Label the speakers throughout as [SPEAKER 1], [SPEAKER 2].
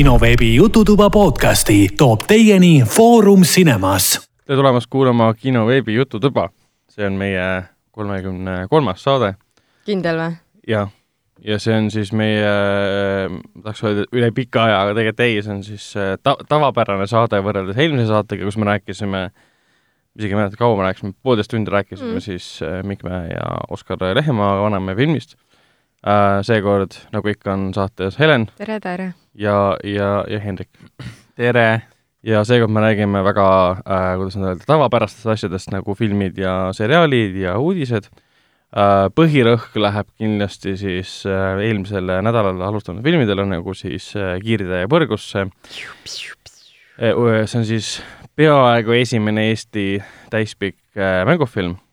[SPEAKER 1] kinoveebi Jututuba podcasti toob teieni Foorum Cinemas.
[SPEAKER 2] tere tulemast kuulama kinoveebi Jututuba. see on meie kolmekümne kolmas saade
[SPEAKER 3] kindel või?
[SPEAKER 2] ja, ja see on siis meie, tahaks öelda üle pika aja, aga tegelikult ei, see on siis äh, ta-, tavapärane saade võrreldes eelmise saatega, kus me rääkisime, isegi ei mäleta, kaua me rääkisime, poolteist tundi rääkisime mm. siis äh, Mikme ja Oskar Lehemaa Vanamehe filmist. Seekord, nagu ikka, on saates Helen.
[SPEAKER 3] tere, tere!
[SPEAKER 2] ja, ja, ja Hendrik.
[SPEAKER 4] tere!
[SPEAKER 2] ja seekord me räägime väga äh,, kuidas nüüd öelda, tavapärastest asjadest nagu filmid ja seriaalid ja uudised äh,. põhirõhk läheb kindlasti siis äh, eelmisel nädalal alustanud filmidele, nagu siis äh, Kiirtee põrgusse. see on siis peaaegu esimene Eesti täispikk äh, mängufilm äh,.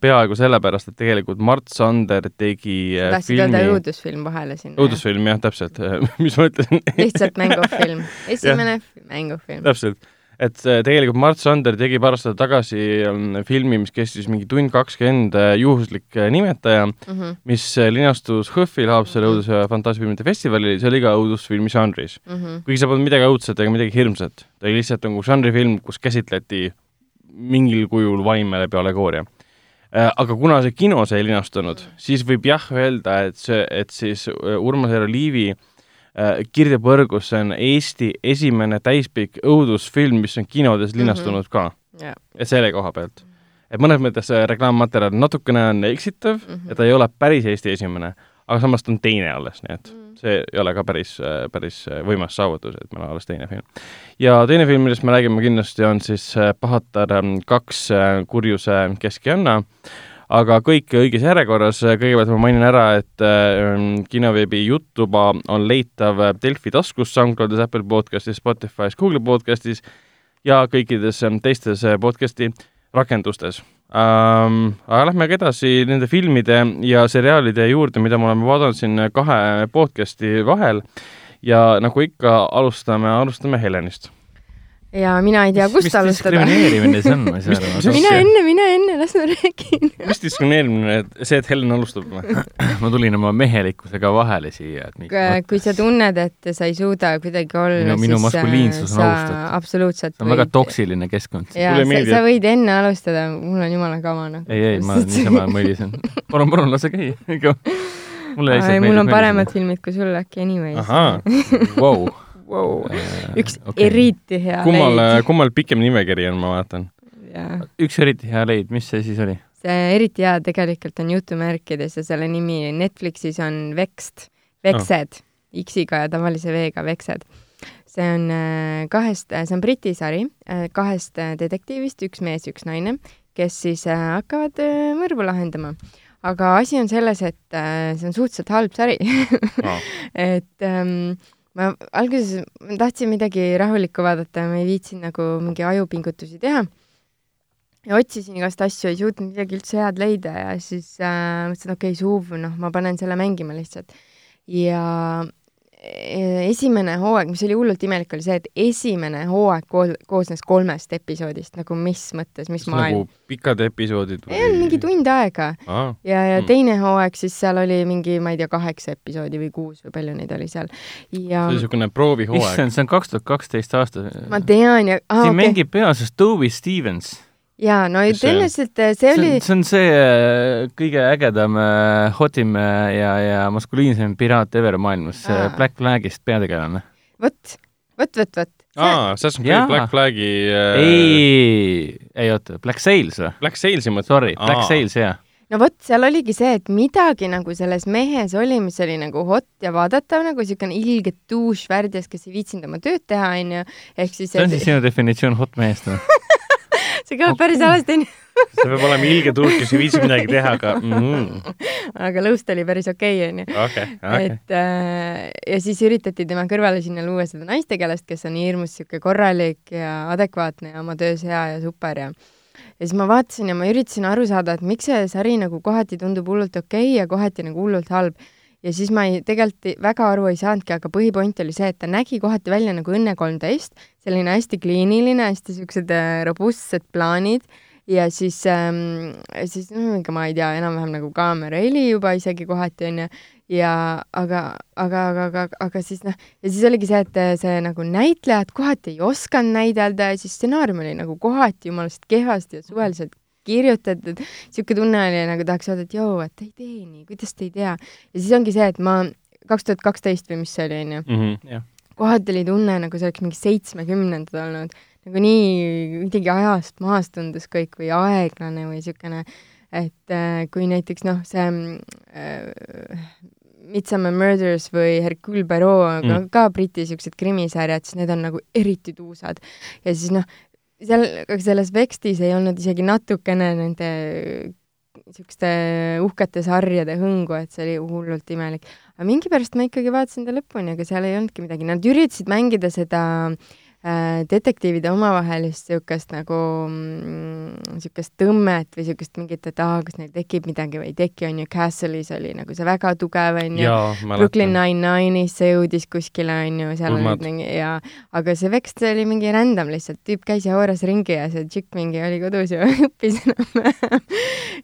[SPEAKER 2] Peaaegu sellepärast, et tegelikult Mart Sander tegi
[SPEAKER 3] sa tahtsid
[SPEAKER 2] filmi...
[SPEAKER 3] öelda õudusfilm vahele sinna?
[SPEAKER 2] õudusfilm, jah, täpselt mis ma ütlesin
[SPEAKER 3] lihtsalt mängufilm. esimene mängufilm.
[SPEAKER 2] täpselt, et äh, tegelikult Mart Sander tegi paar aastat tagasi ähm, filmi, mis kestis mingi tund kakskümmend, juhuslik äh, nimetaja mm,
[SPEAKER 3] -hmm.
[SPEAKER 2] mis äh, linastus HÖFFil Haapsalu
[SPEAKER 3] Mhm.
[SPEAKER 2] õudus- ja fantaasiafilmide festivalil, see oli ka õudusfilmi žanris.
[SPEAKER 3] Mm -hmm.
[SPEAKER 2] kuigi see polnud midagi õudset ega midagi hirmsat, ta oli lihtsalt nagu žanrifilm, kus käsitleti mingil kujul vaime läbi allegooria. Aga kuna see kinos ei linastunud, siis võib jah öelda, et see, et siis Urmas Eero Liivi äh, Kirde põrgus, see on Eesti esimene täispikk õudusfilm, mis on kinodes linastunud mm -hmm. ka.
[SPEAKER 3] Jaa.
[SPEAKER 2] et selle koha pealt. et mõnes mõttes reklaammaterjal natukene on eksitav mm,
[SPEAKER 3] Mhm.
[SPEAKER 2] -hmm. et ta ei ole päris Eesti esimene, aga samas ta on teine alles, nii et
[SPEAKER 3] Mhm.
[SPEAKER 2] See ei ole ka päris, päris võimas saavutus, et meil on alles teine film. ja teine film, millest me räägime kindlasti, on siis äh, Pahatar kaks äh, kurjuse keskjanna, aga kõik õiges järjekorras, kõigepealt ma mainin ära, et äh, kinoveebi Jutuba on leitav Delfi taskus, SoundCloudis, Apple podcastis, Spotify's, Google podcastis ja kõikides äh, teistes äh, podcasti rakendustes ähm,. aga lähme ka edasi nende filmide ja seriaalide juurde, mida me oleme vaadanud siin kahe podcasti vahel ja nagu ikka, alustame, alustame Helenist.
[SPEAKER 3] Ja mina ei tea, kust
[SPEAKER 4] mis
[SPEAKER 3] alustada.
[SPEAKER 4] diskrimineerimine see on, ma ei saa
[SPEAKER 2] Mis-
[SPEAKER 4] aru
[SPEAKER 2] mis-
[SPEAKER 3] mine enne, mine enne, las ma räägin.
[SPEAKER 2] mis diskrimineerimine, et see, et Helen alustab või?
[SPEAKER 4] ma tulin oma mehelikkusega vahele siia, et miks
[SPEAKER 3] kui sa tunned, et sa ei suuda kuidagi olla,
[SPEAKER 4] Minu- minu
[SPEAKER 3] siis
[SPEAKER 4] maskuliinsus on
[SPEAKER 3] sa
[SPEAKER 4] alustatud.
[SPEAKER 3] absoluutselt
[SPEAKER 4] see on väga toksiline keskkond.
[SPEAKER 3] jaa, sa, sa võid enne alustada, mul on jumala kama nagu.
[SPEAKER 4] ei, ei, ma niisama mõlisen. palun, palun, lase käia. mulle lihtsalt
[SPEAKER 3] mul on paremad filmid kui sul äkki anyways.
[SPEAKER 2] ahaa,
[SPEAKER 4] wow.
[SPEAKER 3] Wow. üks
[SPEAKER 4] okei.
[SPEAKER 3] eriti hea
[SPEAKER 2] kummal
[SPEAKER 3] leid.,
[SPEAKER 2] kummal pikem nimekiri on, ma vaatan.
[SPEAKER 4] üks eriti hea leid, mis see siis oli?
[SPEAKER 3] see eriti hea tegelikult on jutumärkides ja selle nimi Netflixis on Vext, Veksed oh. X-iga ja tavalise V-ga Veksed. see on äh, kahest, see on Briti sari äh, kahest äh, detektiivist, üks mees, üks naine, kes siis äh, hakkavad äh, mõrvu lahendama. aga asi on selles, et äh, see on suhteliselt halb sari
[SPEAKER 2] Aa.
[SPEAKER 3] et ähm, ma alguses tahtsin midagi rahulikku vaadata ja ma ei viitsinud nagu mingi ajupingutusi teha ja otsisin igast asju, ei suutnud midagi üldse head leida ja siis äh, mõtlesin, okei okay,, suv, noh, ma panen selle mängima lihtsalt. ja esimene hooaeg, mis oli hullult imelik, oli see, et esimene hooaeg koos, koosnes kolmest episoodist, nagu mis mõttes, mis maailm
[SPEAKER 2] nagu pikad episoodid
[SPEAKER 3] ei olnud mingi tund aega
[SPEAKER 2] Aa,
[SPEAKER 3] ja, ja
[SPEAKER 2] Mm.
[SPEAKER 3] teine hooaeg siis seal oli mingi, ma ei tea, kaheksa episoodi või kuus või palju neid oli seal ja
[SPEAKER 2] see oli niisugune proovihooaeg.
[SPEAKER 4] issand, see on kaks tuhat kaksteist aasta.
[SPEAKER 3] ma tean ja ah,
[SPEAKER 4] siin
[SPEAKER 3] okay.
[SPEAKER 4] mängib peaosas Toby Stevens.
[SPEAKER 3] jaa, no
[SPEAKER 2] Kes see on?
[SPEAKER 3] tõenäoliselt äh, see oli
[SPEAKER 4] see on see äh, kõige ägedam, hotim äh, ja, ja maskuliinsem piraat ever maailmas,
[SPEAKER 3] Aa.
[SPEAKER 4] Black Flagist peategelane.
[SPEAKER 3] vot, vot, vot, vot.
[SPEAKER 2] aa, Assassin's
[SPEAKER 4] Jaa.
[SPEAKER 2] Creed Black Flagi äh,
[SPEAKER 4] ei, ei oota, Black Sails või?
[SPEAKER 2] Black Sailsi mõttes.
[SPEAKER 4] Sorry, Black Sails, jah.
[SPEAKER 3] no vot, seal oligi see, et midagi nagu selles mehes oli, mis oli nagu hot ja vaadatav nagu siukene ilge douche värdjas, kes ei viitsinud oma tööd teha, onju. ehk siis
[SPEAKER 4] see on siis sinu definitsioon hot mehest või?
[SPEAKER 3] see kõlab päris halvasti, onju.
[SPEAKER 2] see peab olema ilge tuuk, kes ei viitsi midagi teha, aga mm,
[SPEAKER 3] aga lõust oli päris okei, onju.
[SPEAKER 2] okei, okei.
[SPEAKER 3] et äh, ja siis üritati tema kõrvale sinna luua seda naistegelast, kes on hirmus sihuke korralik ja adekvaatne ja oma töös hea ja super ja ja siis ma vaatasin ja ma üritasin aru saada, et miks see sari nagu kohati tundub hullult okei ja kohati nagu hullult halb. Ja siis ma ei, tegelikult väga aru ei saanudki, aga põhipoint oli see, et ta nägi kohati välja nagu Õnne kolmteist, selline hästi kliiniline, hästi siuksed äh, robustsed plaanid. Ja siis ähm,, siis noh, ega ma ei tea, enam-vähem nagu kaamera heli juba isegi kohati onju. Ja aga, aga, aga, aga, aga siis noh, ja siis oligi see, et see nagu näitlejad kohati ei osanud näidelda ja siis stsenaarium oli nagu kohati jumalast kehvasti ja suvaliselt kirjutatud, sihuke tunne oli nagu tahaks öelda, et joo, et ei tee nii, kuidas te ei tea. ja siis ongi see, et ma kaks tuhat kaksteist või mis see oli, onju
[SPEAKER 2] Mhm.
[SPEAKER 3] kohati oli tunne, nagu see oleks mingi seitsmekümnendad olnud, nagu nii kuidagi ajast maas tundus kõik või aeglane või siukene, et äh, kui näiteks noh, see äh, Midsummer Murders või Hercule mm.
[SPEAKER 2] Mm.
[SPEAKER 3] ka Briti siuksed krimisarjad, siis need on nagu eriti tuusad. ja siis noh, seal, selles Vextis ei olnud isegi natukene nende siukeste uhkete sarjade hõngu, et see oli hullult imelik. aga mingi pärast ma ikkagi vaatasin ta lõpuni, aga seal ei olnudki midagi, nad üritasid mängida seda äh, detektiivide omavahelist siukest nagu mm, siukest tõmmet või siukest mingit, et aa, kas neil tekib midagi või ei teki, on ju, Castle'is oli nagu see väga tugev, on ju. Brooklyn. Nine-Nine'is see jõudis kuskile, on ju, seal
[SPEAKER 2] Ulmad.
[SPEAKER 3] olid mingi ja, aga see Vext oli mingi random lihtsalt, tüüp käis ja hooras ringi ja see tšikk mingi oli kodus ja õppis enam-vähem.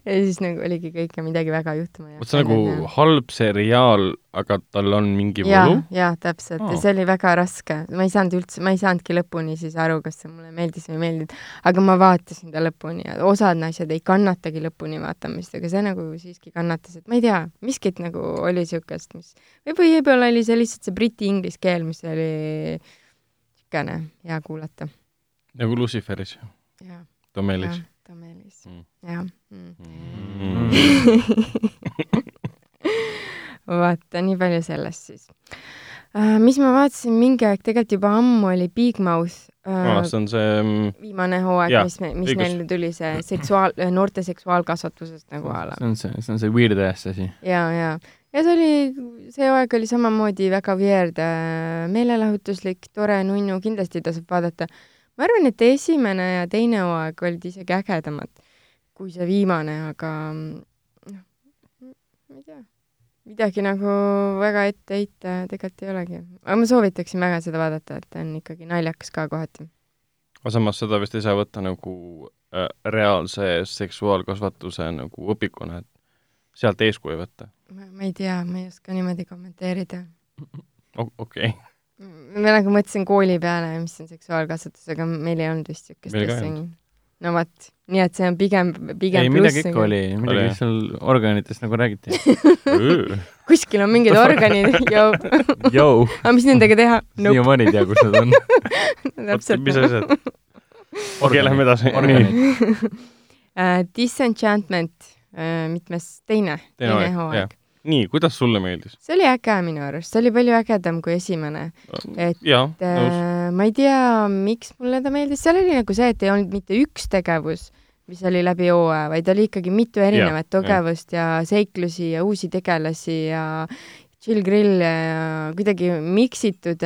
[SPEAKER 3] ja siis nagu oligi kõik ja midagi väga juhtuma
[SPEAKER 2] vot see on nagu halb seriaal, aga tal on mingi võlu.,
[SPEAKER 3] jaa, täpselt
[SPEAKER 2] Aa.
[SPEAKER 3] ja see oli väga raske, ma ei saanud üldse, ma ei saanudki lõpuni siis aru, kas see mulle meeldis või ei meeldinud, aga ma vaatasin ta lõpuni ja osad asjad ei kannatagi lõpuni vaatamist, aga see nagu siiski kannatas, et ma ei tea, miskit nagu oli niisugust, mis või võib-olla oli see lihtsalt see briti inglise keel, mis oli niisugune hea kuulata.
[SPEAKER 2] nagu Luciferis,
[SPEAKER 3] jah,
[SPEAKER 2] Tom Ellis
[SPEAKER 3] jah, ta meeldis
[SPEAKER 2] Mm.,
[SPEAKER 3] jah mm..
[SPEAKER 2] mm.
[SPEAKER 3] vaata, nii palju sellest siis uh,. mis ma vaatasin mingi aeg, tegelikult juba ammu oli Big Mouth uh,
[SPEAKER 2] see on see mm,
[SPEAKER 3] viimane hooaeg, mis, mis
[SPEAKER 2] õigus.
[SPEAKER 3] neil tuli see seksuaal, noorte seksuaalkasvatusest nagu a la
[SPEAKER 4] see. on see, see on see weird ass asi.
[SPEAKER 3] ja, ja, ja see oli, see hooaeg oli samamoodi väga weird, meelelahutuslik, tore, nunnu, kindlasti tasub vaadata. ma arvan, et esimene ja teine hooaeg olid isegi ägedamad kui see viimane, aga noh, ma ei tea, midagi nagu väga ette heita tegelikult ei olegi. aga ma soovitaksin väga seda vaadata, et ta on ikkagi naljakas ka kohati.
[SPEAKER 2] aga samas seda vist ei saa võtta nagu äh, reaalse seksuaalkasvatuse nagu õpikuna, et sealt eeskuju võtta
[SPEAKER 3] ma ei tea, ma ei oska niimoodi kommenteerida.
[SPEAKER 2] okei
[SPEAKER 3] ma nagu mõtlesin kooli peale, mis on seksuaalkasvatus, aga meil ei olnud vist
[SPEAKER 2] ei
[SPEAKER 3] asja. No vot, nii et see on pigem, pigem
[SPEAKER 4] ei, midagi ikka. oli, midagi seal organitest nagu räägiti.
[SPEAKER 3] kuskil on mingid organid, joo,
[SPEAKER 4] Jou,
[SPEAKER 3] aga mis nendega teha? Nope,
[SPEAKER 4] siiamaani ei tea, kus nad on.
[SPEAKER 3] täpselt
[SPEAKER 2] mis. asjad? okei, lähme edasi.
[SPEAKER 3] Uh, Disenchantment uh,, mitmes, teine,
[SPEAKER 2] Teine
[SPEAKER 3] teine
[SPEAKER 2] hooaeg. nii, kuidas sulle meeldis?
[SPEAKER 3] see oli äge minu arust, see oli palju ägedam kui esimene. Et,
[SPEAKER 2] jaa, nõus.
[SPEAKER 3] Uh, ma ei tea, miks mulle ta meeldis, seal oli nagu see, et ei olnud mitte üks tegevus, mis oli läbi hooaja, vaid oli ikkagi mitu erinevat
[SPEAKER 2] jah.
[SPEAKER 3] tegevust ja seiklusi ja uusi tegelasi ja chill grill ja kuidagi miksitud,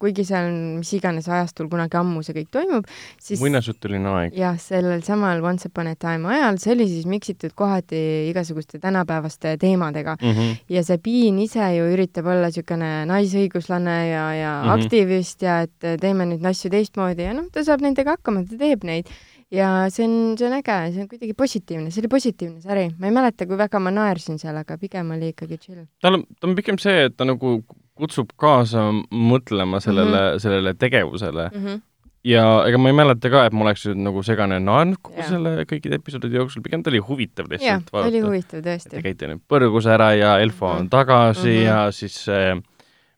[SPEAKER 3] kuigi see on mis iganes ajastul kunagi ammu see kõik toimub, siis
[SPEAKER 2] muinasjutuline aeg.
[SPEAKER 3] jah, sellel samal Once upon a time ajal, see oli siis miksitud kohati igasuguste tänapäevaste teemadega
[SPEAKER 2] Mm -hmm.
[SPEAKER 3] ja see Piin ise ju üritab olla niisugune naisõiguslane ja, ja mm. -hmm. aktivist ja et teeme nüüd asju teistmoodi ja noh, ta saab nendega hakkama, ta teeb neid. Ja see on, see on äge, see on kuidagi positiivne, see oli positiivne sari, ma ei mäleta, kui väga ma naersin seal, aga pigem oli ikkagi chill.
[SPEAKER 2] tal on, ta on pigem see, et ta nagu kutsub kaasa mõtlema sellele mm. -hmm. sellele tegevusele
[SPEAKER 3] Mm -hmm.
[SPEAKER 2] ja ega ma ei mäleta ka, et ma oleks nagu segane naernud kogu
[SPEAKER 3] Jaa.
[SPEAKER 2] selle kõikide episoodide jooksul, pigem ta oli huvitav
[SPEAKER 3] jah
[SPEAKER 2] lihtsalt,
[SPEAKER 3] ta oli huvitav tõesti.
[SPEAKER 2] käite nüüd põrgus ära ja Elfo on
[SPEAKER 3] Mhm.
[SPEAKER 2] tagasi mm. -hmm. ja siis see,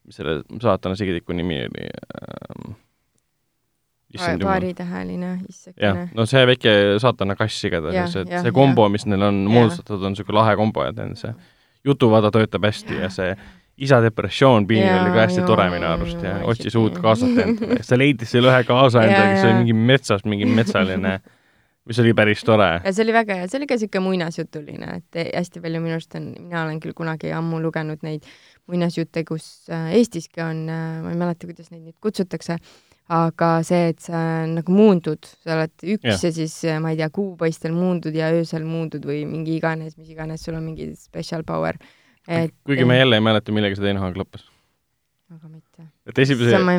[SPEAKER 2] mis selle saatana sigitiku nimi oli ähm,?
[SPEAKER 3] paaritäheline,
[SPEAKER 2] jah
[SPEAKER 3] issekene.,
[SPEAKER 2] no see väike saatana kass igatahes, et
[SPEAKER 3] jah,
[SPEAKER 2] see kombo, mis neil on moodustatud, on niisugune lahe kombo ja tead see jutuvada töötab hästi ja see isa depressioon Piinil oli ka hästi tore minu arust ja otsis uut kaasat endale. sa leidis selle ühe kaasa endale, kes oli mingi metsas, mingi metsaline, mis oli päris tore.
[SPEAKER 3] ja see oli väga hea, see oli ka niisugune muinasjutuline, et hästi palju minu arust on, mina olen küll kunagi ammu lugenud neid muinasjutte, kus äh, Eestiski on, ma ei mäleta, kuidas neid nüüd kutsutakse, aga see, et sa nagu muundud, sa oled üks ja, ja siis ma ei tea, kuupaistel muundud ja öösel muundud või mingi iganes, mis iganes, sul on mingi special power. et
[SPEAKER 2] kuigi me jälle ei mäleta, millega see teine hooaeg lõppes.
[SPEAKER 3] aga mitte.
[SPEAKER 2] et esimese
[SPEAKER 3] ma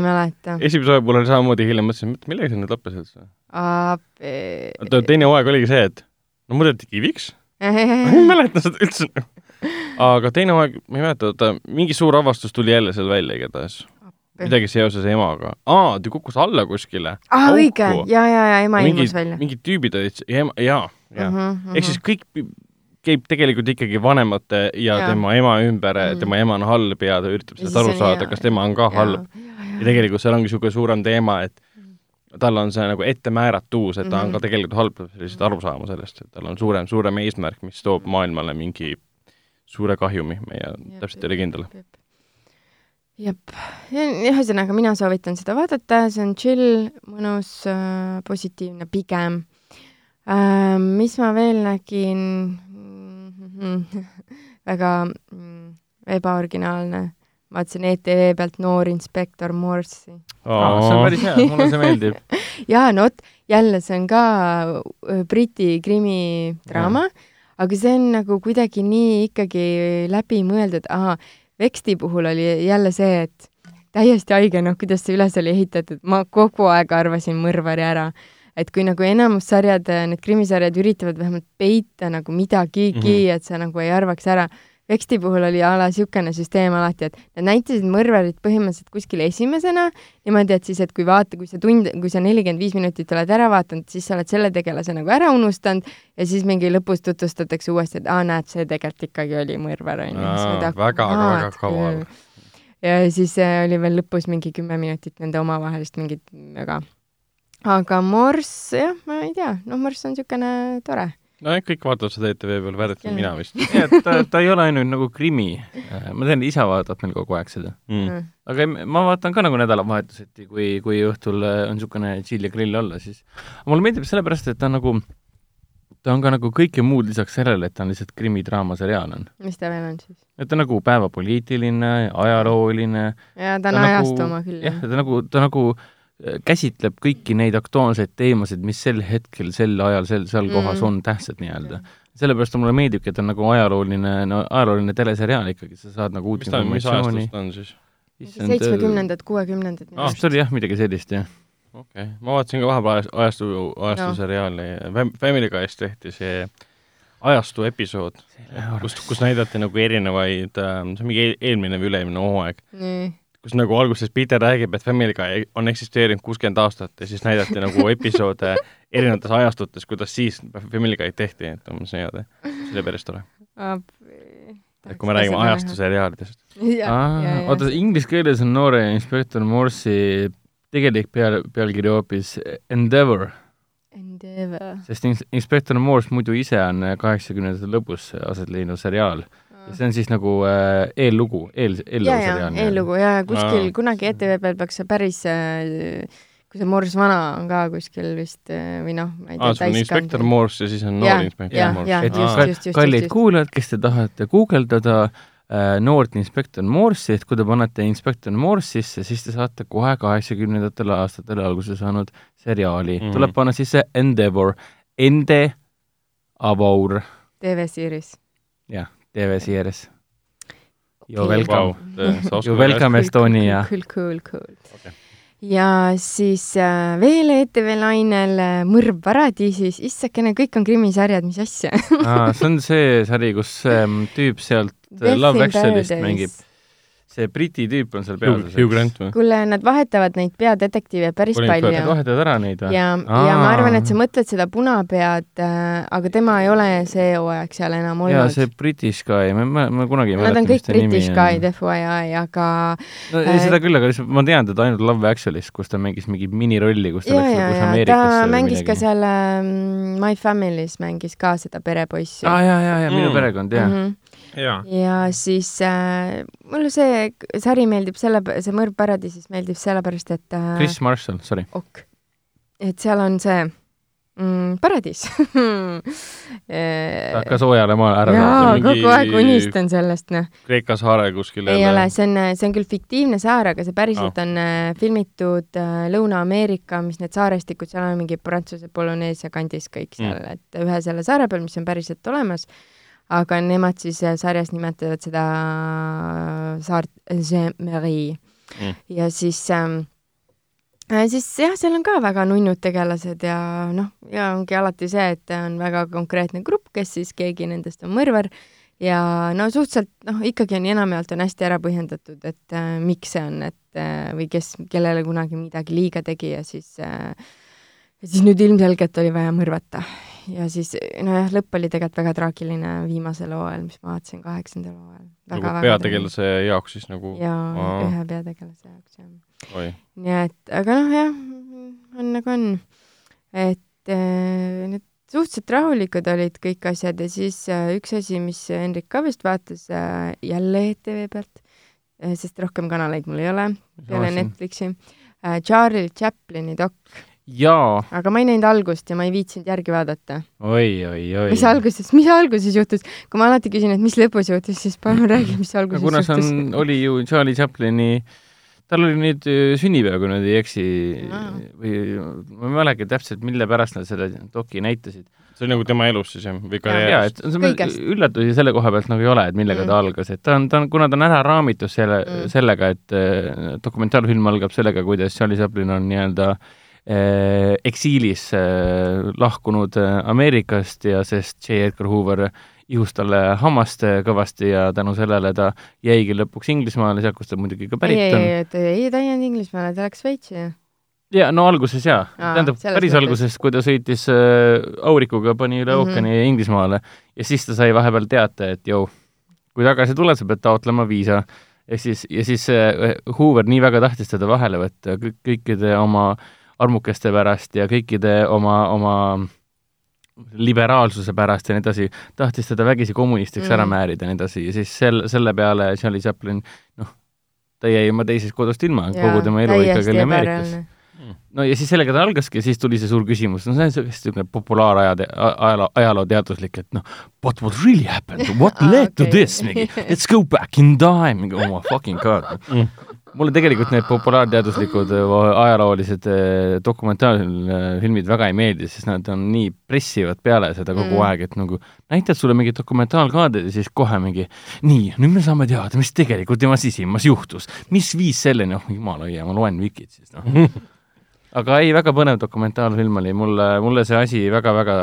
[SPEAKER 2] esimese hooaja puhul oli samamoodi hiljem mõtlesin, et millega see nüüd lõppes üldse. oota, teine hooaeg oligi see, et no muudeti kiviks, ma ei mäleta seda üldse. aga teine hooaeg, ma ei mäleta, oota, mingi suur avastus tuli jälle seal välja igatahes. Midagi seoses emaga. aa, ta kukkus alla kuskile.
[SPEAKER 3] aa, õige, ja, ja, ja ema ilmus välja. Mhm,
[SPEAKER 2] mingid tüübid olid, jaa, jaa, jaa. ehk siis kõik käib tegelikult ikkagi vanemate ja,
[SPEAKER 3] Jaa.
[SPEAKER 2] tema ema ümber mm,
[SPEAKER 3] Mhm.
[SPEAKER 2] -hmm. tema ema on halb ja ta üritab
[SPEAKER 3] Ja
[SPEAKER 2] sellest aru
[SPEAKER 3] on
[SPEAKER 2] saada, kas tema on ka halb. ja tegelikult seal ongi niisugune suurem teema, et tal on see nagu ette määratuus, et ta on
[SPEAKER 3] Mhm.
[SPEAKER 2] ka tegelikult halb, peab lihtsalt aru saama sellest, et tal on suurem, suurem eesmärk, mis toob maailmale mingi suure kahjumi, meie täpselt ei ole kindel.
[SPEAKER 3] jep, ühesõnaga mina soovitan seda vaadata, see on chill, mõnus, positiivne pigem äh,. mis ma veel nägin väga mm, ebaoriginaalne, vaatasin ETV pealt Noor inspektor Morsi.
[SPEAKER 4] see on päris hea, mulle see meeldib.
[SPEAKER 3] jaa, no vot, jälle see on ka äh, Briti krimidraama, aga see on nagu kuidagi nii ikkagi läbimõeldud, ahah, Veksti puhul oli jälle see, et täiesti haige, noh, kuidas see üles oli ehitatud, ma kogu aeg arvasin mõrvari ära. et kui nagu enamus sarjad, need krimisarjad üritavad vähemalt peita nagu midagigi mm. -hmm. et sa nagu ei arvaks ära, Veksti puhul oli a la niisugune süsteem alati, et nad näitasid mõrvarit põhimõtteliselt kuskil esimesena, niimoodi, et siis, et kui vaata, kui sa tund, kui sa nelikümmend viis minutit oled ära vaadanud, siis sa oled selle tegelase nagu ära unustanud ja siis mingi lõpus tutvustatakse uuesti, et aa, näed, see tegelikult ikkagi oli mõrvar, onju.
[SPEAKER 2] Aa, väga, väga kaval.
[SPEAKER 3] ja siis äh, oli veel lõpus mingi kümme minutit nende omavahelist mingit väga, aga Morss, jah, ma ei tea, noh, Morss on niisugune tore.
[SPEAKER 2] No kõik vaatavad seda ETV peal, vääriti mina vist
[SPEAKER 4] nii et ta, ta ei ole ainult nagu krimi. ma tean, isa vaatab meil kogu aeg seda.
[SPEAKER 2] mm..
[SPEAKER 4] aga em- ma vaatan ka nagu nädalavahetuseti, kui, kui õhtul äh, on niisugune chill ja grill olla, siis mulle meeldib sellepärast, et ta on nagu, ta on ka nagu kõike muud lisaks sellele, et ta on lihtsalt krimidraamaseriaal on.
[SPEAKER 3] mis ta veel on siis?
[SPEAKER 4] et ta on nagu päevapoliitiline, ajalooline,
[SPEAKER 3] ja ta on
[SPEAKER 4] Ta
[SPEAKER 3] ajastu
[SPEAKER 4] nagu-
[SPEAKER 3] oma küll,
[SPEAKER 4] jah, ta nagu, ta nagu äh, käsitleb kõiki neid aktuaalseid teemasid, mis sel hetkel, sel ajal, sel, seal
[SPEAKER 3] Mm.
[SPEAKER 4] kohas on tähtsad nii-öelda. sellepärast mulle meeldibki, et ta on nagu ajalooline, no ajalooline teleseriaal ikkagi, sa saad nagu uut
[SPEAKER 2] mis mis
[SPEAKER 4] informatsiooni
[SPEAKER 2] ajastust. ta on siis?
[SPEAKER 3] seitsmekümnendad, kuuekümnendad.
[SPEAKER 2] Ah,
[SPEAKER 4] vist oli jah, midagi sellist, jah.
[SPEAKER 2] okei okay., ma vaatasin ka vahepeal ajas- ajastu, ajastu
[SPEAKER 3] No.
[SPEAKER 2] seriaali, Family Guy's tehti see ajastu episood, kus, kus näidati nagu erinevaid, see on mingi eel- eelmine või üle-eelmine hooaeg,
[SPEAKER 3] nii,
[SPEAKER 2] kus nagu alguses Peter räägib, et Family Guy on eksisteerinud kuuskümmend aastat ja siis näidati nagu episoode erinevates ajastutes, kuidas siis Family Guy'd tehti, et see heade, see oli päris tore. et kui me räägime ajastuseriaalidest.
[SPEAKER 4] oota, inglise keeles on noore inspektor Morsi tegelik peal, pealkiri hoopis Endeavor,
[SPEAKER 3] Endeavor.
[SPEAKER 4] sest ins- inspektor Morse muidu ise on kaheksakümnendate lõpus aset leidnud seriaal. See on siis nagu äh, eellugu, eel,
[SPEAKER 3] ja,
[SPEAKER 4] eellugu
[SPEAKER 3] ja
[SPEAKER 4] seriaal.
[SPEAKER 3] eellugu ja kuskil
[SPEAKER 2] Aa.
[SPEAKER 3] kunagi ETV peal peaks see päris, kui see Morss vana on ka kuskil vist äh, või noh, ma ei
[SPEAKER 2] aa,
[SPEAKER 3] tea,
[SPEAKER 2] sul on inspektor Morse ja siis on noor inspektor Morse
[SPEAKER 3] jah,
[SPEAKER 4] et
[SPEAKER 3] just,
[SPEAKER 4] ka-
[SPEAKER 3] just, just,
[SPEAKER 4] kallid kuulajad, kes te tahate guugeldada äh, noort inspektor Morsi, et kui te panete inspektor Morse sisse, siis te saate kohe kaheksakümnendatel aastatel alguse saanud seriaali mm. -hmm. tuleb panna sisse Endeavor, Ende Avour,
[SPEAKER 3] TV-seeris.
[SPEAKER 4] jah, TV Series. You
[SPEAKER 3] Okei.
[SPEAKER 4] welcome
[SPEAKER 2] Vau,
[SPEAKER 4] You welcome Estonia.
[SPEAKER 3] Cool, cool, cool
[SPEAKER 2] Okei.
[SPEAKER 3] ja siis äh, veel ETV lainel äh, Mõrv paradiisis, issakene, kõik on krimisarjad, mis asja.
[SPEAKER 4] ah,. see on see sari, kus ähm, tüüp sealt äh, Love Actualist mängib, see Briti tüüp on seal peaosas.
[SPEAKER 2] Hugh Grant või?
[SPEAKER 3] kuule, nad vahetavad neid peadetektiive päris
[SPEAKER 2] Colin
[SPEAKER 3] palju.
[SPEAKER 4] Nad vahetavad ära neid või?
[SPEAKER 3] ja, ja ma arvan, et sa mõtled seda punapead äh,, aga tema ei ole see hooaeg seal enam
[SPEAKER 4] jaa,
[SPEAKER 3] olnud.
[SPEAKER 4] see British Guy, ma, ma, ma kunagi ei
[SPEAKER 3] Nad
[SPEAKER 4] mäleta,
[SPEAKER 3] on kõik
[SPEAKER 4] mis ta nimi
[SPEAKER 3] British
[SPEAKER 4] on.
[SPEAKER 3] guy'd FYI, aga
[SPEAKER 4] no ei, seda küll, aga lihtsalt ma tean teda ainult Love Actualist, kus ta mängis mingit minirolli, kus ta
[SPEAKER 3] ja,
[SPEAKER 4] läks
[SPEAKER 3] ta
[SPEAKER 4] Ameerikasse või
[SPEAKER 3] mängis ka
[SPEAKER 4] midagi.
[SPEAKER 3] seal ähm, My Family's mängis ka seda perepoissi
[SPEAKER 4] aa, jaa, jaa, jaa, Minu
[SPEAKER 2] Mm.
[SPEAKER 4] perekond, jaa.
[SPEAKER 3] Mhm.
[SPEAKER 2] jaa.
[SPEAKER 3] Ja siis äh, mulle see sari meeldib selle, see Mõrv paradiisis meeldib sellepärast, et äh,
[SPEAKER 4] Chris Marshall, sorry.
[SPEAKER 3] ok, et seal on see mm, paradiis
[SPEAKER 4] ta hakkas soojale maale ära
[SPEAKER 3] jaa, kogu aeg unistan sellest, noh.
[SPEAKER 2] Kreeka saare kuskil
[SPEAKER 3] ei ole, see on, see on küll fiktiivne saar, aga see päriselt
[SPEAKER 2] Ah.
[SPEAKER 3] on äh, filmitud äh, Lõuna-Ameerika, mis need saarestikud, seal on mingi Prantsuse Polüneesia kandis kõik seal mm., et ühe selle saare peal, mis on päriselt olemas, aga nemad siis äh, sarjas nimetavad seda saart Saint-Marie
[SPEAKER 2] Mm.
[SPEAKER 3] ja siis ähm, äh, siis jah, seal on ka väga nunnud tegelased ja noh, ja ongi alati see, et on väga konkreetne grupp, kes siis keegi nendest on mõrvar ja no suhteliselt noh, ikkagi on enamjaolt on hästi ära põhjendatud, et äh, miks see on, et äh, või kes, kellele kunagi midagi liiga tegi ja siis äh, ja siis nüüd ilmselgelt oli vaja mõrvata. Ja siis nojah, lõpp oli tegelikult väga traagiline viimasel hooajal, mis ma vaatasin, kaheksandal hooajal.
[SPEAKER 2] nagu peategelase jaoks siis nagu
[SPEAKER 3] jaa,
[SPEAKER 2] Aa.
[SPEAKER 3] ühe peategelase jaoks, jah nii et, aga noh, jah, on nagu on. et äh, need suhteliselt rahulikud olid kõik asjad ja siis äh, üks asi, mis Hendrik ka vist vaatas äh, jälle ETV pealt sest rohkem kanaleid mul ei ole peale Netflixi Charlie Chaplini dok,
[SPEAKER 4] jaa,
[SPEAKER 3] aga ma ei näinud algust ja ma ei viitsinud järgi vaadata.
[SPEAKER 4] oi, oi, oi.
[SPEAKER 3] mis alguses, mis alguses juhtus? kui ma alati küsin, et mis lõpus juhtus, siis palun räägi, mis alguses
[SPEAKER 4] kuna see
[SPEAKER 3] juhtus
[SPEAKER 4] on, oli ju Charlie Chaplini, tal oli nüüd äh, sünnipäev, kui nad ei eksi
[SPEAKER 3] Aa.
[SPEAKER 4] või ma ei mälegi täpselt, mille pärast nad seda doki näitasid.
[SPEAKER 2] see oli nagu tema elus siis jah, või karjääris
[SPEAKER 4] üllatusi selle koha pealt nagu ei ole, et millega
[SPEAKER 3] Mm.
[SPEAKER 4] ta algas, et ta on, ta on, kuna ta on ära raamitud selle
[SPEAKER 3] Mm.
[SPEAKER 4] mm., sellega, et äh, dokumentaalfilm algab sellega, kuidas Charlie Chaplin on nii-öelda äh, eksiilis äh, lahkunud äh, Ameerikast ja sest J. Edgar Hoover ihus talle hammast äh, kõvasti ja tänu sellele ta jäigi lõpuks Inglismaale, sealt, kust ta muidugi ka
[SPEAKER 3] ei,
[SPEAKER 4] pärit
[SPEAKER 3] ei,
[SPEAKER 4] on.
[SPEAKER 3] ei, ta ei, ta ei jäänud Inglismaale, ta läks Šveitsi ju.
[SPEAKER 4] jaa, no alguses jaa.
[SPEAKER 3] Aa,
[SPEAKER 4] tähendab, päris
[SPEAKER 3] mõttes.
[SPEAKER 4] alguses, kui ta sõitis äh, aurikuga, pani üle
[SPEAKER 3] Mhm.
[SPEAKER 4] ookeani Inglismaale ja siis ta sai vahepeal teate, et jõu, kui tagasi tuled, sa pead taotlema viisa. ehk siis, ja siis äh, Hoover nii väga tahtis teda vahele võtta kõik, kõikide oma armukeste pärast ja kõikide oma, oma liberaalsuse pärast ja nii edasi, tahtis teda vägisi kommunistiks mm. ära määrida ja nii edasi ja siis sel, selle peale Charlie Chaplin, noh, ta jäi oma teisest kodust ilma, kogu tema elu ikkagi oli Ameerikas. no ja siis sellega ta algaski ja siis tuli see suur küsimus, no see on niisugune populaarajade, ajaloo, ajalooteaduslik, et noh, what would really happen, what
[SPEAKER 3] Aa,
[SPEAKER 4] led to
[SPEAKER 3] okei.
[SPEAKER 4] this, mingi let's go back in time, mingi oh my fucking god
[SPEAKER 2] Mm.
[SPEAKER 4] Mulle tegelikult need populaarteaduslikud äh, ajaloolised äh, dokumentaalfilmid väga ei meeldi, sest nad on nii pressivad peale seda kogu
[SPEAKER 3] Mm.
[SPEAKER 4] aeg, et nagu näitad sulle mingit dokumentaalkaadrit ja siis kohe mingi nii, nüüd me saame teada, mis tegelikult tema sisimas juhtus, mis viis selleni, oh jumala hoia, ma loen Vikit siis noh. aga ei, väga põnev dokumentaalfilm oli, mulle, mulle see asi väga-väga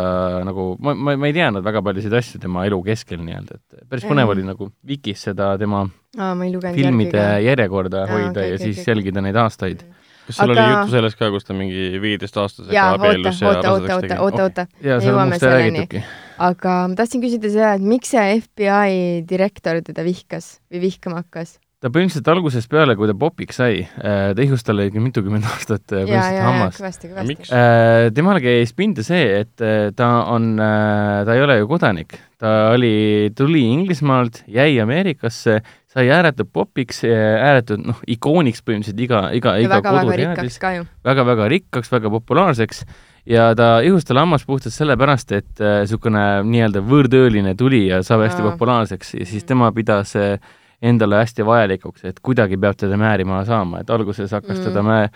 [SPEAKER 4] nagu, ma, ma, ma ei teadnud väga paljusid asju tema elu keskel nii-öelda, et päris põnev
[SPEAKER 3] Mhm.
[SPEAKER 4] oli nagu Vikis seda tema
[SPEAKER 3] aa,
[SPEAKER 4] filmide
[SPEAKER 3] järgi
[SPEAKER 4] järjekorda
[SPEAKER 3] Aa,
[SPEAKER 4] hoida
[SPEAKER 3] okei,
[SPEAKER 4] ja
[SPEAKER 3] okei,
[SPEAKER 4] siis
[SPEAKER 3] okei.
[SPEAKER 4] jälgida neid aastaid.
[SPEAKER 2] kas seal
[SPEAKER 3] Aga-
[SPEAKER 2] oli juttu sellest ka, kus ta mingi viieteistaastasega
[SPEAKER 3] oota,
[SPEAKER 2] abiellus ja
[SPEAKER 3] oota, oota,
[SPEAKER 2] rasedaks
[SPEAKER 3] oota,
[SPEAKER 2] tegi?
[SPEAKER 3] oota, oota,
[SPEAKER 4] ja seal
[SPEAKER 3] Jõuame selleni. aga ma tahtsin küsida seda, et miks see FBI direktor teda vihkas või vihkama hakkas?
[SPEAKER 4] Ta põhimõtteliselt algusest peale, kui ta popiks sai, ta ihus talle ikka mitukümmend aastat äh, põhimõtteliselt hammast.
[SPEAKER 3] kõvasti, kõvasti.
[SPEAKER 4] Äh, temale käis pinda see, et äh, ta on, ta ei ole ju kodanik, ta oli, tuli Inglismaalt, jäi Ameerikasse, sai ääretult popiks, ääretult noh, ikooniks põhimõtteliselt iga, iga, iga
[SPEAKER 3] väga-väga
[SPEAKER 4] kodu
[SPEAKER 3] rikkaks
[SPEAKER 4] teadis,
[SPEAKER 3] ka ju.
[SPEAKER 4] väga-väga rikkaks, väga populaarseks ja ta ihus talle hammas puhtalt sellepärast, et niisugune nii-öelda võõrtööline tuli ja sai hästi
[SPEAKER 3] Aa.
[SPEAKER 4] populaarseks ja siis tema pidas äh, endale hästi vajalikuks, et kuidagi peab teda määrima saama, et alguses hakkas
[SPEAKER 3] Mm.
[SPEAKER 4] teda mä-,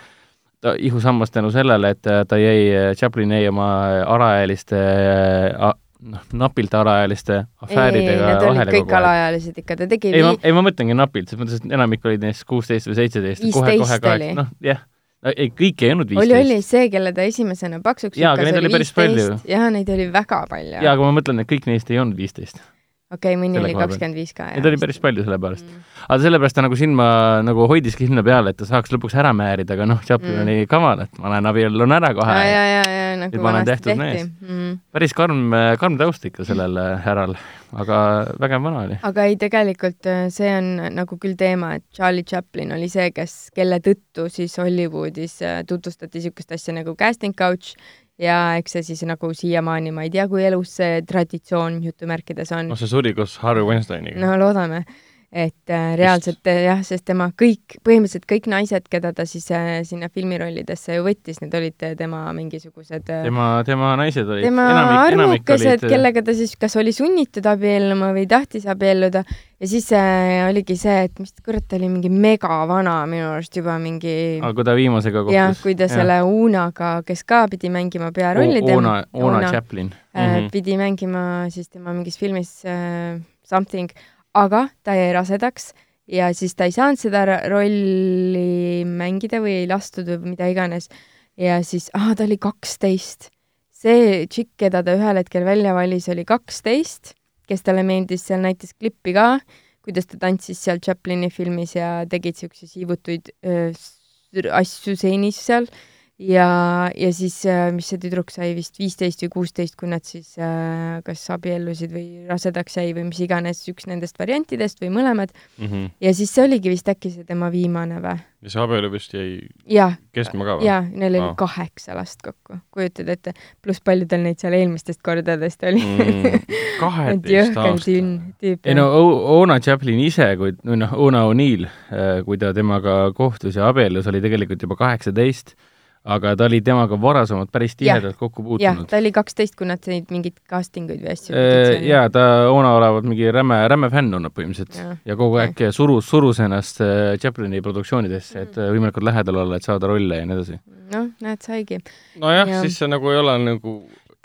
[SPEAKER 4] ta ihus hammas tänu sellele, et äh, ta jäi, Chaplin jäi oma alaealiste, noh, napilt alaealiste
[SPEAKER 3] ei, ei,
[SPEAKER 4] afääridega
[SPEAKER 3] olid
[SPEAKER 4] vahele
[SPEAKER 3] kõik
[SPEAKER 4] kogu aeg.
[SPEAKER 3] alaealised ikka, ta tegi
[SPEAKER 4] ei, ma ei ma mõtlengi napilt, selles mõttes, et enamik olid neist kuusteist või seitseteist, kohe,
[SPEAKER 3] 15
[SPEAKER 4] kohe
[SPEAKER 3] oli.
[SPEAKER 4] kaheksa, noh jah, ei kõik ei olnud
[SPEAKER 3] oli,
[SPEAKER 4] viisteist
[SPEAKER 3] oli. see, kelle ta esimesena paksuks
[SPEAKER 4] neid oli päris palju.
[SPEAKER 3] jaa, neid oli väga palju.
[SPEAKER 4] jaa, aga ma mõtlen, et kõik neist ei olnud viisteist.
[SPEAKER 3] okei, mõni
[SPEAKER 4] selle
[SPEAKER 3] oli kakskümmend viis ka.
[SPEAKER 4] Neid oli päris palju selle pärast.
[SPEAKER 3] Mm.
[SPEAKER 4] aga sellepärast ta nagu silma, nagu hoidiski silma peal, et ta saaks lõpuks ära määrida, aga noh, Chaplin
[SPEAKER 3] Mm.
[SPEAKER 4] oli kaval, et ma lähen abiellun ära kohe
[SPEAKER 3] ja, ja, ja, ja nagu
[SPEAKER 4] olen
[SPEAKER 3] vanasti tehti mm..
[SPEAKER 4] päris karm, karm taust ikka sellel äh, härral, aga vägev vana oli.
[SPEAKER 3] aga ei, tegelikult äh, see on nagu küll teema, et Charlie Chaplin oli see, kes, kelle tõttu siis Hollywoodis äh, tutvustati niisugust asja nagu casting couch ja eks see siis nagu siiamaani, ma ei tea, kui elus see traditsioon jutumärkides on
[SPEAKER 2] noh, see suri koos Harvey Weinsteiniga.
[SPEAKER 3] no loodame, et äh, reaalselt äh, jah, sest tema kõik, põhimõtteliselt kõik naised, keda ta siis äh, sinna filmirollidesse ju võttis, need olid äh, tema mingisugused äh,
[SPEAKER 4] tema, tema naised olid,
[SPEAKER 3] tema armukesed, kellega ta siis kas oli sunnitud abielluma või tahtis abielluda ja siis äh, oligi see, et mis kurat, ta oli mingi megavana minu arust juba mingi
[SPEAKER 4] aga kui ta viimasega
[SPEAKER 3] jah
[SPEAKER 4] kohtus.,
[SPEAKER 3] kui ta selle Unaga, kes ka pidi mängima pearolli
[SPEAKER 4] Ona, Ona Chaplin.
[SPEAKER 3] äh,
[SPEAKER 2] Mhm.
[SPEAKER 3] pidi mängima siis tema mingis filmis äh, Something, aga ta jäi rasedaks ja siis ta ei saanud seda rolli mängida või ei lastud või mida iganes. ja siis, aa, ta oli kaksteist. see tšikk, keda ta ühel hetkel välja valis, oli kaksteist, kes talle meeldis, seal näitas klippi ka, kuidas ta tantsis seal Chaplini filmis ja tegid siukseid siivutuid öö, asju stseenis seal ja, ja siis, mis see tüdruk sai vist viisteist või kuusteist, kui nad siis äh, kas abiellusid või rasedaks jäi või mis iganes, üks nendest variantidest või mõlemad.
[SPEAKER 2] mm. -hmm.
[SPEAKER 3] ja siis see oligi vist äkki see tema viimane või?
[SPEAKER 2] ja see abielu vist jäi
[SPEAKER 3] jah,
[SPEAKER 2] kestma ka või?
[SPEAKER 3] jaa, neil oli
[SPEAKER 2] Aa.
[SPEAKER 3] kaheksa last kokku, kujutad ette, pluss palju tal neid seal eelmistest kordadest oli
[SPEAKER 2] Mm,
[SPEAKER 3] et
[SPEAKER 2] kaheteist aastat
[SPEAKER 3] tünn tüüp.
[SPEAKER 4] ei no O- Oona Chaplin ise, kui, või noh, Oona O'Neill, kui ta temaga kohtus ja abiellus, oli tegelikult juba kaheksateist, aga ta oli temaga varasemalt päris tihedalt kokku
[SPEAKER 3] jah,
[SPEAKER 4] puutunud.
[SPEAKER 3] ta oli kaksteist, kui nad said mingeid casting uid või asju
[SPEAKER 4] Äh, jaa, ta, Oona olevat mingi räme, räme fänn olnud põhimõtteliselt
[SPEAKER 3] Jaa.
[SPEAKER 4] ja kogu aeg surus, surus ennast äh, Chaplini produktsioonidesse, et äh, võimalikult lähedal olla, et saada rolle ja nii edasi.
[SPEAKER 3] noh, näed, saigi.
[SPEAKER 2] nojah
[SPEAKER 3] Jah.
[SPEAKER 2] siis see nagu ei ole nagu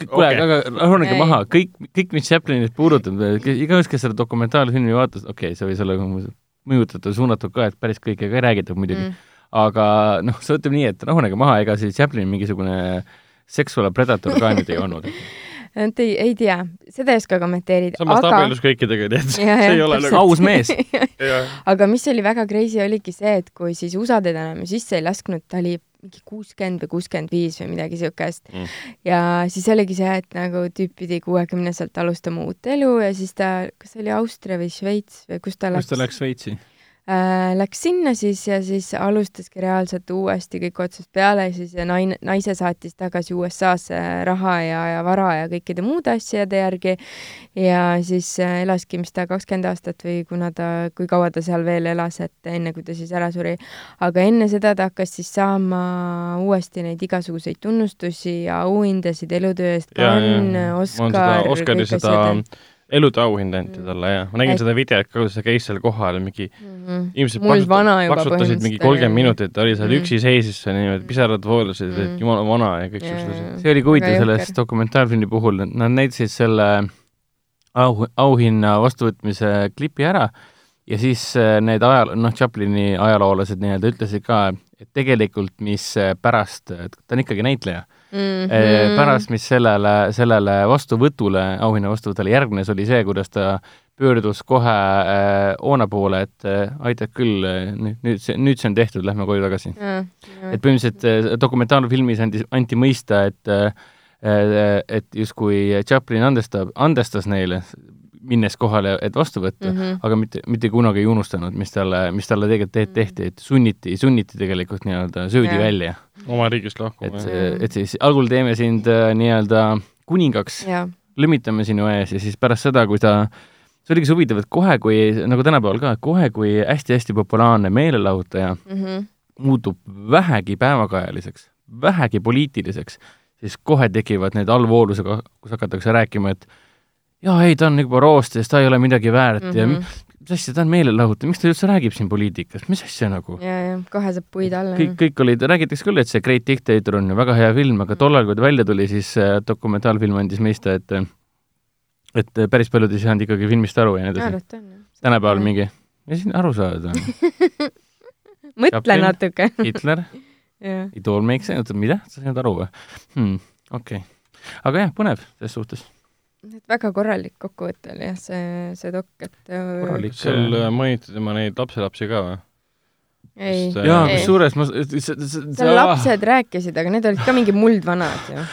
[SPEAKER 4] kuule
[SPEAKER 2] Okei.
[SPEAKER 4] okay., aga rahunege maha, kõik, kõik, mis Chaplinit puudutab, igaüks, kes seda dokumentaalfilmi vaatas, okei okay,, see võis olla mõjutatud, suunatud ka, et päris kõike ka ei räägitud muidugi mm., aga noh, see ütleb nii, et rahunege maha, ega siis Chaplin mingisugune sexual predator ka nüüd ei olnud.
[SPEAKER 3] et ei, ei tea, seda ei oska kommenteerida,
[SPEAKER 2] samas ta
[SPEAKER 3] aga
[SPEAKER 2] abiellus kõikidega, nii et see
[SPEAKER 3] jah,
[SPEAKER 2] ei ole nagu
[SPEAKER 4] aus mees.
[SPEAKER 3] aga mis oli väga crazy, oligi see, et kui siis USA teda enam sisse ei lasknud, ta oli mingi kuuskümmend või kuuskümmend viis või midagi siukest
[SPEAKER 2] Mm.
[SPEAKER 3] ja siis oligi see, et nagu tüüp pidi kuuekümneselt alustama uut elu ja siis ta, kas see oli Austria või Šveits või kus ta
[SPEAKER 4] kus
[SPEAKER 3] läks
[SPEAKER 4] ta läks Šveitsi?
[SPEAKER 3] Äh, läks sinna siis ja siis alustaski reaalselt uuesti kõik otsast peale siis naine, naise saatis tagasi USA-sse raha ja, ja vara ja kõikide muude asjade järgi ja siis äh, elaski, mis ta kakskümmend aastat või kuna ta, kui kaua ta seal veel elas, et enne kui ta siis ära suri. aga enne seda ta hakkas siis saama uuesti neid igasuguseid tunnustusi ja auhindasid elutöö eest, Oscar,
[SPEAKER 2] Oscari seda
[SPEAKER 3] asjad.
[SPEAKER 2] Elude auhind anti
[SPEAKER 3] Mm.
[SPEAKER 2] talle ja ma nägin
[SPEAKER 3] Et-
[SPEAKER 2] seda videot ka, kuidas ta käis seal kohal mingi inimesed
[SPEAKER 3] muld vana juba
[SPEAKER 2] paksutasid mingi kolmkümmend
[SPEAKER 3] oli.
[SPEAKER 2] minutit, ta oli seal
[SPEAKER 3] Mm.
[SPEAKER 2] üksi seisis seal niimoodi, pisarad voolasid, et
[SPEAKER 3] Mm.
[SPEAKER 2] jumala vana ja kõik
[SPEAKER 3] Jaa,
[SPEAKER 2] siuksed asjad.
[SPEAKER 4] see oli ka huvitav selles dokumentaalfilmi puhul, nad näitasid selle au, auhinna vastuvõtmise klipi ära ja siis äh, need ajal-, noh, Chaplini ajaloolased nii-öelda ütlesid ka, et tegelikult mis äh, pärast, ta on ikkagi näitleja
[SPEAKER 3] mm.
[SPEAKER 4] -hmm. pärast, mis sellele, sellele vastuvõtule, auhinna vastuvõtule järgnes, oli see, kuidas ta pöördus kohe äh, Oona poole, et äh, aitab küll, nüüd, nüüd see, nüüd see on tehtud, lähme koju tagasi. et põhimõtteliselt dokumentaalfilmis andis, anti mõista, et et justkui Chaplin andestab, andestas neile, minnes kohale, et vastu võtta mm,
[SPEAKER 3] Mhm.
[SPEAKER 4] -hmm. aga mitte, mitte kunagi ei unustanud, mis talle, mis talle tegelikult te tehti, et sunniti, sunniti tegelikult nii-öelda söödi
[SPEAKER 3] Jaa.
[SPEAKER 4] välja.
[SPEAKER 2] oma riigist lahkuma
[SPEAKER 4] et et siis algul teeme sind äh, nii-öelda kuningaks,
[SPEAKER 3] jaa,
[SPEAKER 4] lõmitame sinu ees ja siis pärast seda, kui ta see oligi see huvitav, et kohe, kui, nagu tänapäeval ka, kohe, kui hästi-hästi populaarne meelelahutaja
[SPEAKER 3] Mhm.
[SPEAKER 4] muutub vähegi päevakajaliseks, vähegi poliitiliseks, siis kohe tekivad need allvoolusega, kus hakatakse rääkima, et jaa, ei, ta on juba roostes, ta ei ole midagi väärt mm -hmm. ja
[SPEAKER 3] Mhm.
[SPEAKER 4] mis asja, ta on meelelahutaja, miks ta üldse räägib siin poliitikast, mis asja nagu?
[SPEAKER 3] ja, ja kohe saab puid alla.
[SPEAKER 4] kõik, kõik olid, räägitakse küll, et see Great Dictator on ju väga hea film, aga tollal, kui ta välja tuli, siis äh, dokumentaalfilm andis mõista, et et äh, päris paljud ei saanud ikkagi filmist aru ja nii edasi. tänapäeval. mingi, mis siin aru saada on?
[SPEAKER 3] mõtle natuke.
[SPEAKER 4] Hitler, It all makes sense, mida, sa ei saanud aru või hmm,? okei okay.. aga jah, põnev selles suhtes.
[SPEAKER 3] Et väga korralik kokkuvõte oli jah, see, see dok, et äh,
[SPEAKER 4] Korralik.
[SPEAKER 2] seal mainiti tema neid lapselapsi ka või?
[SPEAKER 3] ei,
[SPEAKER 2] äh,
[SPEAKER 4] jaa,
[SPEAKER 3] ei.
[SPEAKER 4] kusjuures ma,
[SPEAKER 3] seal lapsed rääkisid, aga need olid ka mingi muldvanad ju.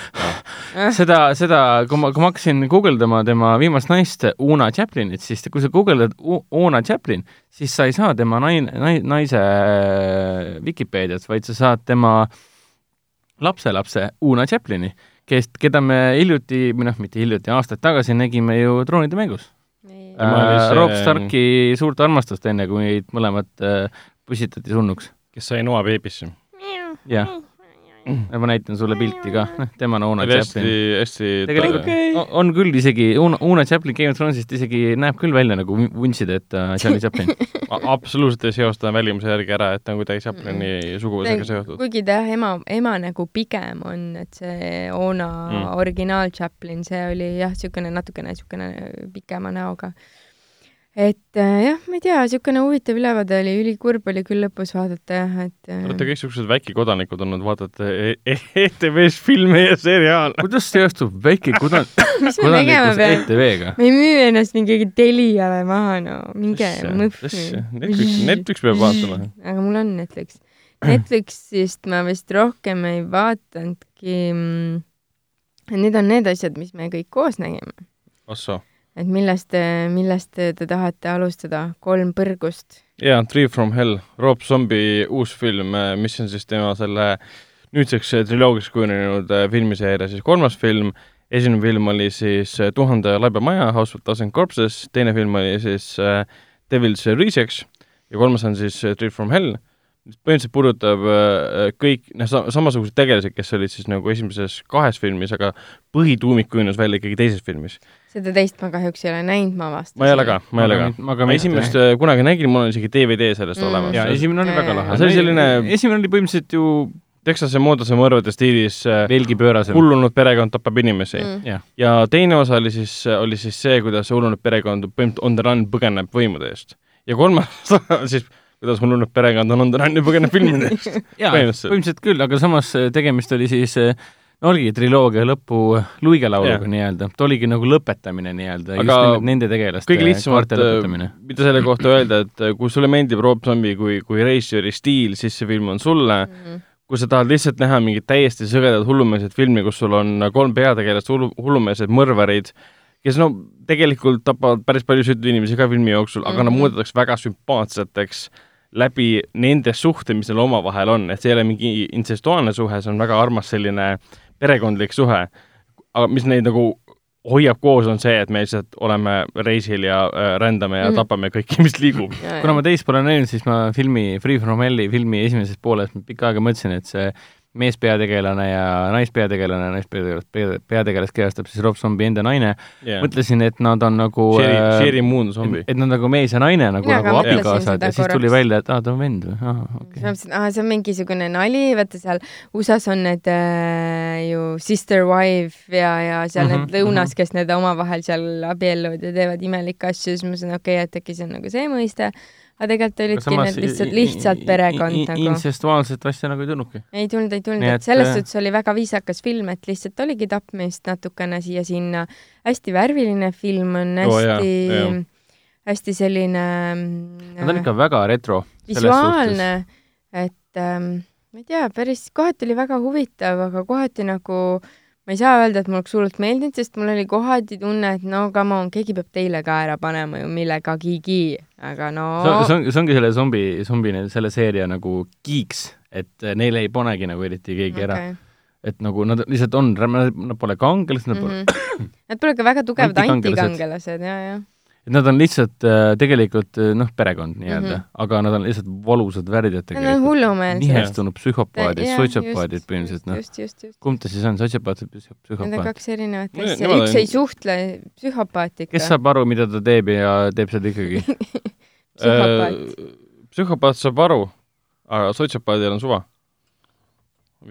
[SPEAKER 4] seda, seda, kui ma, kui ma hakkasin guugeldama tema viimast naist, Una Chaplinit, siis kui sa guugeldad Una Chaplin, siis sa ei saa tema naine, naise äh, Vikipeediat, vaid sa saad tema lapselapse Una Chaplini, kes, keda me hiljuti, või noh, mitte hiljuti, aastaid tagasi nägime ju Troonide mängus
[SPEAKER 2] oli
[SPEAKER 4] äh,. Rob Starki suurt armastust, enne kui neid mõlemat äh, püstitati surnuks.
[SPEAKER 2] kes sai noa beebisse.
[SPEAKER 4] jah, ma näitan sulle pilti ka, noh, tema on Una
[SPEAKER 2] hästi
[SPEAKER 4] Chaplin.,
[SPEAKER 2] hästi
[SPEAKER 4] tegelikult
[SPEAKER 2] tore.
[SPEAKER 4] okay. on küll isegi, Una, Una Chaplin Game of Thronesist isegi näeb küll välja nagu vuntside, et ta on Charlie Chaplin.
[SPEAKER 2] Absoluutselt ei seosta välimuse järgi ära, et ta on kuidagi Chaplini suguvõsaga seotud.
[SPEAKER 3] kuigi ta jah, ema, ema nagu pigem on, et see Ona
[SPEAKER 2] Mm.
[SPEAKER 3] mm. originaal Chaplin, see oli jah, niisugune natukene niisugune pikema näoga. Et äh, jah, ma ei tea, niisugune huvitav ülevaade oli, ülikurb oli küll lõpus vaadata jah, et äh,
[SPEAKER 2] olete kõik siuksed väikekodanikud olnud, vaatate E- E- ETV-s filme ja seriaale.
[SPEAKER 4] kuidas seostub väike kodan-,
[SPEAKER 3] mis me tegema
[SPEAKER 4] kodanlikkus
[SPEAKER 3] peame?
[SPEAKER 4] ETV-ga?
[SPEAKER 3] me ei müü ennast mingi Teliale maha, no minge mõhvi.
[SPEAKER 2] Netflix, Netflix peab vaatama.
[SPEAKER 3] aga mul on Netflix. Netflixist ma vist rohkem ei vaatanudki mm,. Need on need asjad, mis me kõik koos nägime.
[SPEAKER 2] ossoo.
[SPEAKER 3] Et millest, millest te tahate alustada? kolm põrgust.
[SPEAKER 2] jaa, Three from Hell, Rob Zombie uus film, mis on siis tema selle nüüdseks triloogiaks kujunenud äh, filmiseeria siis kolmas film, esimene film oli siis äh, Tuhande laiba maja, House of Thousand Corpses, teine film oli siis äh, Devil's Rejects ja kolmas on siis Three from Hell, mis põhimõtteliselt puudutab kõik noh sa-, samasuguseid tegelasi, kes olid siis nagu esimeses kahes filmis, aga põhituumik kujunes välja ikkagi teises filmis.
[SPEAKER 3] Seda teist ma kahjuks ei ole näinud, ma avastasin.
[SPEAKER 2] ma ei ole ka, ma ei ole ka.
[SPEAKER 4] ma ka
[SPEAKER 2] esimest äh, kunagi nägin, mul on isegi DVD sellest
[SPEAKER 3] Mm.
[SPEAKER 2] olemas.
[SPEAKER 4] jaa, esimene oli väga lahe.
[SPEAKER 2] see oli selline-
[SPEAKER 4] esimene oli põhimõtteliselt ju
[SPEAKER 2] Texase mooduse mõrvade stiilis äh,
[SPEAKER 4] veelgi pöörasem.
[SPEAKER 2] hullunud perekond tapab inimesi mm..
[SPEAKER 4] jah,
[SPEAKER 2] ja teine osa oli siis, oli siis see, kuidas hullunud perekond põhimõtteliselt on the run põgeneb võimude eest. ja kolmas osa siis, kuidas hullunud perekond on on the run ja põgeneb filmide eest.
[SPEAKER 4] jaa,
[SPEAKER 2] Põhimõtteliselt.
[SPEAKER 4] küll, aga samas äh, tegemist oli siis oligi triloogia lõpu luigelauluga nii-öelda, ta oligi nagu lõpetamine nii-öelda, just
[SPEAKER 2] Aga
[SPEAKER 4] nimelt nende tegelaste
[SPEAKER 2] kõige lihtsamalt
[SPEAKER 4] lõpetamine.
[SPEAKER 2] mida selle kohta öelda, et äh, kui sulle meeldib Rob Zombie kui, kui reisijari stiil, siis see film on sulle.
[SPEAKER 3] Mm.
[SPEAKER 2] kui sa tahad lihtsalt näha mingit täiesti sõgedat hullumeelset filmi, kus sul on kolm peategelast hullu, hullumeelsed mõrvarid, kes no tegelikult tapavad päris palju süütuid inimesi ka filmi jooksul mm, -hmm. aga nad
[SPEAKER 3] Mhm.
[SPEAKER 2] muudetakse väga sümpaatseteks läbi nende suhte, mis neil omavahel on, et see ei ole mingi intsestuaalne suhe, see on väga armas selline perekondlik suhe. aga mis neid nagu hoiab koos, on see, et me lihtsalt oleme reisil ja äh, rändame ja mm. -hmm. tapame kõiki, mis liigub.
[SPEAKER 4] kuna ma teist pole näinud, siis ma filmi Free From Hell'i filmi esimeses pooles pikka aega mõtlesin, et see meespeategelane ja naispeategelane, naispeategelast, peategelast kehastab siis Rob Zombie enda naine
[SPEAKER 2] Yeah.
[SPEAKER 4] mõtlesin, et nad on nagu
[SPEAKER 2] Sherry,
[SPEAKER 4] äh,
[SPEAKER 2] Sherry Moon zombie.
[SPEAKER 4] et nad nagu mees ja naine nagu, nagu abikaasad ja siis tuli
[SPEAKER 3] korraks.
[SPEAKER 4] välja, et aa, ta on vend või, aa,
[SPEAKER 3] siis
[SPEAKER 4] okei
[SPEAKER 3] ma. mõtlesin, aa, see on mingisugune nali, vaata seal USA-s on need äh, ju sister wife ja, ja seal mm
[SPEAKER 4] Mhm,
[SPEAKER 3] -hmm, need lõunas, kes need omavahel seal abielluvad ja teevad imelikke asju, siis ma mõtlesin, okei okay,, et äkki see on nagu see mõiste, aga tegelikult olidki need lihtsalt, lihtsalt perekond nagu.
[SPEAKER 4] intsestuaalset asja nagu ei tulnudki.
[SPEAKER 3] ei tulnud, ei tulnud, et selles
[SPEAKER 4] äh,
[SPEAKER 3] suhtes oli väga viisakas film, et lihtsalt oligi tapmist natukene siia-sinna. hästi värviline film on hästi
[SPEAKER 2] jaa.,
[SPEAKER 3] hästi selline
[SPEAKER 4] Nad on ikka väga retro.
[SPEAKER 3] visuaalne, et ähm, ma ei tea, päris kohati oli väga huvitav, aga kohati nagu ma ei saa öelda, et mulle hullult meeldinud, sest mul oli kohati tunne, et no come on, keegi peab teile ka ära panema ju millegagigi, aga no
[SPEAKER 4] see on, see on, see ongi selle zombi, zombi, selle seeria nagu kiiks, et neile ei panegi nagu eriti keegi ära.
[SPEAKER 3] okay.
[SPEAKER 4] et nagu nad lihtsalt on, nad pole kangelased, nad pole
[SPEAKER 3] mm. -hmm. Nad pole ka väga tugevad
[SPEAKER 4] Antikangelased.
[SPEAKER 3] antikangelased ja, ja.
[SPEAKER 4] Et nad on lihtsalt äh, tegelikult äh, noh, perekond nii-öelda mm. -hmm. aga nad on lihtsalt valusad värdjad tegelikult. nihestunud psühhopaadid, sotsiopaadid põhimõtteliselt, noh.
[SPEAKER 3] just, just, just.
[SPEAKER 4] kumb ta siis on, sotsiopaat või psühh-
[SPEAKER 3] Need on
[SPEAKER 4] psühhopaat?
[SPEAKER 3] kaks erinevat
[SPEAKER 2] Ne-
[SPEAKER 3] asja,
[SPEAKER 2] nemad
[SPEAKER 3] üks ei suhtle, psühhopaat ikka.
[SPEAKER 4] kes saab aru, mida ta teeb ja teeb seda ikkagi?
[SPEAKER 3] psühhopaat.
[SPEAKER 2] Äh, psühhopaat saab aru, aga sotsiopaadil on suva.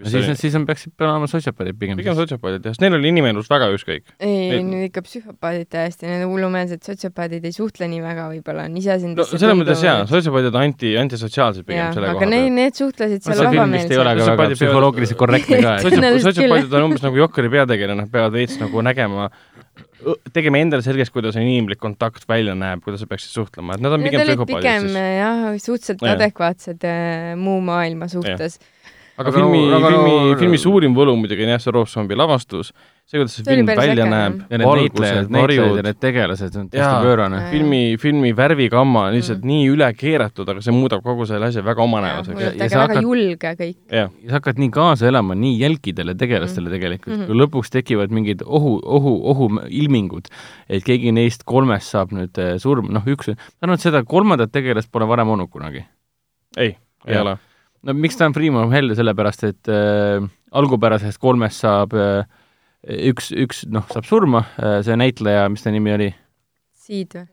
[SPEAKER 4] siis, siis on, peaksid olema sotsiopaadid pigem.
[SPEAKER 2] pigem sotsiopaadid jah, sest neil oli inimelust väga ükskõik.
[SPEAKER 3] ei,
[SPEAKER 2] Neid-
[SPEAKER 3] nüüd ikka psühhopaadid täiesti, need hullumeelsed sotsiopaadid ei suhtle nii väga võib-olla, on ise sind
[SPEAKER 2] no selles mõttes jaa, sotsiopaadid on anti, antisotsiaalsed pigem
[SPEAKER 3] jaa,
[SPEAKER 2] selle
[SPEAKER 3] aga
[SPEAKER 2] koha
[SPEAKER 3] need,
[SPEAKER 2] pealt.
[SPEAKER 3] need suhtlesid seal
[SPEAKER 4] vist ei ole
[SPEAKER 3] vabameelselt.
[SPEAKER 4] ka väga psühholoogiliselt korrektne ka, et
[SPEAKER 3] Sotsiopaadid-
[SPEAKER 2] on umbes nagu Jokkeri peategelane, nad peavad veits nagu nägema, tegema endale selgeks, kuidas inimlik kontakt välja näeb, kuidas sa peaksid suhtlema, et nad on
[SPEAKER 3] Need
[SPEAKER 2] pigem psühhopaadid siis.
[SPEAKER 3] jah, suhteliselt adekvaatsed äh, muu maailma suhtes.
[SPEAKER 2] aga
[SPEAKER 4] Aga
[SPEAKER 2] filmi filmi filmi suurim võlu muidugi on jah, see Rob Zombie lavastus, see, kuidas see
[SPEAKER 3] See
[SPEAKER 2] film välja näeb
[SPEAKER 3] jah.
[SPEAKER 4] ja, need näitlejad,
[SPEAKER 2] valgused,
[SPEAKER 4] näitlejad ja
[SPEAKER 2] varjud,
[SPEAKER 4] need tegelased, see on täiesti pöörane.
[SPEAKER 2] Filmi, filmi värvigamma on lihtsalt
[SPEAKER 3] Mm.
[SPEAKER 2] nii üle keeratud, aga see muudab kogu selle asja väga
[SPEAKER 3] hullult
[SPEAKER 4] ja
[SPEAKER 3] äge,
[SPEAKER 4] sa hakkad-
[SPEAKER 3] julge kõik.
[SPEAKER 4] ja sa hakkad nii kaasa elama nii jälkidele tegelastele tegelikult
[SPEAKER 3] Mhm.
[SPEAKER 4] kui lõpuks tekivad mingid ohu, ohu, ohuilmingud, et keegi neist kolmest saab nüüd eh, surma, noh, üks, ma arvan, et seda kolmandat tegelast pole varem olnud kunagi.
[SPEAKER 2] ei, ei
[SPEAKER 4] Jah.
[SPEAKER 2] ole.
[SPEAKER 4] No miks ta on Freeman Hell, sellepärast et äh, algupärasest kolmest saab äh, üks, üks noh, saab surma äh,, see näitleja, mis ta nimi oli,
[SPEAKER 3] siid või?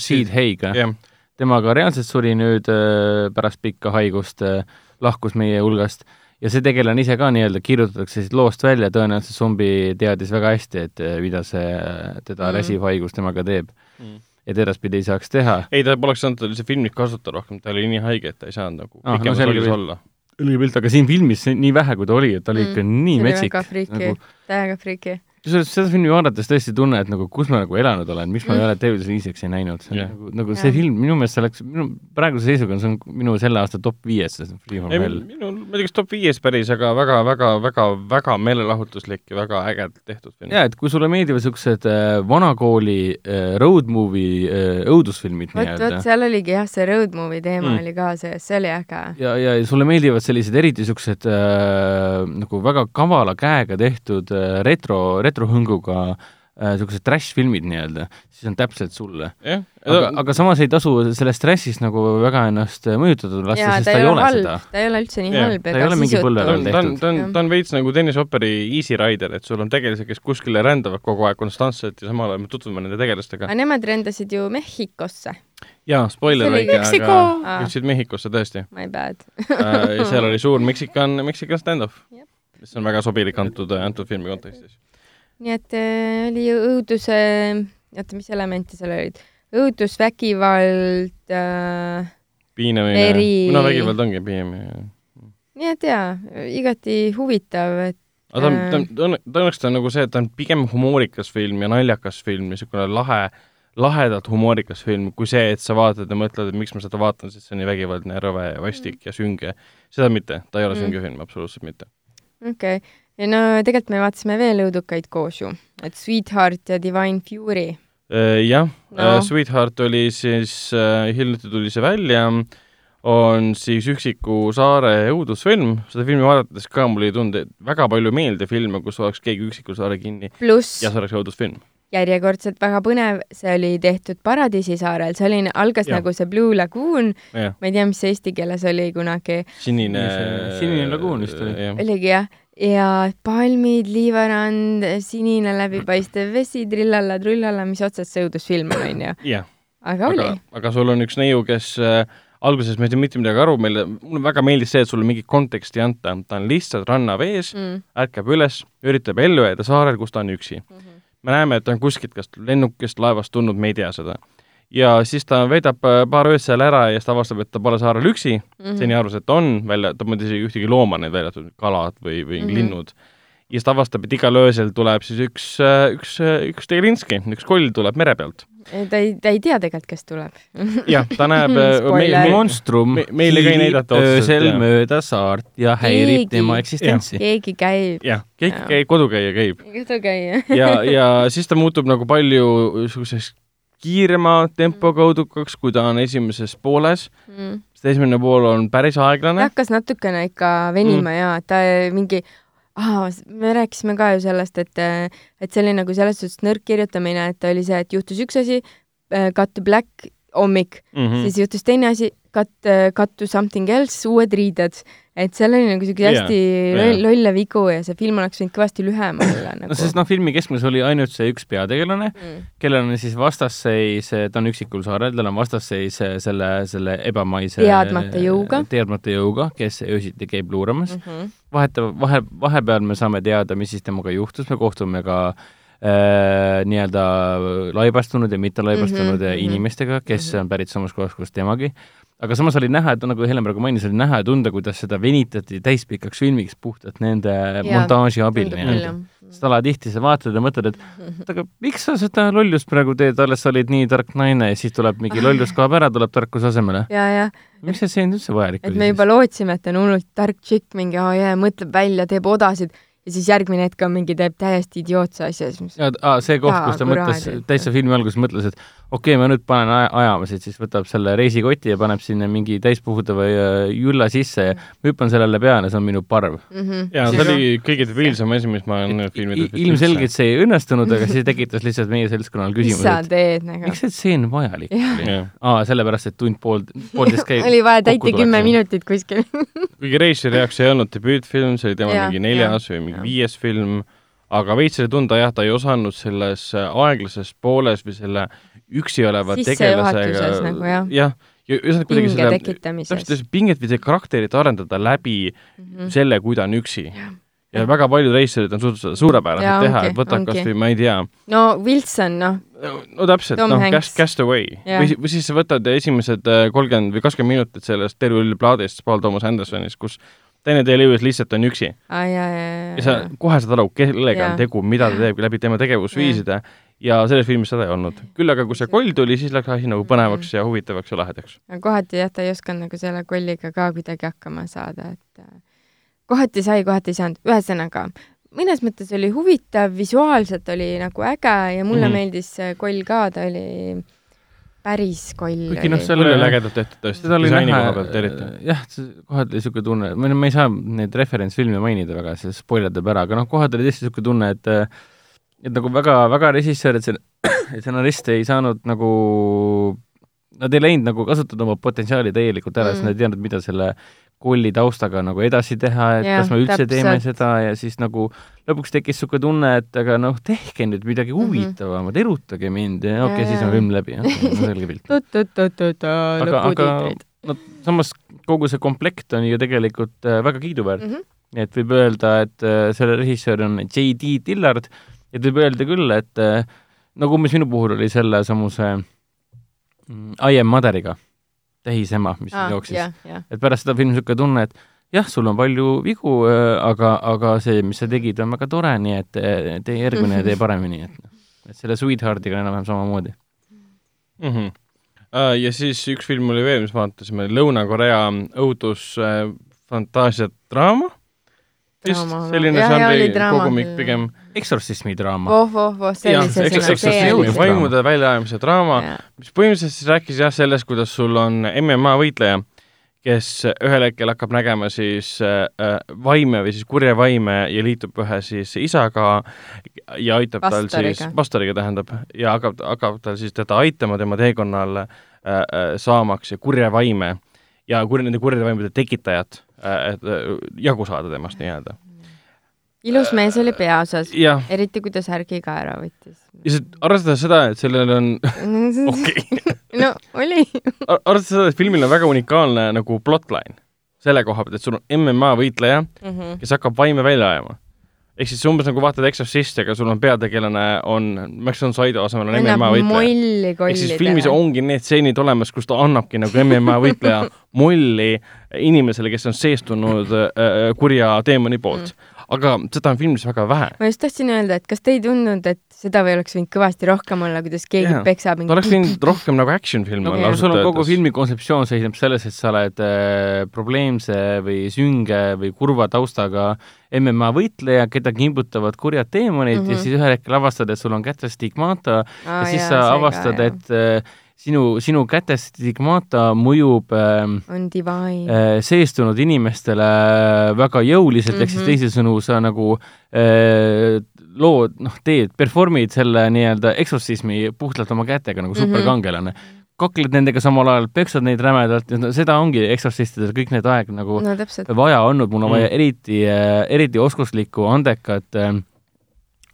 [SPEAKER 4] Sid Haig,
[SPEAKER 2] jah,
[SPEAKER 4] tema ka reaalselt suri nüüd äh, pärast pikka haigust äh,, lahkus meie hulgast ja see tegelane ise ka nii-öelda kirjutatakse siit loost välja, tõenäoliselt zombi teadis väga hästi, et äh, mida see äh, teda mm. räsiv haigus temaga teeb
[SPEAKER 2] Mm.
[SPEAKER 4] Et edaspidi ei saaks teha.
[SPEAKER 2] ei, ta poleks saanud see filmis kasutada rohkem, ta oli nii haige, et ta ei saanud nagu
[SPEAKER 4] Ah, no
[SPEAKER 2] pikemas
[SPEAKER 4] selge
[SPEAKER 2] rollis olla.
[SPEAKER 4] õige pilt, aga siin filmis nii vähe, kui ta oli, et ta oli
[SPEAKER 3] Mm,
[SPEAKER 4] ikka nii metsik
[SPEAKER 3] väga friiki
[SPEAKER 4] nagu,
[SPEAKER 3] täiega friiki.
[SPEAKER 4] Kusjuures seda filmi vaadates tõesti tunne, et nagu kus ma nagu elanud olen, miks ma
[SPEAKER 3] Mm.
[SPEAKER 4] ei ole David Leeseks ei näinud
[SPEAKER 2] Jah.
[SPEAKER 4] nagu, nagu
[SPEAKER 3] Jah.
[SPEAKER 4] see film, minu meelest see läks, minu praeguse seisuga on see on minu selle aasta top viies, see Free From Hell.
[SPEAKER 2] minul, ma ei tea, kas top viies päris, aga väga, väga, väga, väga meelelahutuslik ja väga ägedalt tehtud film.
[SPEAKER 4] jaa, et kui sulle meeldivad niisugused äh, vanakooli äh, road movie äh, õudusfilmid
[SPEAKER 3] vot, vot seal oligi jah, see road movie teema
[SPEAKER 2] Mm.
[SPEAKER 3] oli ka sees, see oli äge.
[SPEAKER 4] ja, ja sulle meeldivad sellised eriti niisugused äh, nagu väga kavala käega tehtud äh, retro, retrohõnguga äh, niisugused trash-filmid nii-öelda, siis on täpselt sulle.
[SPEAKER 2] jah,
[SPEAKER 4] aga, aga samas ei tasu sellest trassist nagu väga ennast mõjutada lasta, sest
[SPEAKER 3] ta ei ole
[SPEAKER 4] halb.
[SPEAKER 3] halb, ta ei ole üldse nii
[SPEAKER 2] Jah,
[SPEAKER 3] halb
[SPEAKER 4] ta
[SPEAKER 3] ega
[SPEAKER 4] põlve
[SPEAKER 2] ta on, ta on, ta on ta on veits nagu tenniseoperi Easy Rider, et sul on tegelased, kes kuskile rändavad kogu aeg konstantselt ja samal ajal me tutvume nende tegelastega
[SPEAKER 3] aga. nemad rendasid ju Mehhikosse,
[SPEAKER 2] jaa, spoiler väike, aga jõudsid Mehhikosse tõesti
[SPEAKER 3] my bad.
[SPEAKER 2] äh,. seal oli suur Meksikan, Meksikan stand-off
[SPEAKER 3] Jep.,
[SPEAKER 2] mis on väga sobilik antud, antud filmi kontekstis.
[SPEAKER 3] Nii et äh, oli õuduse, oota, mis elemente seal olid? õudus, vägivald äh,,
[SPEAKER 2] piinamine
[SPEAKER 3] Veri.,
[SPEAKER 2] no vägivald ongi piinamine.
[SPEAKER 3] nii et jaa, igati huvitav, et
[SPEAKER 2] aga ta on, ta on, ta on, õnneks ta on nagu see, et ta on pigem humoorikas film ja naljakas film niisugune lahe, lahedalt humoorikas film, kui see, et sa vaatad ja mõtled, et miks ma seda vaatan, sest see on nii vägivaldne ja rõve ja vastik ja sünge. seda mitte, ta ei ole
[SPEAKER 3] Mm.
[SPEAKER 2] sünge film, absoluutselt mitte.
[SPEAKER 3] okei okay.. Ja no tegelikult me vaatasime veel õudukaid koos ju, et Sweetheart ja Divine Fury.
[SPEAKER 2] Äh, jah
[SPEAKER 3] No.
[SPEAKER 2] no., Sweetheart oli siis äh,, hiljuti tuli see välja, on siis Üksiku saare õudusfilm, seda filmi vaadates ka mul ei tulnud väga palju meelde filme, kus oleks keegi Üksikul saare kinni
[SPEAKER 3] pluss
[SPEAKER 2] ja see oleks õudusfilm.
[SPEAKER 3] järjekordselt väga põnev, see oli tehtud Paradiisi saarel, see oli, algas
[SPEAKER 2] Jah.
[SPEAKER 3] nagu see Blue Lagoon, ma ei tea, mis see eesti keeles oli kunagi,
[SPEAKER 2] sinine
[SPEAKER 4] Sinine Laguun vist oli.
[SPEAKER 3] oligi jah, ja palmid, liivarand, sinine läbipaistev vesi, trillalla-trullalla, mis otsast see õudusfilm on, onju. aga oli
[SPEAKER 2] aga, sul on üks neiu, kes äh, alguses me ei saanud mitte midagi aru, meile, mulle väga meeldis see, et sulle mingit konteksti ei anta, ta on lihtsalt rannavees mm.. ärkab üles, üritab ellu jääda saarel, kus ta on üksi mm. -hmm. me näeme, et ta on kuskilt kas lennukist, laevast tulnud, me ei tea seda. Ja siis ta veedab äh, paar ööd seal ära ja siis ta avastab, et ta pole saarel üksi mm. -hmm. seni arvas, et on välja, ta polnud isegi ühtegi looma neid välja kalad või, või mm. -hmm. linnud. ja siis ta avastab, et igal öösel tuleb siis üks, üks, üks Tegelinski, üks koll tuleb mere pealt.
[SPEAKER 3] ta ei, ta ei tea tegelikult, kes tuleb.
[SPEAKER 2] jah, ta näeb
[SPEAKER 3] Spoiler.
[SPEAKER 2] me,
[SPEAKER 4] monstrum
[SPEAKER 2] me- meile ka ei näidata otseselt,
[SPEAKER 4] öösel mööda saart ja häirib
[SPEAKER 3] Keegi.
[SPEAKER 4] tema eksistentsi.
[SPEAKER 3] keegi käib.
[SPEAKER 2] jah, keegi
[SPEAKER 3] Jaa.
[SPEAKER 2] käib, kodukäija käib
[SPEAKER 3] kodukäija.
[SPEAKER 2] ja, ja siis ta muutub nagu palju niisuguseks kiirema tempoga õudukaks, kui ta on esimeses pooles,
[SPEAKER 3] Mm.
[SPEAKER 2] sest esimene pool on päris aeglane.
[SPEAKER 3] hakkas natukene ikka venima mm. ja ta mingi ah,, me rääkisime ka ju sellest, et, et see oli nagu selles suhtes nõrk kirjutamine, et oli see, et juhtus üks asi, cut to black, hommik
[SPEAKER 2] Mm
[SPEAKER 3] mm., siis juhtus teine asi, cut, cut to something else, uued riided. et seal oli nagu siuke
[SPEAKER 2] Jaa,
[SPEAKER 3] hästi loll- lolle vigu ja see film oleks võinud kõvasti lühem olla nagu
[SPEAKER 4] no sest noh, filmi keskmes oli ainult see üks peategelane,
[SPEAKER 3] mm..
[SPEAKER 4] kellel on siis vastasseis, ta on üksikul saarel, tal on vastasseis selle, selle ebamaise
[SPEAKER 3] Teadmata jõuga.
[SPEAKER 4] teadmata jõuga, kes öösiti käib luuramas mm.
[SPEAKER 3] Mm -hmm.
[SPEAKER 4] vahetava, vahe, vahepeal me saame teada, mis siis temaga juhtus, me kohtume ka äh, nii-öelda laibastunud ja mitte laibastunud mm
[SPEAKER 3] Mhm,
[SPEAKER 4] -hmm,
[SPEAKER 3] mhm.
[SPEAKER 4] inimestega, kes on pärit samast kohast, kus temagi. aga samas oli näha, et nagu Helen praegu mainis, oli näha ja tunda, kuidas seda venitati täispikaks filmiks puhtalt nende montaaži abil nii-öelda. sest alatihti sa vaatad ja mõtled, et oot, aga miks sa seda lollust praegu teed, alles sa olid nii tark naine ja siis tuleb mingi lollus kaob ära, tuleb tarkuse asemele.
[SPEAKER 3] ja, ja
[SPEAKER 4] miks see stseen üldse vajalik
[SPEAKER 3] et
[SPEAKER 4] oli
[SPEAKER 3] me juba lootsime, et on hullult tark tšikk, mingi aa jaa, mõtleb välja, teeb odasid ja siis järgmine hetk on mingi, teeb täiesti idiootse asja, siis
[SPEAKER 4] ja aa, see koht, kus ta mõtles täitsa filmi alguses mõtles, et okei okay,, ma nüüd panen aja, ajamasid, siis võtab selle reisikoti ja paneb sinna mingi täispuhutava äh, jülla sisse ja ma hüppan sellele peale, see on minu parv.
[SPEAKER 3] mm -hmm.
[SPEAKER 2] ja see oli kõige debiilsem asi, mis ma olen filmides.
[SPEAKER 4] ilmselgelt see ei õnnestunud, aga see tekitas lihtsalt meie seltskonnal
[SPEAKER 3] mis sa
[SPEAKER 4] küsimuse,
[SPEAKER 3] teed nagu
[SPEAKER 4] miks. see tseen vajalik oli? aa, sellepärast, et tund pool, poolteist käib.
[SPEAKER 3] oli vaja täita kümme minutit kuskil.
[SPEAKER 2] kuigi reisijari jaoks ei olnud debüütfilm, see oli temal
[SPEAKER 3] Jaa,
[SPEAKER 2] mingi neljas või mingi
[SPEAKER 3] jaa.
[SPEAKER 2] viies film, aga veits oli tunda jah, ta ei osanud selles äh, aeglases pooles või selle üksi oleva tegelasega
[SPEAKER 3] nagu, jah.
[SPEAKER 2] ja ühesõnaga kuidagi seda täpselt, pinget või seda karakterit arendada läbi
[SPEAKER 3] Mhm.
[SPEAKER 2] selle, kui ta on üksi. ja väga paljud reisijaid on suutnud seda suurepäraselt teha, et võta
[SPEAKER 3] ongi.
[SPEAKER 2] kas või ma ei tea,
[SPEAKER 3] no Wilson, noh,
[SPEAKER 2] no täpselt, noh,
[SPEAKER 3] Hanks.
[SPEAKER 2] Cast, Castaway
[SPEAKER 3] Jah.
[SPEAKER 2] või, või siis sa võtad esimesed äh, kolmkümmend või kakskümmend minutit sellest Terry Hill plaadist Paul Thomas Andersonist, kus Daniel Day-Lewis lihtsalt on üksi
[SPEAKER 3] aa jaa, jaa,
[SPEAKER 2] ja sa
[SPEAKER 3] jaa.
[SPEAKER 2] kohe saad aru, kellega
[SPEAKER 3] Jaa.
[SPEAKER 2] on tegu, mida ta teeb läbi tema tegevusviiside ja selles filmis seda ei olnud. küll aga kui see koll tuli, siis läks asi nagu põnevaks ja huvitavaks ja lahedaks.
[SPEAKER 3] kohati jah, ta ei osanud nagu selle kolliga ka kuidagi hakkama saada, et äh, kohati sai, kohati ei saanud, ühesõnaga mõnes mõttes oli huvitav, visuaalselt oli nagu äge ja mulle mm. -hmm. meeldis see koll ka, ta oli päris koll
[SPEAKER 4] Kuigi noh,
[SPEAKER 3] oli.
[SPEAKER 4] seal-
[SPEAKER 2] oli ägedalt tehtud tõesti,
[SPEAKER 4] seda oli
[SPEAKER 2] disaini
[SPEAKER 4] näha
[SPEAKER 2] koha pealt eriti.
[SPEAKER 4] jah, kohati oli niisugune tunne, ma, ma ei saa neid referentsfilme mainida väga, see spoilerdab ära, aga noh, kohati oli tõesti niisugune tunne, et et nagu väga, väga režissöör, et see, stsenarist ei saanud nagu Nad ei läinud nagu kasutada oma potentsiaali täielikult ära mm., sest
[SPEAKER 3] Mm.
[SPEAKER 4] nad ei teadnud, mida selle kolli taustaga nagu edasi teha, et
[SPEAKER 3] Jah,
[SPEAKER 4] kas me üldse
[SPEAKER 3] täpselt.
[SPEAKER 4] teeme seda ja siis nagu lõpuks tekkis niisugune tunne, et aga noh, tehke nüüd midagi
[SPEAKER 3] Mhm.
[SPEAKER 4] huvitavamat, erutage mind ja okei
[SPEAKER 3] Ja,
[SPEAKER 4] okay,, siis
[SPEAKER 3] ja.
[SPEAKER 4] on film läbi, jah, selge pilt. aga, aga no samas kogu see komplekt on ju tegelikult väga kiiduväärt mm. -hmm. et võib öelda, et äh, selle režissöör on J.D. Dillard, et võib öelda küll, et äh, nagu umbes minu puhul oli selle samuse mm, I am Mother'iga, tehisema, mis ah, jooksis.
[SPEAKER 3] jah, jah.
[SPEAKER 4] et pärast seda filmi niisugune tunne, et jah, sul on palju vigu, aga, aga see, mis sa tegid, on väga tore, nii et äh, tee järgmine ja tee paremini, et noh, et selle Sweetheartiga enam-vähem samamoodi.
[SPEAKER 2] mm. -hmm. ja siis üks film oli veel, mis vaatasime, Lõuna-Korea õudus äh, vist selline žanri kogumik pigem.
[SPEAKER 4] Eksortsismi draama.
[SPEAKER 3] voh, voh, voh,
[SPEAKER 2] eks-
[SPEAKER 3] sõna.
[SPEAKER 2] vaimude väljaajamise draama, mis põhimõtteliselt siis rääkis jah sellest, kuidas sul on MMA võitleja, kes ühel hetkel hakkab nägema siis äh, vaime või siis kurje vaime ja liitub ühe siis isaga ja aitab tal siis,
[SPEAKER 3] Pastoriga.
[SPEAKER 2] pastoriga tähendab, ja hakkab, hakkab tal siis teda aitama tema teekonnal äh, äh, saamaks kurje vaime ja kur-, nende kurjade vaimude tekitajad äh,, et äh, jagu saada temast nii-öelda.
[SPEAKER 3] Ilus mees oli peaosas, eriti kui ta särgi ka ära võttis.
[SPEAKER 2] lihtsalt arvestades seda, et sellel on okei
[SPEAKER 3] no oli.
[SPEAKER 2] Ar- arvestades seda, et filmil on väga unikaalne nagu plotline selle koha pealt, et sul on MMA võitleja, kes hakkab vaime välja ajama. ehk siis umbes nagu vaatad Exorcisti, aga sul on peategelane on Maxon Saido asemel on MMA võitleja. ehk siis filmis ongi need stseenid olemas, kus ta annabki nagu MMA võitleja molli inimesele, kes on seestunud äh, kurja teemani poolt mm.. Aga seda on filmis väga vähe.
[SPEAKER 3] ma just tahtsin öelda, et kas te ei tundnud, et seda või oleks võinud kõvasti rohkem olla, kuidas keegi
[SPEAKER 2] Jaa.
[SPEAKER 3] peksab
[SPEAKER 2] ta oleks võinud rohkem nagu action film
[SPEAKER 4] no
[SPEAKER 2] olla
[SPEAKER 4] kui sul on kogu filmi kontseptsioon seisneb selles, et sa oled äh, probleemse või sünge või kurva taustaga MMA võitleja, keda kimbutavad kurjad teemonid mm
[SPEAKER 3] Mhm.
[SPEAKER 4] -hmm. ja siis ühel hetkel avastad, et sul on kätes stigmata ja siis sa avastad, et äh, sinu, sinu kätes stigmata mõjub äh,
[SPEAKER 3] on divine.
[SPEAKER 4] äh, seestunud inimestele väga jõuliselt mm, -hmm. ehk siis
[SPEAKER 3] Mhm.
[SPEAKER 4] teisisõnu sa nagu äh, lood, noh, teed, perform'id selle nii-öelda eksotsismi puhtalt oma kätega nagu
[SPEAKER 3] Mhm.
[SPEAKER 4] superkangelane mm. -hmm. kakled nendega samal ajal, peksad neid rämedalt seda ongi eksotsistidel kõik need aeg nagu
[SPEAKER 3] no täpselt.
[SPEAKER 4] vaja olnud, mul on vaja
[SPEAKER 2] Mm.
[SPEAKER 4] eriti, eriti oskuslikku, andekat äh,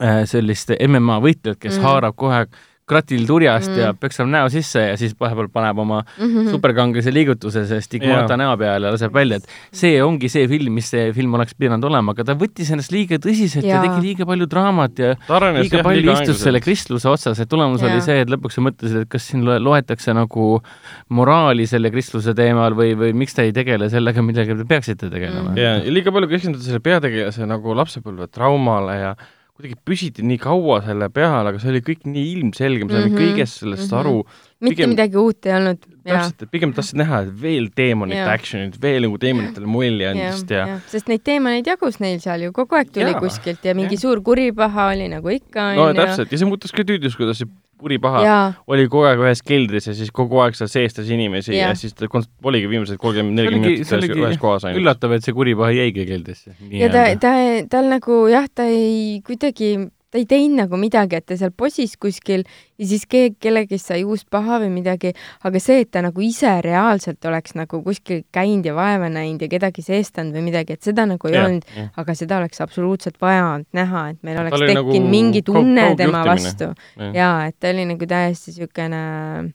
[SPEAKER 4] äh, sellist MMA võitlejat, kes
[SPEAKER 3] mm.
[SPEAKER 4] haarab kohe kratil turjast mm.
[SPEAKER 3] Mm.
[SPEAKER 4] ja peksab näo sisse ja siis vahepeal paneb oma
[SPEAKER 3] Mhm.
[SPEAKER 4] superkangelase liigutuse see stigmata
[SPEAKER 2] Jaa.
[SPEAKER 4] näo peale ja laseb välja, et see ongi see film, mis see film oleks pidanud olema, aga ta võttis ennast liiga tõsiselt ja, ja tegi liiga palju draamat ja
[SPEAKER 2] ta arenes
[SPEAKER 4] liiga
[SPEAKER 2] jah,
[SPEAKER 4] palju
[SPEAKER 2] liiga
[SPEAKER 4] istus selle
[SPEAKER 2] aeglaselt.
[SPEAKER 4] kristluse otsas, et tulemus
[SPEAKER 3] Jaa.
[SPEAKER 4] oli see, et lõpuks sa mõtlesid, et kas siin loe- loetakse nagu moraali selle kristluse teemal või, või miks te ei tegele sellega, millega te peaksite tegelema
[SPEAKER 3] Mhm.
[SPEAKER 2] ja, ja liiga palju keskenduti selle peategelase nagu lapsepõlve traumale ja kuidagi püsiti nii kaua selle peal, aga see oli kõik nii ilmselge, me saime mm -hmm. kõigest sellest
[SPEAKER 3] mhm.
[SPEAKER 2] aru.
[SPEAKER 3] mitte
[SPEAKER 2] pigem-
[SPEAKER 3] midagi uut ei olnud.
[SPEAKER 2] täpselt, et pigem tahtsid näha veel teemonite
[SPEAKER 3] Jaa.
[SPEAKER 2] action'it, veel nagu teemonitele mulje andmist ja, ja.
[SPEAKER 3] sest neid teemaneid jagus neil seal ju kogu aeg tuli
[SPEAKER 2] Jaa.
[SPEAKER 3] kuskilt ja mingi
[SPEAKER 2] Jah.
[SPEAKER 3] suur kuripaha oli nagu ikka
[SPEAKER 2] no
[SPEAKER 3] onju.
[SPEAKER 2] täpselt ja see muutus ka tüüdus, kuidas see puripaha
[SPEAKER 3] jaa,
[SPEAKER 2] oli kogu aeg ühes keldris ja siis kogu aeg seal seestas inimesi ja, ja siis ta oligi viimased kolmkümmend, nelikümmend minutit
[SPEAKER 4] see
[SPEAKER 2] selles
[SPEAKER 4] oligi
[SPEAKER 2] ühes kohas ainult.
[SPEAKER 4] üllatav, et see kuripaha jäigi keldrisse.
[SPEAKER 3] ja ta, ta, tal nagu jah, ta ei kuidagi, ta ei teinud nagu midagi, et ta seal posis kuskil ja siis keegi, kellegist sai uus paha või midagi, aga see, et ta nagu ise reaalselt oleks nagu kuskil käinud ja vaeva näinud ja kedagi seestanud või midagi, et seda nagu ei olnud, aga seda oleks absoluutselt vaja olnud näha, et meil oleks tekkinud
[SPEAKER 2] nagu
[SPEAKER 3] mingi
[SPEAKER 2] kaug-
[SPEAKER 3] tunne
[SPEAKER 2] kaugjuhtimine.
[SPEAKER 3] tema vastu. jaa, et ta oli nagu täiesti niisugune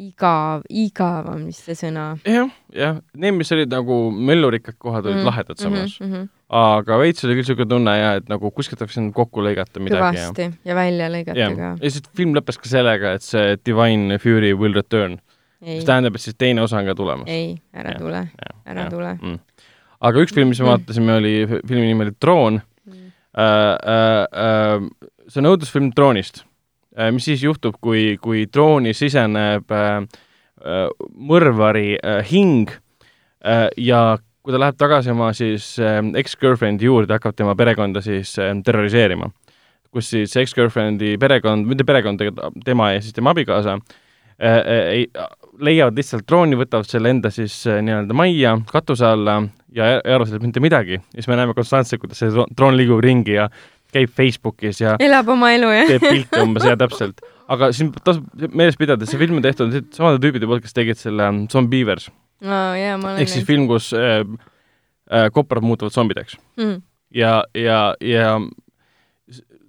[SPEAKER 3] igav, igavam vist see sõna.
[SPEAKER 2] jah, jah, need, mis olid nagu möllurikkad kohad, olid
[SPEAKER 3] Mm,
[SPEAKER 2] lahedad samas.
[SPEAKER 3] mm. -hmm.
[SPEAKER 2] Aga veits oli küll niisugune tunne ja et nagu kuskilt oleks võinud kokku lõigata midagi ja
[SPEAKER 3] kõvasti ja välja lõigata
[SPEAKER 2] jah,
[SPEAKER 3] ka
[SPEAKER 2] ja. siis film lõppes ka sellega, et see Divine Fury will return, mis, tähendab, et siis teine osa on ka tulemas.
[SPEAKER 3] ei, ära
[SPEAKER 2] Jah,
[SPEAKER 3] tule, ära tule.
[SPEAKER 2] Mm. aga üks film, mis me
[SPEAKER 3] Mm.
[SPEAKER 2] vaatasime, oli, filmi nimi oli Troon
[SPEAKER 3] Mm.
[SPEAKER 2] äh,. Äh, äh, see on õudusfilm droonist äh,. mis siis juhtub, kui, kui drooni siseneb äh, äh, mõrvari äh, hing äh, ja kui ta läheb tagasi oma siis äh, ex-girlfriend'i juurde, hakkab tema perekonda siis äh, terroriseerima. kus siis ex-girlfriend'i perekond, mitte perekond, tema ja siis tema abikaasa äh, äh, ei, leiavad lihtsalt drooni, võtavad selle enda siis äh, nii-öelda majja katuse alla ja ei arva sellest mitte midagi. ja siis me näeme konstantselt, kuidas see dro- droon liigub ringi ja käib Facebookis ja
[SPEAKER 3] elab oma elu, jah?
[SPEAKER 2] teeb pilte umbes ja täpselt. aga siin tasub meeles pidada, see film on tehtud samade tüübide poolt, kes tegid selle ähm,
[SPEAKER 3] Ma olen
[SPEAKER 2] ehk siis film, kus äh, äh, koprad muutuvad zombideks
[SPEAKER 3] mm..
[SPEAKER 2] ja, ja, ja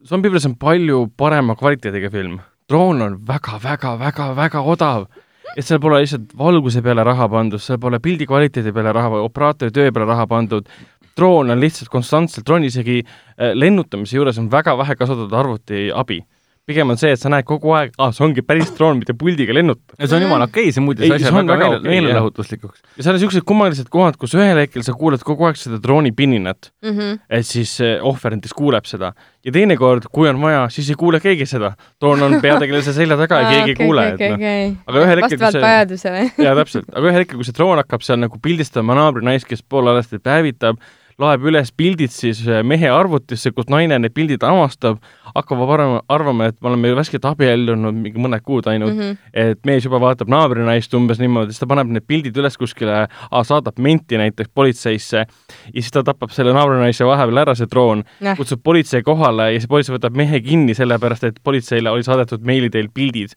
[SPEAKER 2] Zombievers on palju parema kvaliteediga film. droon on väga-väga-väga-väga odav et seal pole lihtsalt valguse peale raha pandud, seal pole pildi kvaliteedi peale raha, operaatori töö peale raha pandud, droon on lihtsalt konstantselt, drooni isegi äh, lennutamise juures on väga vähe kasutatud arvuti abi. Pigem on see, et sa näed kogu aeg, aa, see ongi päris droon, mitte puldiga lennutab.
[SPEAKER 4] ja see on jumala okei, see muutis
[SPEAKER 2] Ei,
[SPEAKER 4] asja väga
[SPEAKER 2] väga
[SPEAKER 4] meelelahutuslikuks.
[SPEAKER 2] ja seal on niisugused kummalised kohad, kus ühel hetkel sa kuuled kogu aeg seda drooni pininat,
[SPEAKER 3] Mm -hmm.
[SPEAKER 2] et siis see ohverendis kuuleb seda. ja teinekord, kui on vaja, siis ei kuule keegi seda. droon on peategelase selja taga ja keegi ei kuule, et noh. Aga ühel hetkel, kui see-
[SPEAKER 3] vajadusele.
[SPEAKER 2] jaa, täpselt, aga ühel hetkel, kui see droon hakkab seal nagu pildistama naabrinaist, kes poolalasti päevitab, loeb üles pildid siis äh, mehe arvutisse, kus naine need pildid avastab, hakkavad arvama, arvama, et me oleme värskelt abiellunud mingi mõned kuud ainult mm. -hmm. et mees juba vaatab naabrinaist umbes niimoodi, siis ta paneb need pildid üles kuskile, saadab menti näiteks politseisse ja siis ta tapab selle naabrinaise vahepeal ära, see droon,
[SPEAKER 3] Näh.
[SPEAKER 2] kutsub politsei kohale ja see politsei võtab mehe kinni, sellepärast et politseile oli saadetud meili teel pildid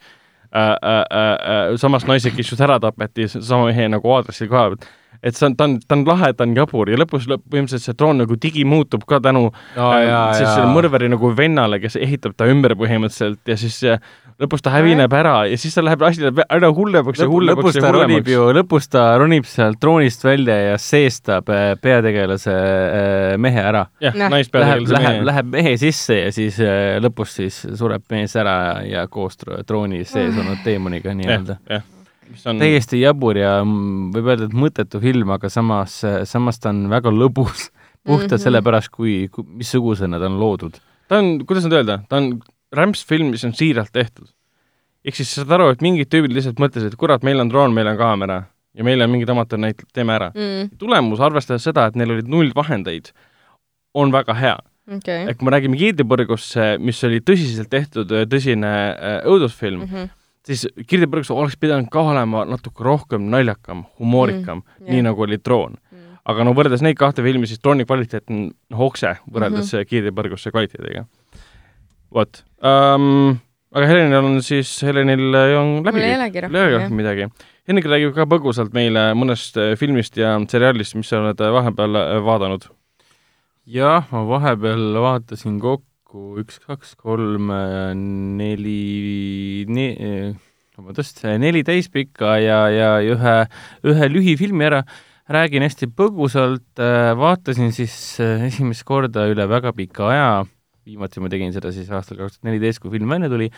[SPEAKER 2] äh, äh, äh, äh, samast naisest, kes just ära tapeti, sama mehe nagu aadressil koha pealt. Et see on, ta on, ta on lahe, ta on jabur ja lõpus lõpp, põhimõtteliselt see droon nagu digi muutub ka tänu äh, siis selle mõrvari nagu vennale, kes ehitab ta ümber põhimõtteliselt ja siis äh, lõpus ta hävineb ära ja siis ta läheb, asi läheb aina hullemaks ja hullemaks
[SPEAKER 4] lõpus
[SPEAKER 2] ja
[SPEAKER 4] ta ronib
[SPEAKER 2] hullemaks.
[SPEAKER 4] ju, lõpus ta ronib sealt troonist välja ja seestab äh, peategelase äh, mehe ära.
[SPEAKER 2] jah.
[SPEAKER 4] Läheb,
[SPEAKER 2] naispeategelase
[SPEAKER 4] läheb,
[SPEAKER 2] mehe.
[SPEAKER 4] läheb mehe sisse ja siis lõpus siis sureb mees ära ja koos tro- trooni sees olnud teemoniga nii-öelda.
[SPEAKER 2] jah, mis on
[SPEAKER 4] täiesti jabur ja võib öelda, et mõttetu film, aga samas, samas ta on väga lõbus. puhtalt mm. -hmm. sellepärast, kui, kui, missugusena ta on loodud.
[SPEAKER 2] ta on, kuidas nüüd öelda, ta on rämpsfilm, mis on siiralt tehtud. ehk siis sa saad aru, et mingid tüübid lihtsalt mõtlesid, et kurat, meil on droon, meil on kaamera ja meil on mingid amatöörnäitlejad, teeme ära.
[SPEAKER 3] Mm,
[SPEAKER 2] tulemus, arvestades seda, et neil olid null vahendeid, on väga hea.
[SPEAKER 3] okei.
[SPEAKER 2] et kui me räägime Kirdipõrgust, mis oli tõsiselt tehtud tõsine äh, õudusfilm mm,
[SPEAKER 3] Mhm.
[SPEAKER 2] -hmm. Siis Kirdipõrgus oleks pidanud ka olema natuke rohkem naljakam, humoorikam mm,,
[SPEAKER 3] jah.
[SPEAKER 2] nii nagu oli Troon. aga no võrreldes neid kahte filmi, siis Trooni kvaliteet on noh, okse võrreldes mm -hmm. Kirdipõrguse kvaliteediga. vot um,. aga Helenil on siis, Helenil on läbi
[SPEAKER 3] mul ei olegi
[SPEAKER 2] ei ole
[SPEAKER 3] rohkem,
[SPEAKER 2] rohkem midagi. Henrik räägib ka põgusalt meile mõnest äh, filmist ja seriaalist, mis sa oled äh, vahepeal äh, vaadanud.
[SPEAKER 4] jah, ma vahepeal vaatasin kokku üks, kaks, kolm, neli ne,, vabandust, neli täispikka ja, ja ja ühe, ühe lühifilmi ära. räägin hästi põgusalt, vaatasin siis äh, esimest korda üle väga pika aja, viimati ma tegin seda siis aastal kaks tuhat neliteist, kui film välja tuli,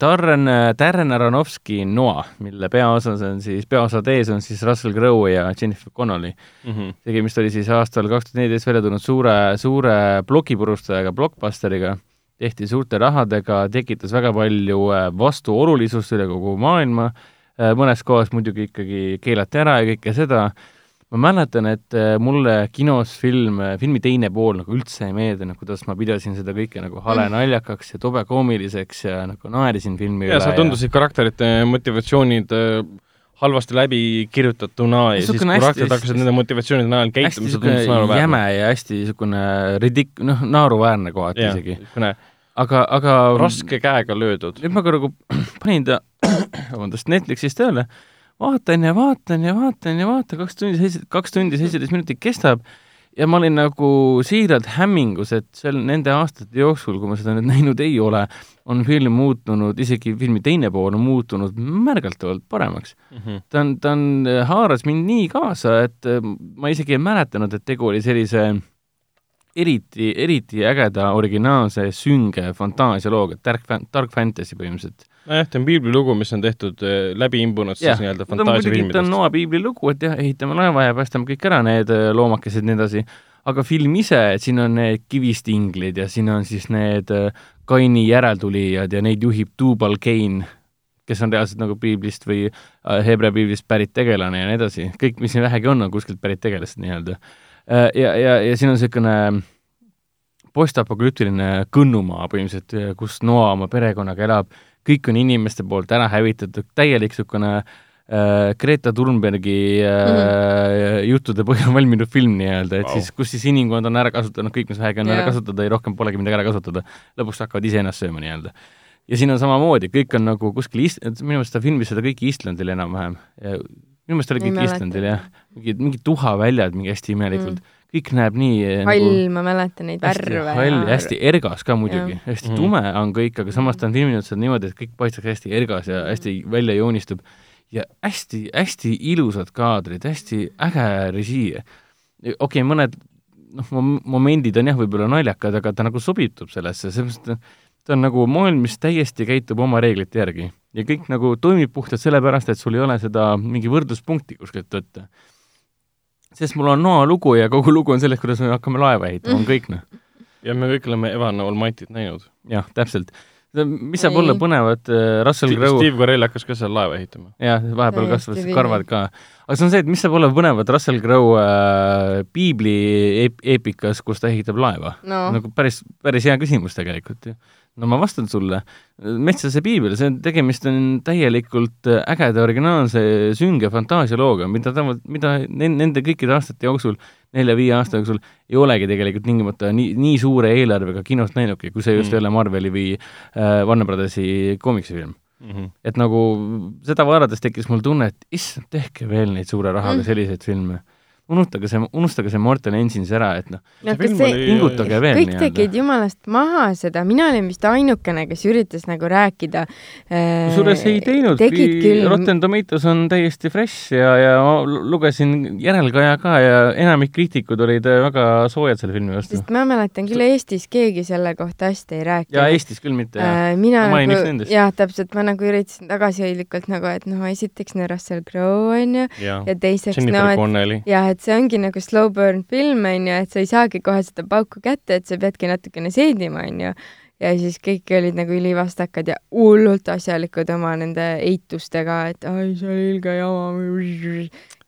[SPEAKER 4] Darren, Darren Aronofsky Noa, mille peaosas on siis, peaosad ees on siis Russell Crowe ja Jennifer Connelly.
[SPEAKER 2] mm. -hmm.
[SPEAKER 4] tegemist oli siis aastal kaks tuhat neliteist välja tulnud suure, suure plokipurustajaga, Blockbusteriga, tehti suurte rahadega, tekitas väga palju äh, vastuolulisust üle kogu maailma, mõnes kohas muidugi ikkagi keelati ära ja kõike seda, ma mäletan, et äh, mulle kinos film, filmi teine pool nagu üldse ei meeldinud, kuidas ma pidasin seda kõike nagu hale
[SPEAKER 3] Mm.
[SPEAKER 4] naljakaks ja tobe koomiliseks ja nagu naerisin filmi
[SPEAKER 2] ja sa tundusid karakterite motivatsioonid äh, halvasti läbi kirjutatuna ja siis
[SPEAKER 4] Niisugune
[SPEAKER 2] kui karakterid hakkasid nende motivatsioonide najal käituma, see tundus naeruväärne.
[SPEAKER 4] jäme ja hästi niisugune ridik-, noh, naeruväärne kohati
[SPEAKER 2] jah,
[SPEAKER 4] isegi. aga, aga
[SPEAKER 2] raske käega löödud.
[SPEAKER 4] nüüd ma ka nagu panin ta, vabandust, Netflixis tööle, vaatan ja vaatan ja vaatan ja vaatan, kaks tundi, kaks tundi seitseteist minutit kestab ja ma olin nagu siiralt hämmingus, et seal nende aastate jooksul, kui ma seda nüüd näinud ei ole, on film muutunud, isegi filmi teine pool on muutunud märgatavalt paremaks mm. -hmm. ta on, ta on, haaras mind nii kaasa, et äh, ma isegi ei mäletanud, et tegu oli sellise eriti, eriti ägeda, originaalse, sünge fantaasialooga, dark, dark fantasy põhimõtteliselt
[SPEAKER 2] nojah, ta on piiblilugu, mis on tehtud äh, läbi imbunud siis nii-öelda fantaasiafilmidest.
[SPEAKER 4] ta on Noa piiblilugu, et jah, ehitame laeva ja päästame kõik ära, need äh, loomakesed ja nii edasi, aga film ise, et siin on need kivistinglid ja siin on siis need Kaini järeltulijad ja neid juhib Tubal Cain, kes on reaalselt nagu piiblist või Hebra piiblist pärit tegelane ja nii edasi, kõik, mis siin vähegi on, on kuskilt pärit tegelased nii-öelda. Ja, ja, ja siin on niisugune postapokalüptiline kõnnumaa põhimõtteliselt, kus Noa oma perekonnaga elab, kõik on inimeste poolt ära hävitatud, täielik niisugune äh, Greta Thunbergi äh, mm -hmm. juttude põhjal valminud film nii-öelda, et wow. siis, kus siis inimkond on ära kasutanud kõik, mis vähegi on yeah. ära kasutada ja rohkem polegi midagi ära kasutada. lõpuks hakkavad iseennast sööma nii-öelda. ja siin on samamoodi, kõik on nagu kuskil Is-, minu meelest ta filmis seda kõik Islandil enam-vähem. minu meelest oli kõik Islandil jah, mingid, mingid tuhaväljad mingi hästi imelikult mm kõik näeb nii
[SPEAKER 3] äh, hall nagu,, ma mäletan neid värve.
[SPEAKER 4] hall ja hästi ergas ka muidugi, hästi mm. tume on kõik, aga samas ta on filminud seda niimoodi, et kõik paistaks hästi ergas ja hästi välja joonistub ja hästi-hästi ilusad kaadrid, hästi äge režii. okei okay,, mõned noh, momendid on jah, võib-olla naljakad, aga ta nagu sobitub sellesse, sellepärast et ta on nagu maailm, mis täiesti käitub oma reeglite järgi. ja kõik nagu toimib puhtalt sellepärast, et sul ei ole seda mingi võrdluspunkti kuskilt võtta. Sest mul on noa lugu ja kogu lugu on sellest, kuidas me hakkame laeva ehitama, on kõik noh.
[SPEAKER 2] ja me kõik oleme Evan Almighty't näinud.
[SPEAKER 4] jah, täpselt mis saab ei. olla põnevat äh,, Russell Crowe
[SPEAKER 2] Steve Carell hakkas ka seal laeva ehitama.
[SPEAKER 4] jah, vahepeal kasvasid karvad ka. aga see on see, et mis saab olla põnevat Russell Crowe äh, piibli eep eepikas, kus ta ehitab laeva
[SPEAKER 3] no.?
[SPEAKER 4] nagu päris, päris hea küsimus tegelikult ju no ma vastan sulle, Metsase piibel, see on, tegemist on täielikult ägeda, originaalse, sünge fantaasialooga, mida ta, mida nende kõikide aastate jooksul, nelja-viie aasta jooksul, ei olegi tegelikult tingimata nii, nii suure eelarvega kinost näinudki, kui see just mm. ei ole Marveli või äh, Warner Brothersi koomiksifilm mm. -hmm. et nagu seda vaadates tekkis mul tunne, et issand, tehke veel neid suure rahaga mm. selliseid filme unustage see, unustage see Morten Engines ära, et noh
[SPEAKER 3] no, pingutage veel kõik tegid jumalast maha seda, mina olin vist ainukene, kes üritas nagu rääkida
[SPEAKER 4] äh,. kusjuures ei teinudki, Rotten Tomatoes on täiesti fresh ja, ja lugesin järelkaja ka ja enamik kriitikud olid äh, väga soojad selle filmi vastu.
[SPEAKER 3] sest ma mäletan küll Eestis keegi selle kohta hästi ei rääkinud.
[SPEAKER 4] jaa, Eestis küll mitte
[SPEAKER 3] äh,. mina ma nagu, jah, täpselt, ma nagu üritasin tagasihoidlikult nagu, et noh, esiteks no Russell Crowe onju ja, ja teiseks
[SPEAKER 2] no, et
[SPEAKER 3] jah, et et see ongi nagu slow burn film, onju, et sa ei saagi kohe seda pauku kätte, et sa peadki natukene seedima, onju. ja siis kõik olid nagu ülivastakad ja hullult asjalikud oma nende eitustega, et ai, see oli ilge jama.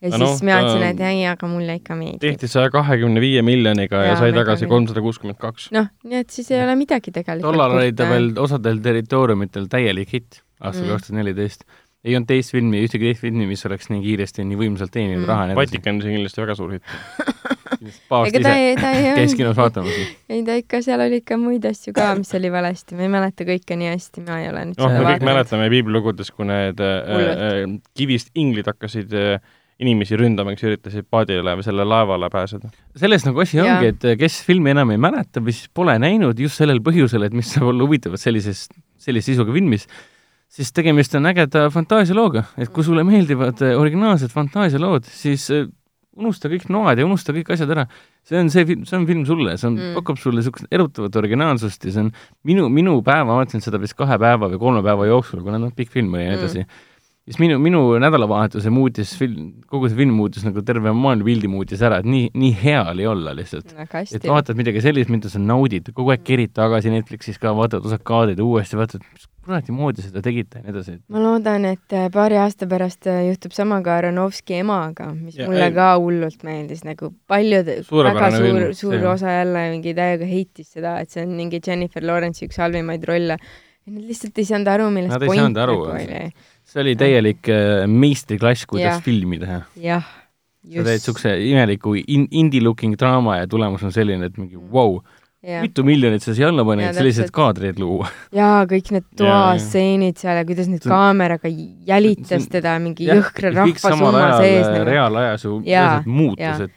[SPEAKER 3] ja no, siis mina ütlesin, et ei, aga mulle ikka meeldib.
[SPEAKER 2] tehti saja kahekümne viie miljoniga ja, ja sai tagasi kolmsada kuuskümmend kaks.
[SPEAKER 3] noh, nii et siis ei ole midagi tegelikult.
[SPEAKER 4] tollal oli ta veel osadel territooriumitel täielik hitt aastal mm. kaks tuhat neliteist ei olnud teist filmi, ühtegi teist filmi, mis oleks nii kiiresti, nii võimsalt teeninud mm. raha ja nii
[SPEAKER 2] edasi. Vatikan on kindlasti väga suur hitt.
[SPEAKER 3] paavst ise
[SPEAKER 4] käis kinos vaatamas.
[SPEAKER 3] ei ta ikka, seal oli ikka muid asju ka, mis oli valesti, ma ei mäleta kõike nii hästi, ma ei ole nüüd
[SPEAKER 2] noh, me kõik mäletame piiblilugudes, kui need äh, äh, kivist inglid hakkasid äh, inimesi ründama, kes üritasid paadile või selle laevale pääseda.
[SPEAKER 4] selles nagu asi ja. ongi, et kes filmi enam ei mäleta või siis pole näinud just sellel põhjusel, et mis saab olla huvitavat sellises, sellise sisuga filmis, siis tegemist on ägeda fantaasialooga, et kui sulle meeldivad eh, originaalsed fantaasialood, siis eh, unusta kõik noad ja unusta kõik asjad ära. see on see film, see on film sulle, see on mm., pakub sulle niisugust erutavat originaalsust ja see on minu, minu päeva, ma vaatasin seda vist kahe päeva või kolme päeva jooksul, kuna noh, pikk film oli ja nii edasi mm., siis minu, minu nädalavahetuse muutis film, kogu see film muutis nagu terve maailmapildi muutis ära, et nii, nii hea oli olla lihtsalt. et vaatad midagi sellist, mida sa naudid, kogu aeg kerid tagasi Netflixis ka, vaatad osad kaadrid uuesti, vaatad, mis kuradi moodi seda tegite ja nii edasi.
[SPEAKER 3] ma loodan, et äh, paari aasta pärast äh, juhtub sama ka Aronovski emaga, mis ja, mulle ei, ka hullult meeldis, nagu paljud, väga suur, suur osa jälle mingi täiega heitis seda, et see on mingi Jennifer Lawrence'i üks halvimaid rolle. Nad lihtsalt ei saanud aru, millest
[SPEAKER 4] Nad point nagu oli. See oli täielik äh, meistriklass, kuidas ja. filmi teha.
[SPEAKER 3] jah,
[SPEAKER 4] just. sa teed niisuguse imeliku in, indie-looking draama ja tulemus on selline, et mingi vau wow, Ja. mitu miljonit sa siia alla panid, selliseid kaadreid luua.
[SPEAKER 3] jaa, kõik need toastseenid seal ja kuidas nüüd kaameraga jälitas teda mingi ja, jõhkra rahvasumma sees
[SPEAKER 4] nagu. reaalajas ju muutus, et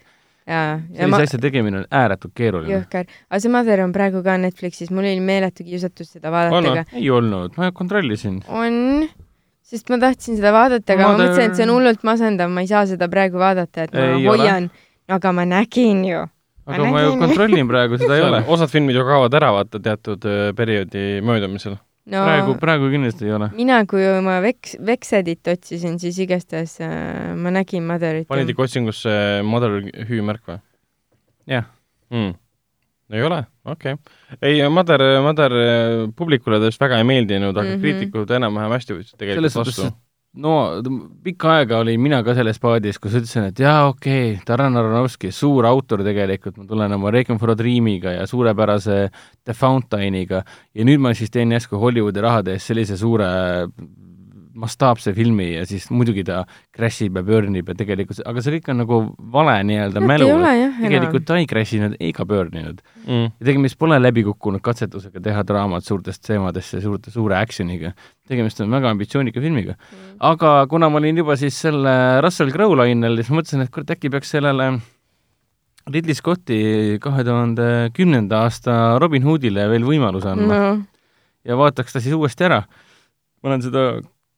[SPEAKER 3] ja, ja
[SPEAKER 4] sellise
[SPEAKER 3] ma,
[SPEAKER 4] asja tegemine on ääretult keeruline.
[SPEAKER 3] jõhker, aga see Mother on praegu ka Netflixis, mul oli meeletu kiusatus seda vaadata, aga
[SPEAKER 4] ei olnud, ma kontrollisin.
[SPEAKER 3] on, sest ma tahtsin seda vaadata, aga ma
[SPEAKER 4] Mother-
[SPEAKER 3] mõtlesin, et see on hullult masendav, ma ei saa seda praegu vaadata, et ma
[SPEAKER 4] Ei
[SPEAKER 3] hoian. aga ma nägin ju.
[SPEAKER 4] aga ma ju kontrollin praegu, seda ei ole.
[SPEAKER 2] osad filmid ju kaovad ära vaata teatud öö, perioodi möödumisel.
[SPEAKER 3] no
[SPEAKER 4] praegu, praegu kindlasti ei ole.
[SPEAKER 3] mina, kui oma veks-, Vexedit otsisin, siis igastahes äh, ma nägin Motherit.
[SPEAKER 2] panid ikka otsingusse Mother hüüumärk või
[SPEAKER 4] jah,
[SPEAKER 2] mm.? ei ole, okei okay.. ei, Mother öö, publikule ta vist väga ei meeldinud, aga mm. -hmm. kriitikud enam-vähem hästi võtsid
[SPEAKER 4] selles
[SPEAKER 2] tegelikult
[SPEAKER 4] suhtes
[SPEAKER 2] vastu.,
[SPEAKER 4] no pikka aega olin mina ka selles paadis, kus ütlesin, et jaa, okei okay,, Darren Aronofsky, suur autor tegelikult, ma tulen oma Requiem for a Dreamiga ja suurepärase The Fountainiga ja nüüd ma siis teen järsku Hollywoodi rahade eest sellise suure mastaapse filmi ja siis muidugi ta crash ib ja burn ib ja tegelikult, aga see kõik on nagu vale nii-öelda mälu tegelikult ta ei crash inud ega burn inud.
[SPEAKER 2] mm..
[SPEAKER 4] ja tegemist pole läbikukkunud katsetusega teha draamat suurtest teemadesse suurte, suure action'iga. tegemist on väga ambitsioonika filmiga.
[SPEAKER 3] enam.
[SPEAKER 4] aga kuna ma olin juba siis selle Russell Crowe lainel, siis mõtlesin, et kurat, äkki peaks sellele Ridley Scotti kahe tuhande kümnenda aasta Robin Hoodile veel võimaluse andma no ja vaataks ta siis uuesti ära. ma olen seda,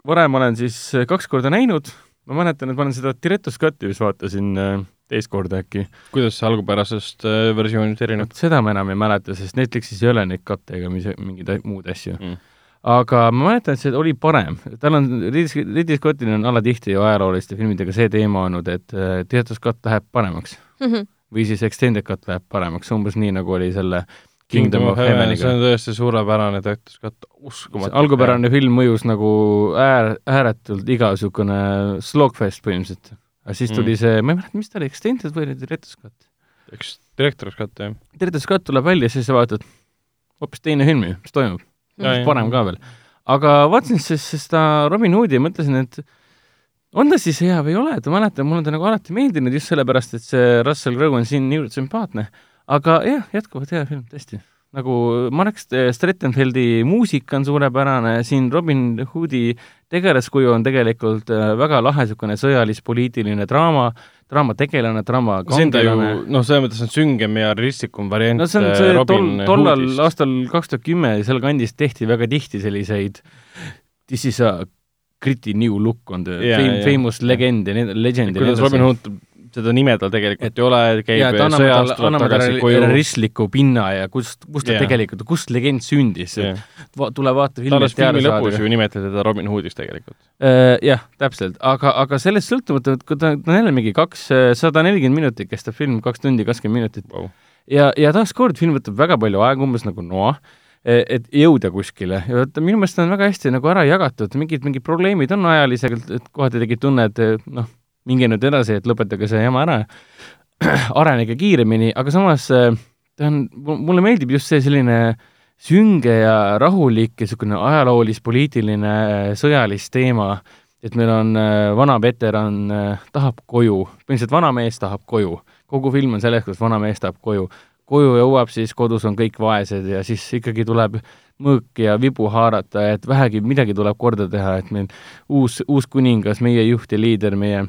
[SPEAKER 4] varem olen siis kaks korda näinud, ma mäletan, et ma olen seda Director's Cut'i vist vaatasin äh, teist korda äkki.
[SPEAKER 2] kuidas see algupärasest öö, versioonist erineb
[SPEAKER 4] seda ma enam ei mäleta, sest Netflixis ei ole neid katte ega mis, mingeid muud asju.
[SPEAKER 2] mm.?
[SPEAKER 4] aga ma mäletan, et see oli parem, tal on, Ridley Scottil on alatihti ju ajalooliste filmidega see teema olnud, et äh, Director's Cut läheb paremaks või siis Extended Cut läheb paremaks, umbes nii, nagu oli selle Kingdom of
[SPEAKER 2] see
[SPEAKER 4] Heaveniga.
[SPEAKER 2] on tõesti suurepärane töötus ka, uskumatu.
[SPEAKER 4] algupärane film mõjus nagu äär, ääretult igasugune slogfest põhimõtteliselt. aga siis tuli
[SPEAKER 2] Mm.
[SPEAKER 4] mm. see, ma ei mäleta, mis ta oli, Extended või oli Director's Cut?
[SPEAKER 2] üks direktorist ka, jah.
[SPEAKER 4] Director's Cut tuleb välja, siis sa vaatad, hoopis teine film ju, mis toimub,
[SPEAKER 2] ja.
[SPEAKER 4] parem ka veel. aga vaatasin siis seda Robin Hoodi ja mõtlesin, et on ta siis hea või ei ole, et ma mäletan, mulle ta nagu alati meeldinud just sellepärast, et see Russell Crowe on siin niivõrd sümpaatne. Aga jah, jätkuvalt hea film, tõesti. nagu Marek St- Strettenfeldi muusika on suurepärane, siin Robin Hoodi tegelaskuju on tegelikult äh, väga lahe niisugune sõjalis-poliitiline draama, draamategelane, draama
[SPEAKER 2] see on ta ju
[SPEAKER 4] kangelane,
[SPEAKER 2] noh, selles mõttes on süngem ja realistlikum variant.
[SPEAKER 4] no see on see tol, tollal aastal kaks tuhat kümme seal kandis tehti väga tihti selliseid This is a gritty new look on the
[SPEAKER 2] Jaa,
[SPEAKER 4] fame,
[SPEAKER 2] jaa.
[SPEAKER 4] famous legend ja need, legend ja
[SPEAKER 2] kuidas Robin Hood, seda nime tal tegelikult ei ole, käib
[SPEAKER 4] annab
[SPEAKER 2] tagasi koju.
[SPEAKER 4] realistliku pinna ja kust, kust ta
[SPEAKER 2] Jaa.
[SPEAKER 4] tegelikult, kust legend sündis
[SPEAKER 2] ta
[SPEAKER 4] Va,. tule vaata filmi,
[SPEAKER 2] alles
[SPEAKER 4] et
[SPEAKER 2] filmi lõpus ju. nimetati teda Robin Hoodiks tegelikult.
[SPEAKER 4] jah, täpselt, aga, aga sellest sõltumata, et kui ta, ta on jälle mingi kaks, sada nelikümmend minutit kestab film, kaks tundi kakskümmend minutit
[SPEAKER 2] Wow.
[SPEAKER 4] ja, ja taaskord film võtab väga palju aega, umbes nagu noa, et jõuda kuskile ja vaata, minu meelest on väga hästi nagu ära jagatud, mingid, mingid probleemid on ajalisega, et kohati tegid tunne, et noh, minge nüüd edasi, et lõpetage see jama ära, arenege kiiremini, aga samas äh, ta on, mulle meeldib just see selline sünge ja rahulik ja niisugune ajaloolis-poliitiline äh, sõjalis teema, et meil on äh, vana veteran tahab koju, põhimõtteliselt vanamees tahab koju. kogu film on selles, kuidas vanamees tahab koju. koju jõuab siis, kodus on kõik vaesed ja siis ikkagi tuleb mõõk ja vibu haarata, et vähegi midagi tuleb korda teha, et meil uus, uus kuningas, meie juht ja liider, meie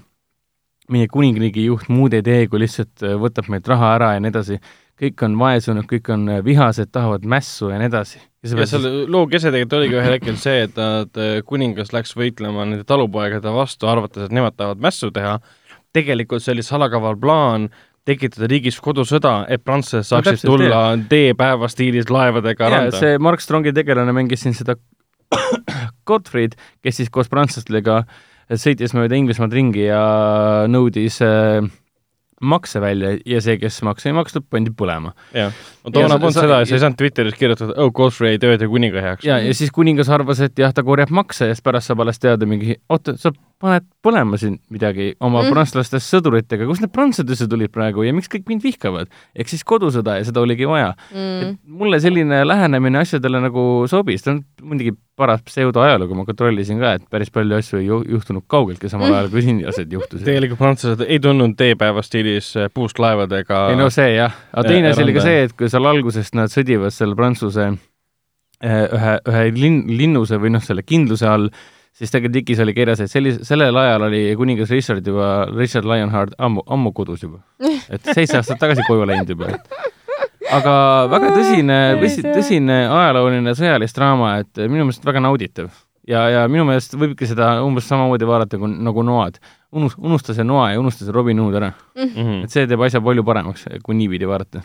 [SPEAKER 4] meie kuningriigi juht muud ei tee, kui lihtsalt äh, võtab meilt raha ära ja nii edasi. kõik on vaesunud, kõik on äh, vihased, tahavad mässu ja nii edasi.
[SPEAKER 2] ja selle loo kese tegelikult oligi ühel hetkel see, et nad, kuningas läks võitlema nende talupoegade vastu, arvates, et nemad tahavad mässu teha. tegelikult see oli salakaval plaan tekitada riigis kodusõda, et prantslased saaksid
[SPEAKER 4] täpselt,
[SPEAKER 2] tulla D-päeva stiilis laevadega
[SPEAKER 4] ja
[SPEAKER 2] randa.
[SPEAKER 4] see Mark Strongi tegelane mängis siin seda Gottfried, kes siis koos prantslastega sõitis mööda Inglismaad ringi ja nõudis äh, makse välja ja see, kes makse ei maksnud, pandi põlema.
[SPEAKER 2] jah, no toona polnud seda, sa ei saanud Twitteris kirjutada, oh, Godfrey töötab kuninga heaks.
[SPEAKER 4] ja, ja siis kuningas arvas, et jah, ta korjab makse ja siis pärast saab alles teada mingi, oota, sa paned põlema siin midagi oma
[SPEAKER 3] Mm.
[SPEAKER 4] prantslastest sõduritega, kust need prantslased üldse tulid praegu ja miks kõik mind vihkavad? ehk siis kodusõda ja seda oligi vaja
[SPEAKER 3] Mm.
[SPEAKER 4] et mulle selline lähenemine asjadele nagu sobis, ta on muidugi paras pseudoajalugu, ma kontrollisin ka, et päris palju asju ei ju- juhtunud kaugeltki samal ajal, kui siin asjad juhtusid.
[SPEAKER 2] tegelikult prantslased ei tulnud D-päeva stiilis äh, puust laevadega
[SPEAKER 4] ei no see jah, aga
[SPEAKER 2] Ja-
[SPEAKER 4] teine asi oli ka see, et kui seal algusest nad sõdivad seal Prantsuse eh, ühe, ühe linn, linnuse või noh, selle kindluse all, siis tegelikult Dikis oli kirjas, et sellis-, sellel ajal oli kuningas Richard juba, Richard Lionheart ammu, ammu kodus juba. et seitse aastat tagasi koju läinud juba. aga väga tõsine, tõsi, tõsine ajalooline sõjalist draama, et minu meelest väga nauditav. ja, ja minu meelest võibki seda umbes samamoodi vaadata kui, nagu Noad. unus-, unusta see Noa ja unusta see Robin Hood ära mm. -hmm. et see teeb asja palju paremaks, kui niipidi vaadata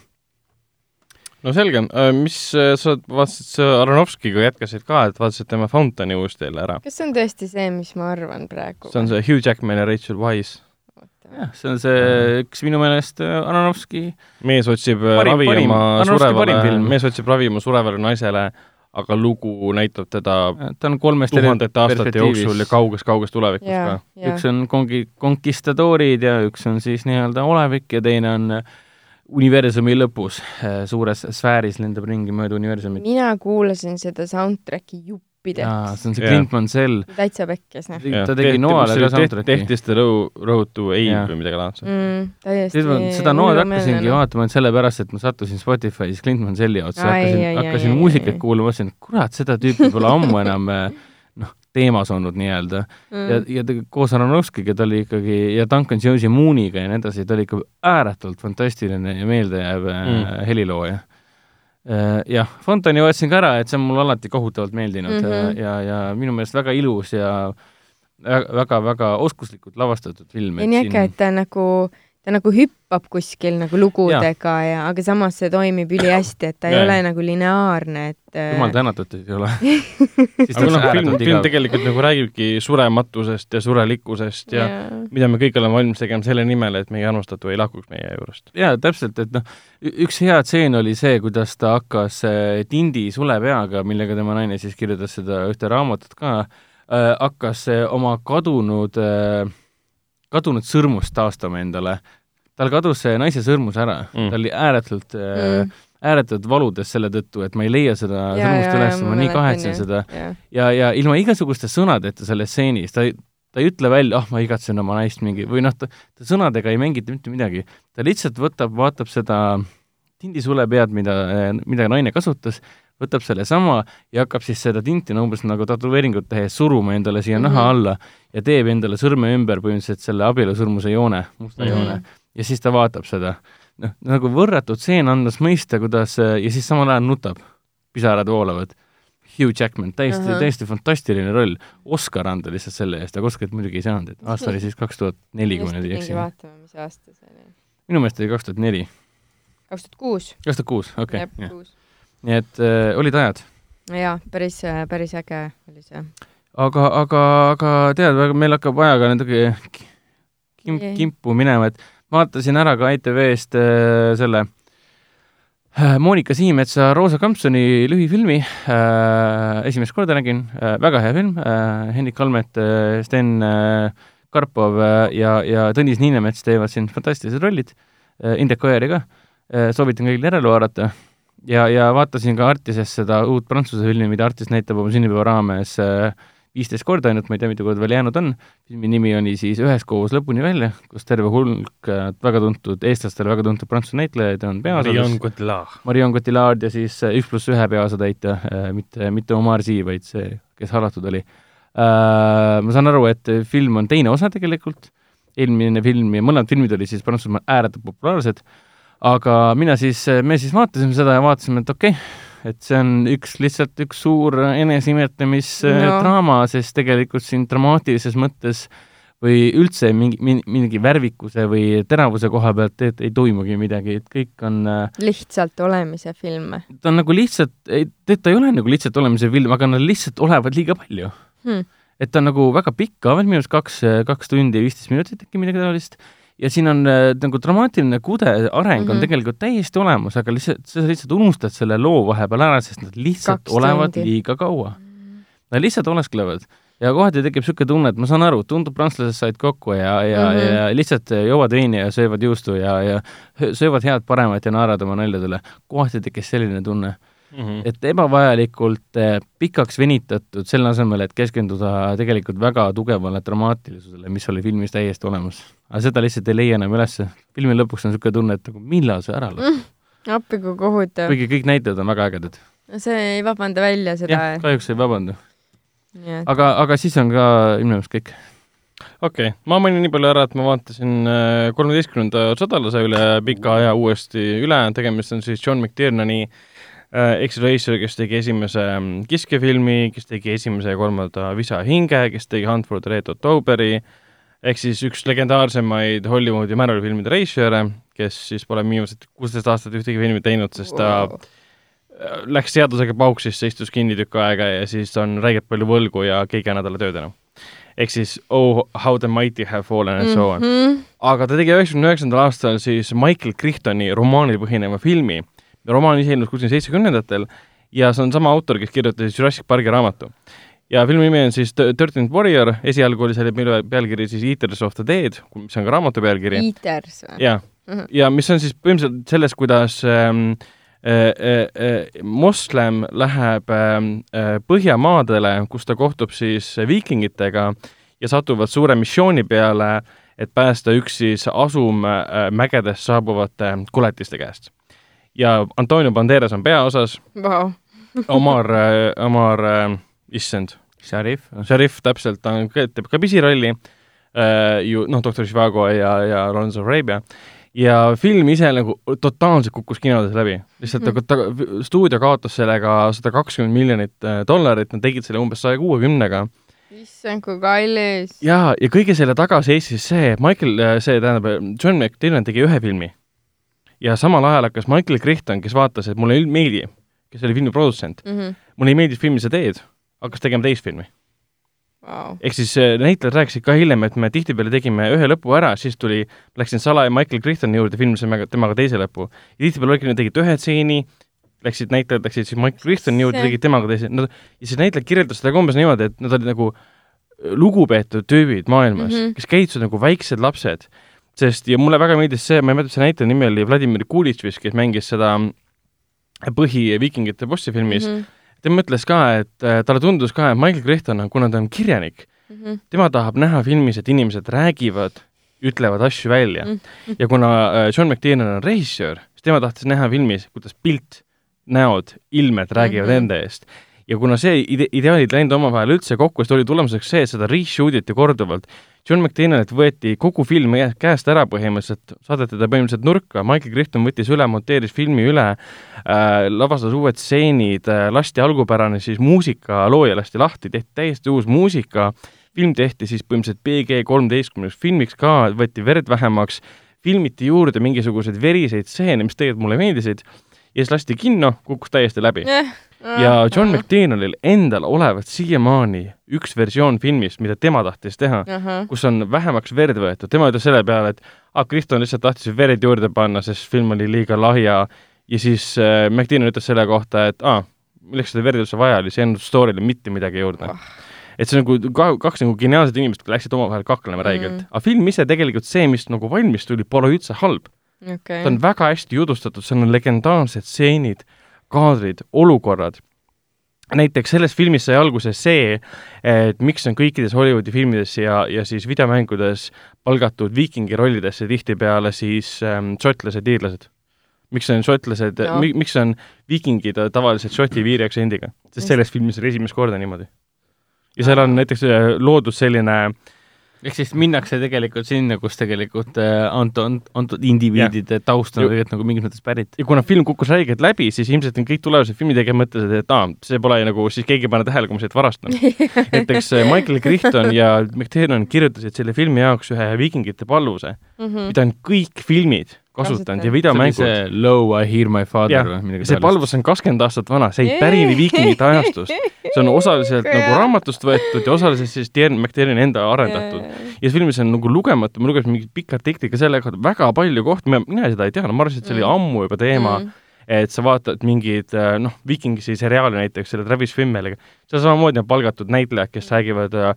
[SPEAKER 2] no selge, mis sa vaatasid, sa Aronovskiga jätkasid ka, et vaatasid tema Fountaini uuesti jälle ära?
[SPEAKER 3] kas see on tõesti see, mis ma arvan praegu?
[SPEAKER 2] see on see Hugh Jackman ja Rachel Wise.
[SPEAKER 4] jah, see on see üks minu meelest Aronovski
[SPEAKER 2] mees otsib parim, ravi parim, oma surevale, mees otsib ravi oma surevale naisele, aga lugu näitab teda
[SPEAKER 4] ta on kolmest
[SPEAKER 2] tuhandete aastate jooksul ja kauges-kauges tulevikus ja,
[SPEAKER 4] ka. üks on kongi-, konkistadoorid ja üks on siis nii-öelda olevik ja teine on äh, universumi lõpus, äh, suures sfääris lendab ringi mööda universumit.
[SPEAKER 3] mina kuulasin seda soundtrack'i juppideks.
[SPEAKER 4] jaa, see on see Clint Mansell.
[SPEAKER 3] täitsa pekkes, noh.
[SPEAKER 4] ta tegi Noale ka soundtrack'i.
[SPEAKER 2] tehti seda Road, Road to Aid või midagi laadset
[SPEAKER 3] mm,. täiesti
[SPEAKER 4] seda Noad hakkasingi vaatama ainult sellepärast, et ma sattusin Spotify's Clint Manselli otsa, hakkasin, hakkasin muusikat kuulama, mõtlesin, et kurat, seda tüüpi pole ammu enam äh, teemas olnud nii-öelda mm.. ja, ja ta koos Aronovskiga, ta oli ikkagi, ja Duncan Jones'i Mooniga ja nii edasi, ta oli ikka ääretult fantastiline ja meeldejääv äh, mm. helilooja. Äh, jah, Fontani vaatasin ka ära, et see on mulle alati kohutavalt meeldinud mm -hmm. ja, ja minu meelest väga ilus ja väga-väga oskuslikult lavastatud film.
[SPEAKER 3] nii äge, et ta nagu ta nagu hüppab kuskil nagu lugudega ja, ja, aga samas see toimib ülihästi, et ta ja, ei ole nagu lineaarne, et
[SPEAKER 4] äh, jumal tänatud, et ei ole.
[SPEAKER 2] Aga noh, film, film tegelikult nagu räägibki surematusest ja surelikkusest ja, ja mida me kõik oleme valmis tegema selle nimel, et meie armastatu ei lahkuks meie juurest.
[SPEAKER 4] jaa, täpselt, et noh, üks hea tseen oli see, kuidas ta hakkas äh, Tindi sulepeaga, millega tema naine siis kirjutas seda ühte raamatut ka äh,, hakkas äh, oma kadunud äh, kadunud sõrmust taastama endale. tal kadus see naise sõrmus ära mm., ta oli ääretult äh, mm. ääretult valudes selle tõttu, et ma ei leia seda ja, sõrmust üles, ma nii kahetsen seda. ja, ja, ilma igasuguste sõnadeta selles stseenis, ta ei, ta ei ütle välja, ah oh,, ma igatsen oma naist mingi, või noh, ta, ta sõnadega ei mängita mitte midagi. ta lihtsalt võtab, vaatab seda tindisulepead, mida, mida naine kasutas, võtab sellesama ja hakkab siis seda tinti no umbes nagu tätoveeringut tehes suruma endale siia mm -hmm. naha alla ja teeb endale sõrme ümber põhimõtteliselt selle abielusõrmuse joone, musta mm -hmm. joone. ja siis ta vaatab seda. noh, nagu võrratud stseen andes mõista, kuidas ja siis samal ajal nutab, pisarad voolavad. Hugh Jackman, täiesti uh, -huh. täiesti fantastiline roll. Oscar anda lihtsalt selle eest, aga Oscarit muidugi ei saanud, et aasta oli siis kaks tuhat neli, kui ma nüüd ei eksi.
[SPEAKER 3] vaatame, mis aasta see oli.
[SPEAKER 4] minu meelest oli kaks tuhat neli.
[SPEAKER 3] kaks tuhat kuus.
[SPEAKER 4] kaks tuhat kuus, okei nii et äh, olid ajad?
[SPEAKER 3] jaa, päris, päris äge oli see.
[SPEAKER 4] aga, aga, aga tead, meil hakkab ajaga natuke kim, kimpu minema, et vaatasin ära ka ETV-st äh, selle äh, Monika Siimetsa Roosa Kampsoni lühifilmi äh,, esimest korda nägin äh,, väga hea film äh,, Hendrik Almet äh,, Sten äh, Karpov äh, ja, ja Tõnis Niinemets teevad siin fantastilised rollid äh,, Indrek Oeri ka äh,, soovitan kõigil järele vaadata äh,, ja, ja vaatasin ka Artises seda uut prantsuse filmi, mida Artis näitab oma sünnipäeva raames äh, viisteist korda ainult, ma ei tea, mitu korda veel jäänud on. filmi nimi oli siis Üheskoos lõpuni välja, kus terve hulk äh, väga tuntud, eestlastele väga tuntud prantsuse näitlejaid on peaosades.
[SPEAKER 2] Marion Cotillard.
[SPEAKER 4] Marion Cotillard ja siis äh, üks pluss ühe peaosatäitja, mitte, mitte Omar Sy, vaid see, kes halatud oli. Ma saan aru, et film on teine osa tegelikult, eelmine film ja mõlemad filmid olid siis Prantsusmaal ääretult populaarsed aga mina siis, me siis vaatasime seda ja vaatasime, et okei okay,, et see on üks, lihtsalt üks suur eneseimetlemisdraama no., sest tegelikult siin dramaatilises mõttes või üldse mingi, mingi värvikuse või teravuse koha pealt et ei toimugi midagi, et kõik on
[SPEAKER 3] äh, lihtsalt olemise film.
[SPEAKER 4] ta on nagu lihtsalt, ta ei ole nagu lihtsalt olemise film, aga nad lihtsalt olevat liiga palju hmm. et ta on nagu väga pikk minu arust kaks, kaks tundi ja viisteist minutit äkki midagi taolist ja siin on äh, nagu dramaatiline kude, areng mm -hmm. on mhm. tegelikult täiesti olemas, aga lihtsalt, sa lihtsalt unustad selle loo vahepeal ära, sest nad lihtsalt Kaks olevad tundi. liiga kaua. Nad lihtsalt olesklevad ja kohati tekib niisugune tunne, et ma saan aru, tundub, prantslased said kokku ja, ja mm, -hmm. ja lihtsalt joovad veini ja söövad juustu ja, ja söövad head paremat ja naeravad oma naljadele. kohati tekkis selline tunne mm. -hmm. et ebavajalikult eh, pikaks venitatud, selle asemel, et keskenduda tegelikult väga tugevale dramaatilisusele, mis oli filmis täiesti olemas. Aga seda lihtsalt ei leia enam ülesse. filmi lõpuks on niisugune tunne, et nagu millal see ära lõpeb mm,.
[SPEAKER 3] appi kui kohutav.
[SPEAKER 4] kuigi kõik näitlejad on väga ägedad.
[SPEAKER 3] see ei vabanda välja seda.
[SPEAKER 4] jah, kahjuks ei vabanda aga, aga siis on ka minu meelest kõik.
[SPEAKER 2] okei okay., ma mainin nii palju ära, et ma vaatasin äh, kolmeteistkümnenda sadalase üle pika aja uuesti üle, tegemist on siis John McTiernani äh, X-Racer, kes tegi esimese mm, kiskefilmi, kes tegi esimese ja kolmanda Visa hinge, kes tegi Hunt for the Red Octoberi, ehk siis üks legendaarsemaid Hollywoodi mälulifilmide reisijare, kes siis pole viimased kuusteist aastat ühtegi filmi teinud, sest ta
[SPEAKER 3] wow.
[SPEAKER 2] läks seadusega pauksisse, istus kinni tükk aega ja siis on räigelt palju võlgu ja keegi ei anna talle tööd enam. ehk siis Oh how the mighty have fallen and so on.
[SPEAKER 3] Mhm.
[SPEAKER 2] aga ta tegi üheksakümne üheksandal aastal siis Michael Crichtoni romaanil põhineva filmi. romaan ise ilmus kuskil seitsmekümnendatel ja see on sama autor, kes kirjutas Jurassic Parki raamatu. Ja filmi nimi on siis Thirteenth Warrior, esialgu oli selle peal- pealkiri siis Eaters of the Dead, mis on ka raamatu pealkiri.
[SPEAKER 3] Eaters või?
[SPEAKER 2] jaa
[SPEAKER 3] Mhm.,
[SPEAKER 2] ja mis on siis põhimõtteliselt sellest, kuidas ähm, äh, äh, äh, moslem läheb ähm, äh, Põhjamaadele, kus ta kohtub siis viikingitega ja satuvad suure missiooni peale, et päästa üks siis asum äh, mägedest saabuvate koletiste käest. ja Antonio Banderas on peaosas,
[SPEAKER 3] Vau.
[SPEAKER 2] Omar äh,, Omar äh,, issand,
[SPEAKER 4] Sharif.
[SPEAKER 2] Sharif täpselt, ta on, teeb ka pisirolli äh, ju noh, doktor Živago ja, ja Lawrence of Arabia ja film ise nagu totaalselt kukkus kinodes läbi, lihtsalt mm. ta, ta stuudio kaotas sellega sada kakskümmend miljonit äh, dollarit, nad tegid selle umbes saja kuuekümnega
[SPEAKER 3] issand, kui kallis.
[SPEAKER 2] ja, ja kõige selle taga seisis see, Michael, see tähendab, John McTiernan tegi ühe filmi ja samal ajal hakkas Michael Crichton, kes vaatas, et mulle ei meeldi, kes oli filmi produtsent,
[SPEAKER 3] Mhm.
[SPEAKER 2] mulle ei meeldi filmi sa teed, hakkas tegema teist filmi.
[SPEAKER 3] Vau.
[SPEAKER 2] ehk siis äh, näitlejad rääkisid ka hiljem, et me tihtipeale tegime ühe lõpu ära, siis tuli, läksin salaja Michael Crichtoni juurde, filmisime temaga, teise lõpu. ja tihtipeale oligi, nad tegid ühe stseeni, läksid, näitlejad läksid siis Michael Crichtoni juurde, tegid temaga teise, no ja siis näitlejad kirjeldasid seda ka umbes niimoodi, et nad olid nagu lugupeetud tüübid maailmas mm. -hmm. kes käitusid nagu väiksed lapsed. sest, ja mulle väga meeldis see, ma ei mäleta, see näitleja nimi oli Vladimir Kulitš vist, kes mängis seda põhi Viikingite bossi filmis mm. -hmm. Tema ütles ka, et äh, talle tundus ka, et Michael Crichton on, kuna ta on kirjanik,
[SPEAKER 3] Mhm.
[SPEAKER 2] tema tahab näha filmis, et inimesed räägivad, ütlevad asju välja
[SPEAKER 3] Mm.
[SPEAKER 2] ja kuna äh, John McTiernan on režissöör, siis tema tahtis näha filmis, kuidas pilt, näod, ilmed räägivad mm. -hmm. enda eest. Ja kuna see ide-, ideaalid läinud omavahel üldse kokku, siis oli tulemuseks see, et seda reshoot iti korduvalt. John McTiernanilt võeti kogu film käest ära põhimõtteliselt, saadeti ta põhimõtteliselt nurka, Michael Crichton võttis üle, monteeris filmi üle äh,, lavastas uued stseenid äh,, lasti algupärane siis muusika, looja lasti lahti, tehti täiesti uus muusika, film tehti siis põhimõtteliselt PG kolmeteistkümneks filmiks ka, võeti verd vähemaks, filmiti juurde mingisuguseid veriseid stseene, mis tegelikult mulle meeldisid ja siis lasti kinno, kukkus täiesti läbi. Ja John McTiernanil endal olevat siiamaani üks versioon filmist, mida tema tahtis teha,
[SPEAKER 3] ahah,
[SPEAKER 2] kus on vähemaks verd võetud, tema ütles selle peale, et ah, Kriston lihtsalt tahtis verd juurde panna, sest film oli liiga lahja ja siis äh, McTiernan ütles selle kohta, et aa ah,, milleks seda verd üldse vaja oli, see ei andnud story'le mitte midagi juurde
[SPEAKER 3] Oh.
[SPEAKER 2] et see nagu ka, kaks nagu geniaalset inimest läksid omavahel kaklema räigelt
[SPEAKER 3] Mm.
[SPEAKER 2] mm., aga film ise tegelikult see, mis nagu valmis tuli, pole üldse halb.
[SPEAKER 3] okei
[SPEAKER 2] ta on. väga hästi jutustatud, seal on legendaarsed stseenid, kaadrid, olukorrad. näiteks selles filmis sai alguse see, et miks on kõikides Hollywoodi filmides ja, ja siis videomängudes palgatud viikingi rollidesse tihtipeale siis ähm, šotlased, iirlased. miks on šotlased
[SPEAKER 3] No.
[SPEAKER 2] mi, miks on viikingid tavaliselt Šoti viiri aktsendiga, sest selles filmis oli esimest korda niimoodi. ja seal on näiteks äh, loodud selline
[SPEAKER 4] ehk siis minnakse tegelikult sinna, kus tegelikult äh, antud, antud indiviidide taust on tegelikult nagu mingis mõttes pärit.
[SPEAKER 2] ja kuna film kukkus räigelt läbi, siis ilmselt on kõik tulevased filmitegijad mõtlesid, et aa, see pole nagu, siis keegi ei pane tähele, kui ma siit varastan. näiteks äh, Michael Crichton ja McTiernan kirjutasid selle filmi jaoks ühe viikingite palvuse,
[SPEAKER 3] Mhm.
[SPEAKER 2] mida on kõik filmid kasutanud ja videomängud.
[SPEAKER 4] see Low I hear my father või, midagi
[SPEAKER 2] see palvus on kakskümmend aastat vana, see ei pärine viikingite ajastust. see on osaliselt nagu raamatust võetud ja osaliselt siis Tiernan McTiernani enda arendatud. ja selles filmis on nagu lugematu, ma lugesin mingit pikka artikli ka selle kohta, väga palju kohti, mina seda ei teadnud, ma arvasin, et see oli
[SPEAKER 3] Mm.
[SPEAKER 2] ammu juba teema
[SPEAKER 3] Mhm.
[SPEAKER 2] et sa vaatad mingeid äh, noh, Vikingsi seriaali näiteks selle Travis Fimmeliga, seal samamoodi on palgatud näitlejad, kes räägivad äh,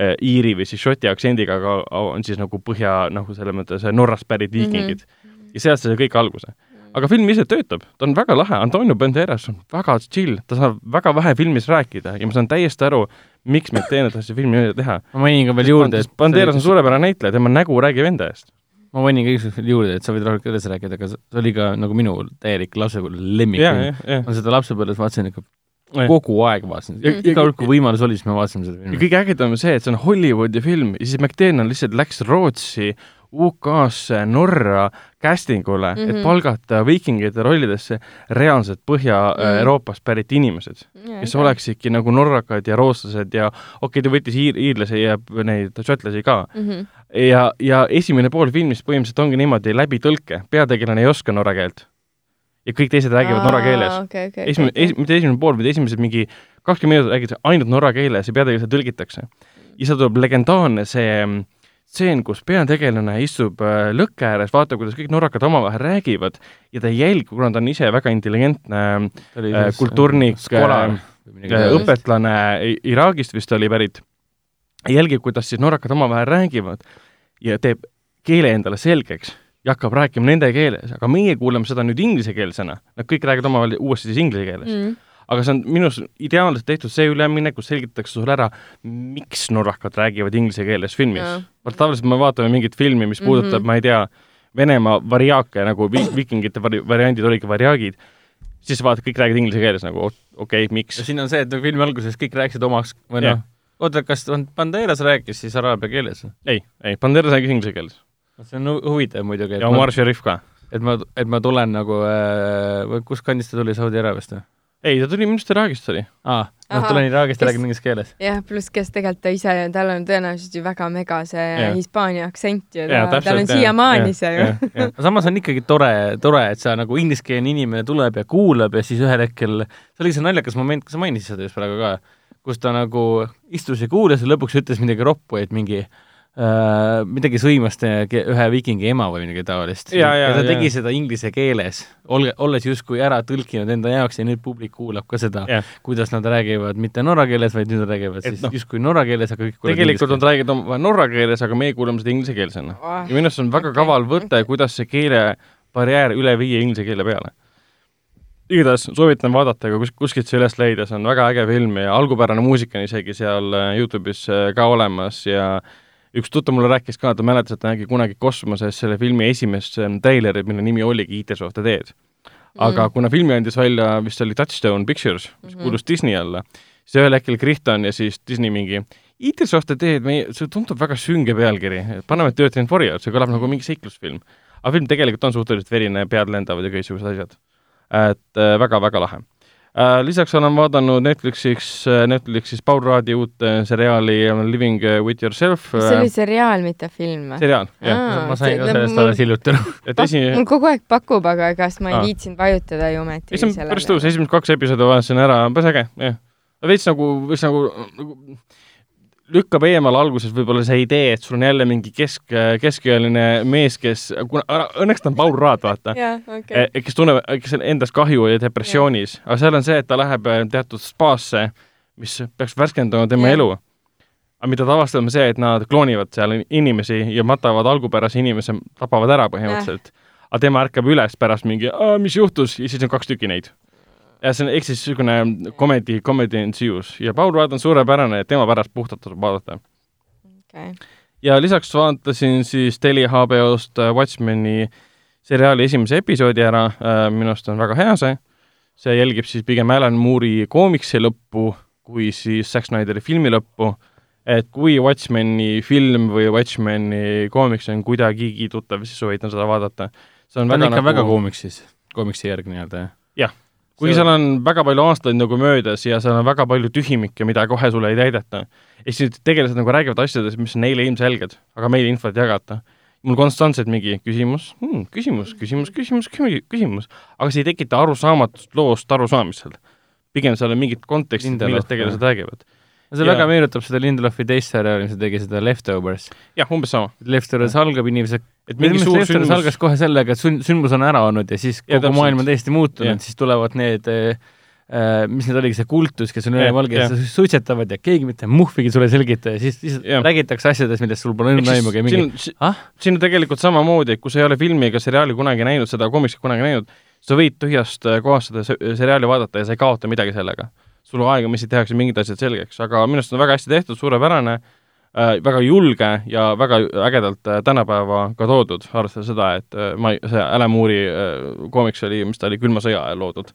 [SPEAKER 2] äh, iiri või siis šoti aktsendiga, aga on siis nagu põhja nagu selles mõttes äh, Norrast pärit viikingid mm. -hmm. Ja sealt sai see kõik alguse. aga film ise töötab, ta on väga lahe, Antonio Banderas on väga chill, ta saab väga vähe filmis rääkida ja ma saan täiesti aru, miks tahtis selle filmi teha.
[SPEAKER 4] ma mainin ka veel juurde, et
[SPEAKER 2] Banderas on suurepärane näitleja, tema nägu räägib enda eest.
[SPEAKER 4] ma mainin ka ükskord juurde, et sa võid rahulikult edasi rääkida, aga see oli ka nagu minu täielik lapsepõlve lemmikfilm.
[SPEAKER 2] jah, jah,
[SPEAKER 4] ma seda lapsepõlves vaatasin ikka kogu aeg vaatasin, iga kord, kui võimalus oli, siis me vaatasime seda filmi.
[SPEAKER 2] kõige ägedam on see, et see on Hollywoodi film ja siis McTiernan lihtsalt läks Rootsi, UK-sse, Norra casting ule mm, -hmm. et
[SPEAKER 3] Mhm.
[SPEAKER 2] palgata viikingite rollidesse reaalsed Põhja-Euroopast pärit inimesed, kes oleksidki nagu norrakad ja rootslased ja okei okay,, ta võttis iir-, iirlasi ja neid šotlasi ka.
[SPEAKER 3] mm. -hmm.
[SPEAKER 2] ja, ja esimene pool filmist põhimõtteliselt ongi niimoodi läbi tõlke, peategelane ei oska norra keelt. ja kõik teised räägivad norra keeles.
[SPEAKER 3] okay,. Okay,
[SPEAKER 2] esimene, esi-, mitte esimene pool, vaid esimesed mingi kakskümmend minutit räägitakse ainult norra keeles ja peategelase tõlgitakse. ja seal tuleb legendaarne see mm, stseen, kus peategelane istub äh, lõkke ääres, vaatab, kuidas kõik norrakad omavahel räägivad ja ta ei jälgi, kuna ta on ise väga intelligentne äh, kulturnik,
[SPEAKER 4] skolar
[SPEAKER 2] äh, õpetlane Iraagist vist oli pärit, jälgib, kuidas siis norrakad omavahel räägivad ja teeb keele endale selgeks ja hakkab rääkima nende keeles, aga meie kuuleme seda nüüd inglisekeelsena, nad kõik räägivad omavahel uuesti siis inglise keeles mm.. Aga see on minu arust ideaalselt tehtud see üleminek, kus selgitatakse sulle ära, miks norrakad räägivad inglise keeles filmis vaata tavaliselt me vaatame mingit filmi, mis puudutab mm,
[SPEAKER 3] Mhm.
[SPEAKER 2] -hmm. ma ei tea, Venemaa variaake nagu vi vikingite vari variandid olidki variaagid, siis vaatad, kõik räägivad inglise keeles nagu okei okay,,
[SPEAKER 4] ja
[SPEAKER 2] miks.
[SPEAKER 4] siin on see, et nagu filmi alguses kõik rääkisid omaks või noh, oota, kas Banderas rääkis siis araabia keeles?
[SPEAKER 2] ei, ei, Banderas räägib inglise keeles
[SPEAKER 4] see on hu- huvitav muidugi,
[SPEAKER 2] ja
[SPEAKER 4] ma
[SPEAKER 2] Omar Sharif ka.
[SPEAKER 4] et ma, et ma tulen nagu äh,, kust kandist ta tuli, Saudi Araabiast või?
[SPEAKER 2] ei, ta tuli minu arust Iraagist oli.
[SPEAKER 4] aa, noh,
[SPEAKER 3] Ahah.
[SPEAKER 4] tulen Iraagist ja
[SPEAKER 3] Kes-
[SPEAKER 4] räägin inglise keeles.
[SPEAKER 3] jah, pluss kes tegelikult ta ise, tal on tõenäoliselt ju väga mega see
[SPEAKER 2] Jah.
[SPEAKER 3] Hispaania aktsent ju, tal on siiamaani see ju
[SPEAKER 4] samas on ikkagi tore, tore, et sa nagu ingliskeelne inimene tuleb ja kuulab ja siis ühel hetkel, see oli see naljakas moment, kas sa mainisid seda just praegu ka, kus ta nagu istus ja kuulas ja lõpuks ütles midagi roppu, et mingi äh, midagi sõimas te- ke- ühe viikingi ema või midagi taolist.
[SPEAKER 2] Ja, ja,
[SPEAKER 4] ja ta
[SPEAKER 2] ja.
[SPEAKER 4] tegi seda inglise keeles, olge, olles justkui ära tõlkinud enda jaoks ja nüüd publik kuulab ka seda kuidas nad räägivad mitte norra keeles, vaid nüüd räägivad
[SPEAKER 2] Et
[SPEAKER 4] siis
[SPEAKER 2] noh,
[SPEAKER 4] justkui norra keeles, aga kõik
[SPEAKER 2] tegelikult
[SPEAKER 4] inglise
[SPEAKER 2] nad räägivad omavahel norra keeles, aga meie kuulame seda inglise keelsena. ja minu arust see on väga kaval võte, kuidas see keelebarjäär üle viia inglise keele peale. igatahes soovitan vaadata, kui kus, kuskilt see üles leida, see on väga äge film ja algupärane muusika on isegi seal äh, Youtube'is äh, ka olemas ja üks tuttav mulle rääkis ka, ta mäletas, et ta nägi kunagi kosmoses selle filmi esimest äh, treilerit, mille nimi oligi of the Dead. aga mm. kuna filmi andis välja, vist oli Touchstone Pictures, mis
[SPEAKER 3] Mhm.
[SPEAKER 2] kuulus Disney alla, siis ühel hetkel Crichton ja siis Disney mingi the Dead, meie, see tundub väga sünge pealkiri, paneme Dirty Warrior, see kõlab nagu mingi seiklusfilm. aga film tegelikult on suhteliselt verine, pead lendavad ja kõiksugused asjad. et väga-väga lahe äh,. Lisaks olen vaadanud Netflixis, Netflixis Paul Raadi uut äh, seriaali Living with yourself.
[SPEAKER 3] see oli seriaal, mitte film
[SPEAKER 2] seriaal, jah.
[SPEAKER 4] Ma sain ka sellest alles hiljuti aru.
[SPEAKER 2] et esi,
[SPEAKER 3] mul kogu aeg pakub, aga siis ma ei viitsinud vajutada ju ometi
[SPEAKER 2] ei see on päris tõus, esimesed kaks episoodi vaatasin ära, päris äge, jah. veits nagu, veits nagu, nagu lükkab eemale alguses võib-olla see idee, et sul on jälle mingi kesk, keskealine mees, kes, kuna õnneks ta on Paul Raad, vaata
[SPEAKER 3] okei.
[SPEAKER 2] okay., kes tunneb, kes on endast kahju ja depressioonis, aga seal on see, et ta läheb äh, teatud spaasse, mis peaks värskendama tema yeah. elu. aga mida ta avastab, on see, et nad kloonivad seal inimesi ja matavad algupärase inimese, tapavad ära põhimõtteliselt yeah.. aga tema ärkab üles pärast mingi, mis juhtus ja siis on kaks tükki neid. Ja see on, ehk siis niisugune comedy, comedy ensues ja Paul Rudd on suurepärane, et tema pärast puhtalt tasub vaadata
[SPEAKER 3] okei.
[SPEAKER 2] ja lisaks vaatasin siis Telia HBO-st äh, Watchmeni seriaali esimese episoodi ära äh,, minu arust on väga hea see, see jälgib siis pigem Alan Moore'i koomiksi lõppu kui siis Zack Snyderi filmi lõppu, et kui Watchmeni film või Watchmeni koomiks on kuidagigi tuttav, siis soovitan seda vaadata. see on
[SPEAKER 4] ta on
[SPEAKER 2] väga
[SPEAKER 4] ikka
[SPEAKER 2] nagu,
[SPEAKER 4] väga koomiks siis, koomiksi järg nii-öelda, jah?
[SPEAKER 2] Kuigi seal on väga palju aastaid nagu möödas ja seal on väga palju tühimikke, mida kohe sulle ei täideta. ehk siis tegelased nagu räägivad asjadest, mis on neile ilmselged, aga meile infot ei jagata. mul konstantselt mingi küsimus hmm,, küsimus, küsimus, küsimus, küsimus, aga see ei tekita arusaamatust loost arusaamisel. pigem seal on mingid kontekstid, millest tegelased
[SPEAKER 4] jah.
[SPEAKER 2] räägivad.
[SPEAKER 4] See
[SPEAKER 2] Ja-
[SPEAKER 4] väga meenutab seda Lindelofi teist seriaali, mis ta tegi, seda Leftovers.
[SPEAKER 2] jah, umbes sama.
[SPEAKER 4] Leftovers algab inimesed,
[SPEAKER 2] et mingi suur
[SPEAKER 4] Leftovers
[SPEAKER 2] sündmus
[SPEAKER 4] algas kohe sellega, et sün-, sündmus on ära olnud ja siis
[SPEAKER 2] Ja
[SPEAKER 4] kogu
[SPEAKER 2] täpselt.
[SPEAKER 4] maailm on täiesti muutunud, siis tulevad need äh, äh, mis need oligi, see kultus, kes on ülevalge
[SPEAKER 2] jah.
[SPEAKER 4] ja suitsetavad ja keegi mitte muhvigi sulle ei selgita ja siis lihtsalt räägitakse asjadest, millest sul pole õrna aimugi ja mingi
[SPEAKER 2] siin,
[SPEAKER 4] ah,
[SPEAKER 2] siin on tegelikult samamoodi, et kui sa ei ole filmi ega seriaali kunagi näinud, seda komiksit kunagi näinud, sa võid tühjast äh, kohast seda se- seriaali vaadata ja sa ei kaota midagi sellega. Sul aegamisi tehakse mingid asjad selgeks, aga minu arust on väga hästi tehtud, suurepärane äh,, väga julge ja väga ägedalt äh, tänapäeva ka toodud, arvestades seda, et äh, ma ei, see Alan Moore'i äh, koomiks oli, mis ta oli külma sõja ajal loodud.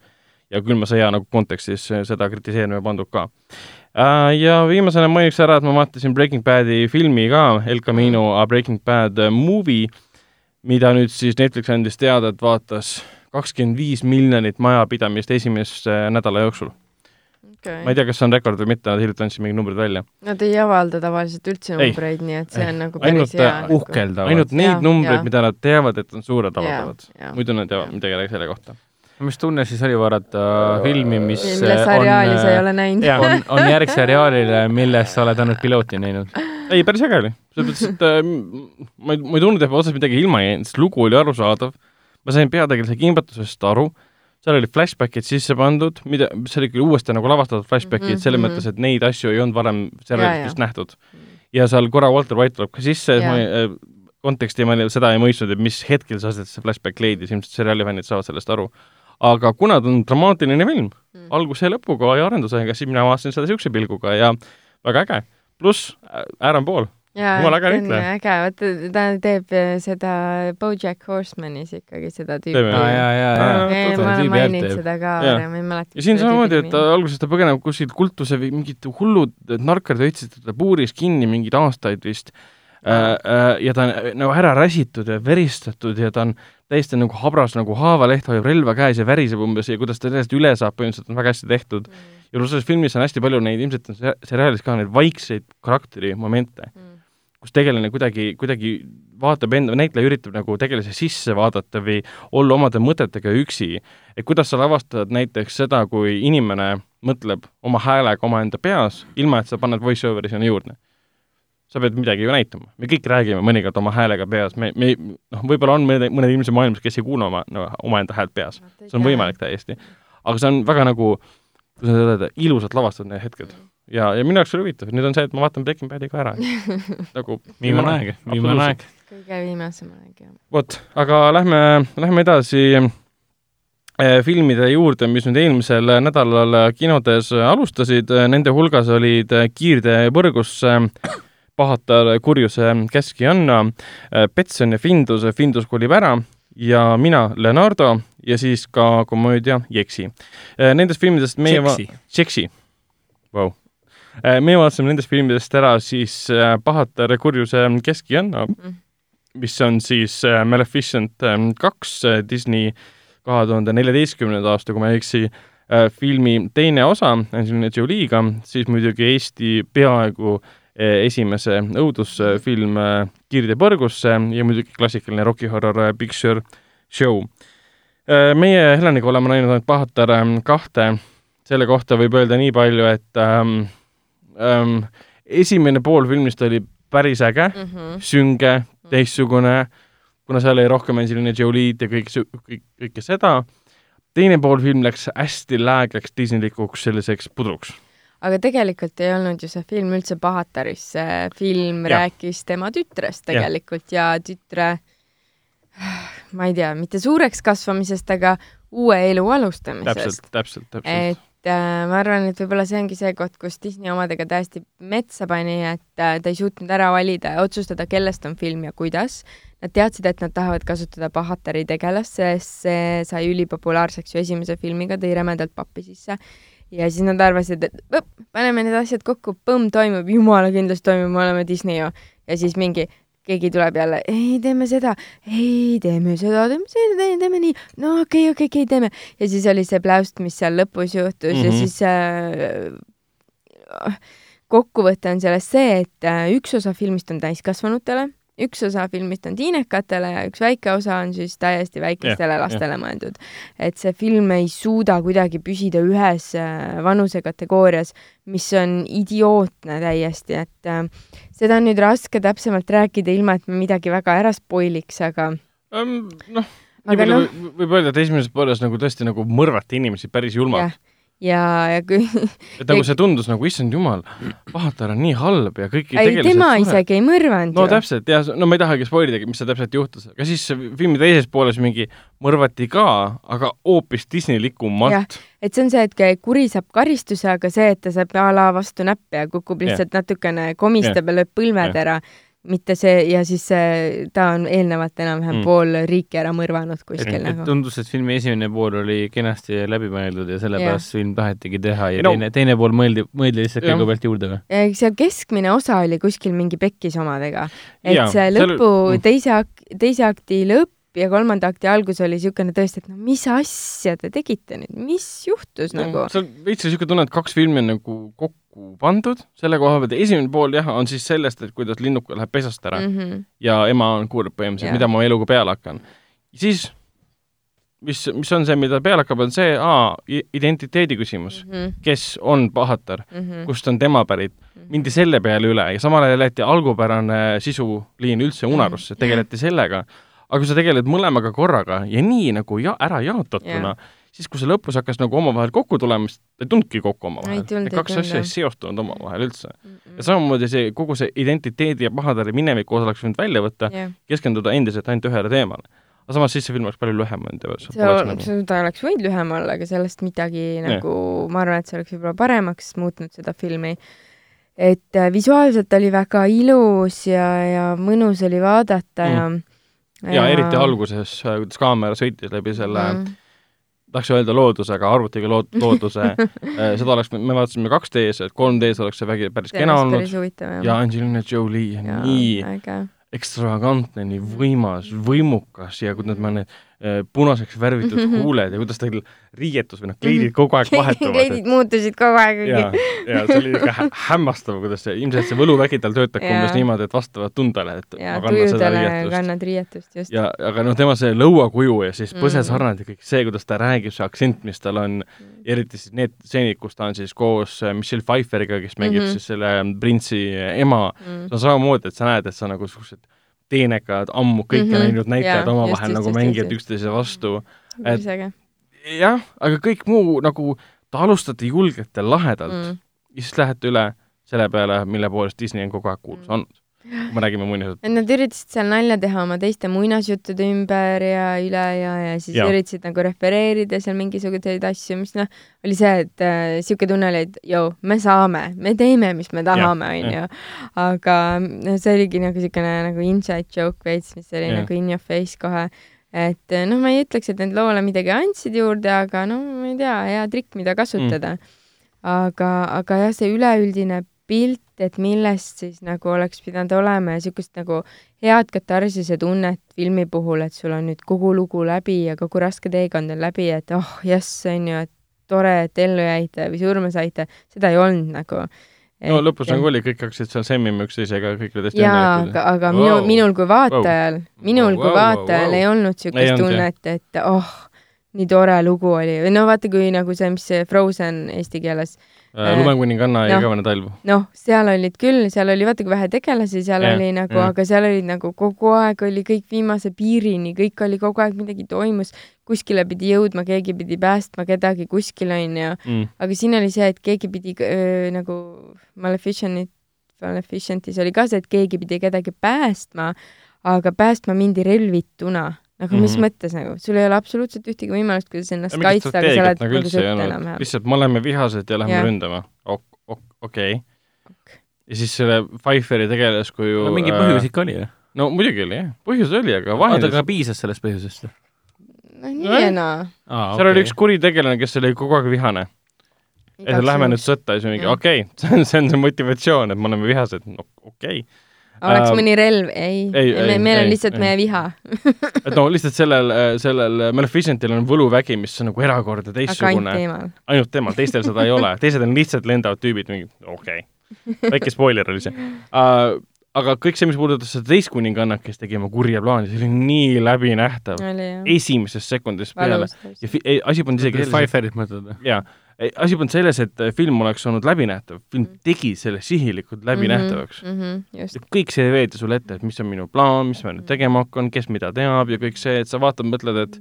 [SPEAKER 2] ja külma sõja nagu kontekstis seda kritiseerima pandud ka äh,. Ja viimasena mainiks ära, et ma vaatasin Breaking Badi filmi ka, El Camino a Breaking Bad movie, mida nüüd siis Netflix andis teada, et vaatas kakskümmend viis miljonit majapidamist esimese nädala jooksul
[SPEAKER 3] okay.
[SPEAKER 2] ma ei tea, kas see on rekord või mitte, nad hiljuti andsid mingid numbrid välja.
[SPEAKER 3] Nad ei avalda tavaliselt üldse
[SPEAKER 2] Ei.
[SPEAKER 3] numbreid, nii et see
[SPEAKER 2] Ei.
[SPEAKER 3] on nagu
[SPEAKER 2] Ainult,
[SPEAKER 3] päris hea
[SPEAKER 2] äh,
[SPEAKER 3] nagu.
[SPEAKER 4] uhkeldavad.
[SPEAKER 2] ainult neid
[SPEAKER 3] Jaa,
[SPEAKER 2] numbreid, mida nad teavad, et on suured, avaldavad. muidu nad teavad
[SPEAKER 3] Jaa.
[SPEAKER 2] midagi selle kohta.
[SPEAKER 4] mis tunne siis oli vaadata filmi, mis
[SPEAKER 3] mille seriaali sa ei ole näinud.
[SPEAKER 4] On, on järg seriaalile, milles sa oled ainult pilooti näinud.
[SPEAKER 2] ei, päris äge oli. selles mõttes, et äh, ma ei, ma ei tundnud, et ma otsast midagi ilma jäin, sest lugu oli arusaadav. ma sain peategelase kimbatusest aru, seal oli flashbackid sisse pandud, mida, see oli küll uuesti nagu lavastatud flashbackid mm -hmm. selles
[SPEAKER 3] mhm.
[SPEAKER 2] mõttes, et neid asju ei olnud varem vist nähtud. ja seal korra Walter White tuleb ka sisse, ma ei, äh, konteksti ma ei- seda ei mõistnud, et mis hetkel see aset see flashback leidis, ilmselt seriaali fännid saavad sellest aru. aga kuna ta on dramaatiline film
[SPEAKER 3] Mm.
[SPEAKER 2] alguse ja lõpuga ja arendusega, siis mina vaatasin seda niisuguse pilguga ja väga äge. pluss Aaron Paul, Jumala äge näitleja.
[SPEAKER 3] äge, vaata ta teeb äh, seda BoJack Horsemanis ikkagi seda tüüpi. Ma olen maininud seda ka varem, ei mäleta.
[SPEAKER 2] ja siin samamoodi, et ta alguses ta põgeneb kuskilt kultuse või mingid hullud narkarid hoidsid teda puuris kinni mingeid aastaid vist äh,. Äh, ja ta on nagu ära räsitud ja veristatud ja ta on täiesti nagu habras nagu haavaleht, hoiab relva käes ja väriseb umbes ja kuidas ta sellest üle saab, põhimõtteliselt on väga hästi tehtud. ja pluss selles filmis on hästi palju neid, ilmselt on se- seriaalis ka neid vaikseid karakterimomente,
[SPEAKER 3] Mm.
[SPEAKER 2] Kus tegelane kuidagi, kuidagi vaatab enda, näitleja üritab nagu tegelase sisse vaadata või olla omade mõtetega üksi. et kuidas sa lavastad näiteks seda, kui inimene mõtleb oma häälega omaenda peas, ilma et sa paned voice-over'i sinna juurde. sa pead midagi ju näitama, me kõik räägime mõnikord oma häälega peas, me, me noh, võib-olla on mõned, mõned inimesed maailmas, kes ei kuule oma no,, omaenda häält peas, see on võimalik täiesti. aga see on väga nagu, kuidas öelda, ilusalt lavastatud need hetked. ja, ja minu jaoks oli huvitav, nüüd on see, et ma vaatan Breaking Badi ka ära. nagu
[SPEAKER 4] viimane aeg, viimane aeg.
[SPEAKER 3] kõige viimasem aeg, jah.
[SPEAKER 2] vot, aga lähme, lähme edasi eh, filmide juurde, mis nüüd eelmisel nädalal kinodes alustasid, nende hulgas olid Kiirtee põrgusse, Pahatar kurjuse käskijanna, Petson ja Findus, Findus kolib ära ja mina, Leonardo ja siis ka komöödia Jeksi. Nendest filmidest meie va-
[SPEAKER 4] Jeksi.
[SPEAKER 2] Jeksi, vau. Meie vaatasime nendest filmidest ära siis äh, Pahatar kurjuse käskijanna
[SPEAKER 3] Mm.
[SPEAKER 2] mis on siis äh, Maleficent ähm, kaks äh, Disney kahe tuhande neljateistkümnenda aasta, kui ma ei eksi äh,, filmi teine osa Angelina Jolie'ga, siis muidugi Eesti peaaegu äh, esimese õudusfilm äh, Kiirtee põrgusse ja muidugi klassikaline Rocky Horror äh, Picture Show äh,. meie Heleniga oleme näinud ainult Pahatar ähm, kahte, selle kohta võib öelda nii palju, et ähm, ähm, esimene pool filmist oli päris äge mm,
[SPEAKER 3] Mhm.
[SPEAKER 2] sünge, teistsugune, kuna seal oli rohkem Angelina Jolie'd ja kõik, kõik, kõike seda. teine pool film läks hästi läägeks Disneylikuks selliseks pudruks.
[SPEAKER 3] aga tegelikult ei olnud ju see film üldse Pahataris, see film ja. rääkis tema tütrest tegelikult ja, ja tütre, ma ei tea, mitte suureks kasvamisest, aga uue elu alustamisest
[SPEAKER 2] täpselt, täpselt, täpselt.
[SPEAKER 3] Et äh, ma arvan, et võib-olla see ongi see koht, kus Disney omadega täiesti metsa pani, et äh, ta ei suutnud ära valida ja otsustada, kellest on film ja kuidas. Nad teadsid, et nad tahavad kasutada Pahatari tegelast, sest see sai ülipopulaarseks ju esimese filmiga, tõi rämedalt pappi sisse. ja siis nad arvasid, et võp, paneme need asjad kokku, põmm toimub, jumala kindlasti toimub, me oleme Disney ju. ja siis mingi keegi tuleb jälle, ei, teeme seda, ei, teeme seda, teeme seda, teeme, teeme nii, no okei okay,, okei okay,, okei okay,, teeme. ja siis oli see pläust, mis seal lõpus juhtus mm -hmm. ja
[SPEAKER 2] Mhm.
[SPEAKER 3] siis äh, kokkuvõte on sellest see, et äh, üks osa filmist on täiskasvanutele, üks osa filmist on tiinekatele ja üks väike osa on siis täiesti väikestele yeah, lastele yeah. mõeldud. et see film ei suuda kuidagi püsida ühes äh, vanusekategoorias, mis on idiootne täiesti, et äh, seda on nüüd raske täpsemalt rääkida, ilma et me midagi väga ära spoiliks, aga
[SPEAKER 2] noh, nii palju
[SPEAKER 3] noh,
[SPEAKER 2] võib- öelda, et esimeses pooles nagu tõesti nagu mõrvati inimesi päris julmalt.
[SPEAKER 3] ja, ja kui
[SPEAKER 2] et nagu see tundus nagu, issand jumal, Pahatar on nii halb ja kõik
[SPEAKER 3] ei, tema isegi ei mõrvanud
[SPEAKER 2] no
[SPEAKER 3] ju.
[SPEAKER 2] täpselt, jah, no ma ei tahagi spoilida, mis seal täpselt juhtus, aga siis filmi teises pooles mingi mõrvati ka, aga hoopis Disneylikumalt.
[SPEAKER 3] et see on see, et kuri saab karistuse, aga see, et ta saab a la vastu näppe ja kukub lihtsalt natukene, komistab ja lööb põlved
[SPEAKER 2] Jah.
[SPEAKER 3] ära, mitte see ja siis see, ta on eelnevalt enam-vähem
[SPEAKER 2] Mm.
[SPEAKER 3] pool riiki ära mõrvanud kuskil
[SPEAKER 4] et
[SPEAKER 3] nagu.
[SPEAKER 4] tundus, et filmi esimene pool oli kenasti läbi mõeldud ja sellepärast film tahetigi teha ja
[SPEAKER 2] no-
[SPEAKER 4] teine, teine pool mõeldi, mõeldi lihtsalt
[SPEAKER 2] Jah.
[SPEAKER 4] kõigu pealt juurde või?
[SPEAKER 3] see keskmine osa oli kuskil mingi pekkis omadega, et
[SPEAKER 2] Jaa,
[SPEAKER 3] see
[SPEAKER 2] seal-
[SPEAKER 3] lõpu
[SPEAKER 2] mm.
[SPEAKER 3] teise ak-, teise akti lõpp ja kolmanda akti algus oli niisugune tõesti, et no mis asja te tegite nüüd, mis juhtus no, nagu?
[SPEAKER 2] see on veits niisugune tunne, et kaks filmi on nagu kokku pandud selle koha pealt esimene pool jah, on siis sellest, et kuidas linnuke läheb pesast ära mm.
[SPEAKER 3] Mm -hmm.
[SPEAKER 2] ja ema on kurb põhimõtteliselt, mida ma eluga peale hakkan. siis, mis, mis on see, mida peale hakkab, on see, aa, identiteedi küsimus.
[SPEAKER 3] Mm -hmm.
[SPEAKER 2] kes on pahatar,
[SPEAKER 3] Mm -hmm.
[SPEAKER 2] kust on tema pärit, mindi selle peale üle ja samal ajal jäeti algupärane sisuliin üldse unarusse, tegeleti sellega, aga kui sa tegeled mõlemaga korraga ja nii nagu ja ära jaotatuna
[SPEAKER 3] Jah.,
[SPEAKER 2] siis kui see lõpus hakkas nagu omavahel kokku tulema, siis ta ei tulnudki kokku omavahel. Need kaks asja ei seostunud omavahel üldse. ja samamoodi see, kogu see identiteedi ja pahatari mineviku osa oleks võinud välja võtta,
[SPEAKER 3] jah,
[SPEAKER 2] keskenduda endiselt ainult ühele teemale. aga samas siis see film oleks palju lühem olnud ja see
[SPEAKER 3] see
[SPEAKER 2] poleks
[SPEAKER 3] on,
[SPEAKER 2] nagu
[SPEAKER 3] seda oleks võinud lühem olla, aga sellest midagi nagu, ma arvan, et see oleks võib-olla paremaks muutnud seda filmi. et äh, visuaalselt oli väga ilus ja, ja mõnus oli vaadata ja
[SPEAKER 2] ja eriti alguses, kuidas kaamera sõitis läbi selle mm.,
[SPEAKER 3] mm,
[SPEAKER 2] tahaks öelda looduse, aga arvutiga lood-, looduse seda oleks, me vaatasime 2D-s, et 3D-s oleks see vägi päris
[SPEAKER 3] see
[SPEAKER 2] kena olnud ja Angelina Jolie on nii
[SPEAKER 3] äge.
[SPEAKER 2] ekstravagantne, nii võimas, võimukas ja kuidas ma need äh, punaseks värvitud huuled ja kuidas tal riietus või noh, kleidid kogu aeg vahetuvad.
[SPEAKER 3] kleidid muutusid kogu aeg
[SPEAKER 2] ja, ja see oli ikka hä- hämmastav, kuidas see, ilmselt see võluvägi tal töötab umbes niimoodi, et vastavalt tundele, et
[SPEAKER 3] ja
[SPEAKER 2] ma kannan seda riietust.
[SPEAKER 3] kannad riietust, just.
[SPEAKER 2] ja, aga noh, tema see lõuakuju ja siis põsesarnad ja kõik see, kuidas ta räägib, see aktsent, mis tal on, eriti siis need stseenid, kus ta on siis koos äh, Michelle Pfeifferiga, kes mängib mm
[SPEAKER 3] Mhm.
[SPEAKER 2] -hmm. siis selle printsi ema,
[SPEAKER 3] Mm.
[SPEAKER 2] see on samamoodi, et sa näed, et sa nagu suhteliselt teenekad, ammu kõike mm
[SPEAKER 3] Mhm.
[SPEAKER 2] -hmm. näinud näitlejad
[SPEAKER 3] Jaa,
[SPEAKER 2] omavahel
[SPEAKER 3] just,
[SPEAKER 2] nagu
[SPEAKER 3] just,
[SPEAKER 2] mängivad üksteise vastu.
[SPEAKER 3] äge
[SPEAKER 2] jah, aga kõik muu nagu, ta alustati julgelt ja lahedalt mm.. ja siis lähete üle selle peale, mille poolest Disney on kogu aeg kuulus
[SPEAKER 3] Mm.
[SPEAKER 2] olnud. Kui me räägime muinasjutt.
[SPEAKER 3] et nad üritasid seal nalja teha oma teiste muinasjuttude ümber ja üle ja, ja siis ja. üritasid nagu refereerida seal mingisuguseid asju, mis noh, oli see, et äh, sihuke tunne oli, et joo, me saame, me teeme, mis me tahame, onju. aga no see oligi nagu siukene nagu inside joke veits, mis oli yeah. nagu in your face kohe. et äh, noh, ma ei ütleks, et need loole midagi andsid juurde, aga no ma ei tea, hea trikk, mida kasutada mm.. aga, aga jah, see üleüldine pilt, et millest siis nagu oleks pidanud olema ja siukest nagu head katarsise tunnet filmi puhul, et sul on nüüd kogu lugu läbi ja kogu raske teekond on läbi, et oh jess, on ju, et tore, et ellu jäite või surma saite, seda ei olnud nagu.
[SPEAKER 2] no lõpus nagu oli, kõik hakkasid seal semmima üksteisega, kõik olid hästi
[SPEAKER 3] jaa, aga, aga minu
[SPEAKER 2] Wow.
[SPEAKER 3] wow., minul kui vaatajal wow., minul
[SPEAKER 2] Wow,
[SPEAKER 3] kui
[SPEAKER 2] wow,
[SPEAKER 3] vaatajal
[SPEAKER 2] wow.
[SPEAKER 3] ei olnud
[SPEAKER 2] Ei olnud,
[SPEAKER 3] tunnet, et oh, nii tore lugu oli või no vaata, kui nagu see, mis see Frozen eesti keeles,
[SPEAKER 2] lumekuninganna ja
[SPEAKER 3] Noh.
[SPEAKER 2] igavene talv.
[SPEAKER 3] noh, seal olid küll, seal oli vaata kui vähe tegelasi seal yeah, oli nagu yeah., aga seal olid nagu kogu aeg oli kõik viimase piirini, kõik oli kogu aeg midagi toimus, kuskile pidi jõudma, keegi pidi päästma kedagi kuskil onju,
[SPEAKER 2] Mm.
[SPEAKER 3] aga siin oli see, et keegi pidi öö, nagu Maleficientit, Maleficientis oli ka see, et keegi pidi kedagi päästma, aga päästma mindi relvituna. Nagu mm -hmm. mis mõttes nagu, sul ei ole absoluutselt ühtegi võimalust, kuidas ennast
[SPEAKER 2] Ja
[SPEAKER 3] kaitsta, aga sa oled nagu
[SPEAKER 2] üldse ei olnud,
[SPEAKER 3] enam-vähem.
[SPEAKER 2] lihtsalt me oleme vihased ja lähme
[SPEAKER 3] Jah.
[SPEAKER 2] ründama. okei. ja siis selle Pfeifferi tegelaskuju
[SPEAKER 4] no mingi põhjus ikka oli ju.
[SPEAKER 2] no muidugi oli jah, põhjus oli, aga
[SPEAKER 4] oota, aga piisas sellest põhjusest?
[SPEAKER 3] noh, nii ja naa.
[SPEAKER 2] seal oli üks kuritegelane, kes oli kogu aeg vihane. et lähme nüüd sõtta ja siis mingi okei okay, see on, see on see motivatsioon, et me oleme vihased, no okei okay..
[SPEAKER 3] Oleks
[SPEAKER 2] Äh,
[SPEAKER 3] mõni relv, ei,
[SPEAKER 2] ei,
[SPEAKER 3] ei,
[SPEAKER 2] ei,
[SPEAKER 3] meil on
[SPEAKER 2] ei,
[SPEAKER 3] lihtsalt
[SPEAKER 2] ei.
[SPEAKER 3] meie viha.
[SPEAKER 2] et no lihtsalt sellel, sellel Maleficientil on võluvägi, mis on nagu erakordne, teistsugune,
[SPEAKER 3] teemal.
[SPEAKER 2] ainult temal, teistel seda ei ole, teised on lihtsalt lendavad tüübid, mingi okei okay., väike spoiler oli see uh,. aga kõik see, mis puudutas seda teist kuningannat, kes tegi oma kurja plaani, see oli nii läbinähtav esimesest sekundist peale ja asi polnud isegi
[SPEAKER 4] Pfeifferit mõtled või?
[SPEAKER 2] jaa, asi polnud selles, et äh, film oleks olnud läbinähtav, film
[SPEAKER 3] Mm.
[SPEAKER 2] tegi selle sihilikult läbinähtavaks mm.
[SPEAKER 3] mm. -hmm,
[SPEAKER 2] kõik see veeti sulle ette, et mis on minu plaan, mis ma nüüd tegema hakkan, kes mida teab ja kõik see, et sa vaatad, mõtled, et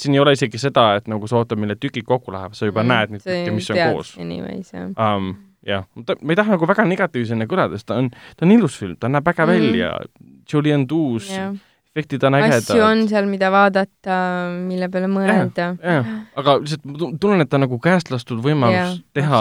[SPEAKER 2] siin ei ole isegi seda, et nagu sa ootad, millal tükid kokku lähevad, sa juba mm, näed neid tükke, mis on koos
[SPEAKER 3] Anyways, jah.
[SPEAKER 2] um,. jah, ma ei taha nagu väga negatiivsena kõlada, sest ta on, ta on ilus film, ta näeb äge mm. välja, Julian Dewes
[SPEAKER 3] jah,
[SPEAKER 2] efektid on ägedad.
[SPEAKER 3] asju on seal, mida vaadata, mille peale mõelda.
[SPEAKER 2] aga lihtsalt ma tu- tunnen, et ta on nagu käest lastud võimalus teha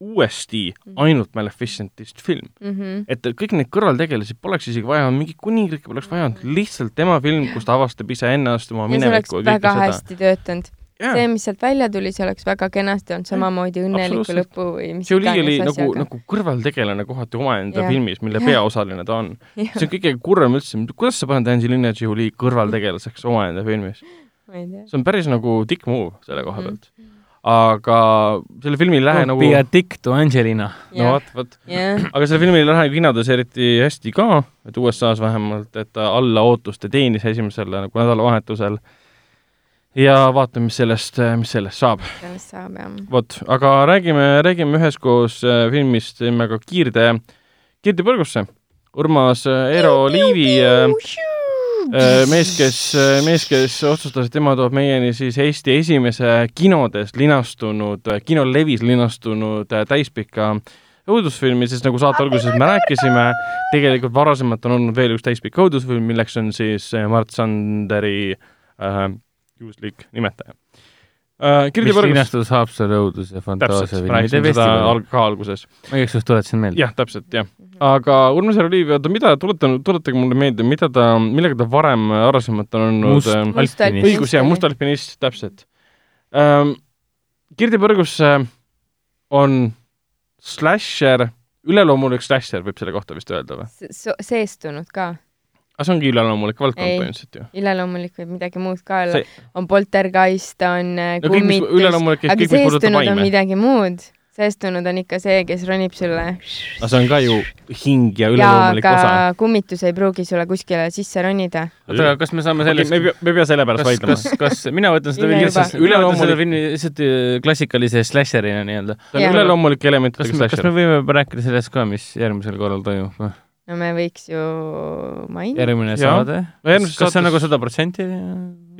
[SPEAKER 2] uuesti
[SPEAKER 3] Mhm.
[SPEAKER 2] ainult Maleficentist film.
[SPEAKER 3] mm. -hmm.
[SPEAKER 2] et kõik neid kõrvaltegelasi poleks isegi vaja, mingi kuningrikke poleks vaja olnud, lihtsalt tema film, kus ta avastab iseennast, oma
[SPEAKER 3] ja
[SPEAKER 2] minevikku ja
[SPEAKER 3] väga
[SPEAKER 2] kõike seda.
[SPEAKER 3] hästi töötanud. see, mis sealt välja tuli, see oleks väga kenasti olnud samamoodi õnneliku lõpu või mis
[SPEAKER 2] Jolie oli
[SPEAKER 3] iganes
[SPEAKER 2] nagu,
[SPEAKER 3] asjaga.
[SPEAKER 2] nagu kõrvaltegelane kohati omaenda
[SPEAKER 3] Jah.
[SPEAKER 2] filmis, mille
[SPEAKER 3] Jah.
[SPEAKER 2] peaosaline ta on. see on kõige kurvem üldse, kuidas sa paned Angelina Jolie kõrvaltegelaseks omaenda filmis?
[SPEAKER 3] ma ei tea.
[SPEAKER 2] see on päris nagu dick move selle koha pealt. aga selle filmi ei lähe nagu
[SPEAKER 4] Be a dick to Angelina.
[SPEAKER 2] no vot, vot.
[SPEAKER 3] jah,
[SPEAKER 2] aga selle filmi ei lähe kinodes eriti hästi ka, et USA-s vähemalt, et ta alla ootuste teenis esimesel nagu nädalavahetusel. Ja vaatame, mis sellest, mis sellest saab.
[SPEAKER 3] sellest saab jah.
[SPEAKER 2] vot, aga räägime, räägime üheskoos äh, filmist nimega Kiirde, Kiirde põrgusse. Urmas äh, Eero Liivi äh, mees, kes, mees, kes otsustas, et tema toob meieni siis Eesti esimese kinodes linastunud, kinolevis linastunud täispika õudusfilmi, sest nagu saate alguses me rääkisime, tegelikult varasemalt on olnud veel üks täispikk õudusfilm, milleks on siis Mart Sanderi äh, juhuslik nimetaja äh,.
[SPEAKER 4] Mis linastus Haapsalu õudus ja fantaasia
[SPEAKER 2] rääkisime seda
[SPEAKER 4] festival.
[SPEAKER 2] alg-, ka alguses.
[SPEAKER 4] ma igaks juhuks tuletasin meelde.
[SPEAKER 2] jah, täpselt, jah. aga Urmas Järveliiv, oota, mida, tuletan, tuletage mulle meelde, mida ta, millega ta varem varasemalt on olnud
[SPEAKER 4] Must
[SPEAKER 2] ähm,
[SPEAKER 3] Must
[SPEAKER 4] alpinist.
[SPEAKER 2] õigus ja Must alpinist, täpselt ähm,. Kirdi Põrgus äh, on slasher, üleloomulik slasher võib selle kohta vist öelda või?
[SPEAKER 3] seestunud ka.
[SPEAKER 2] Aga see ongi üleloomulik valdkond põhimõtteliselt ju.
[SPEAKER 3] üleloomulik võib midagi muud ka olla
[SPEAKER 2] See-.
[SPEAKER 3] on poltergeist, on äh,
[SPEAKER 2] no
[SPEAKER 3] kummitus,
[SPEAKER 2] üleloomulik,
[SPEAKER 3] aga
[SPEAKER 2] kõik, mis puudutab
[SPEAKER 3] seestunud on midagi muud. seestunud on ikka see, kes ronib sulle.
[SPEAKER 2] aga see on ka ju hing ja üleloomulik osa.
[SPEAKER 3] kummitus ei pruugi sulle kuskile sisse ronida.
[SPEAKER 4] oota, aga kas me saame
[SPEAKER 2] okay,
[SPEAKER 4] sellest
[SPEAKER 2] me ei pea, me ei pea selle pärast vaidlema
[SPEAKER 4] kas, kas mina võtan seda filmi lihtsalt, võtan seda
[SPEAKER 2] Üleloomulik-
[SPEAKER 4] filmi lihtsalt klassikalise slasherina nii-öelda.
[SPEAKER 2] on üleloomulike
[SPEAKER 4] kas me, kas me. võime rääkida sellest ka, mis järgmisel korral toimub?
[SPEAKER 3] No me võiks ju mainida.
[SPEAKER 4] järgmine saade?
[SPEAKER 2] No järgmises
[SPEAKER 4] kas see on
[SPEAKER 2] saates-
[SPEAKER 4] nagu sada protsenti?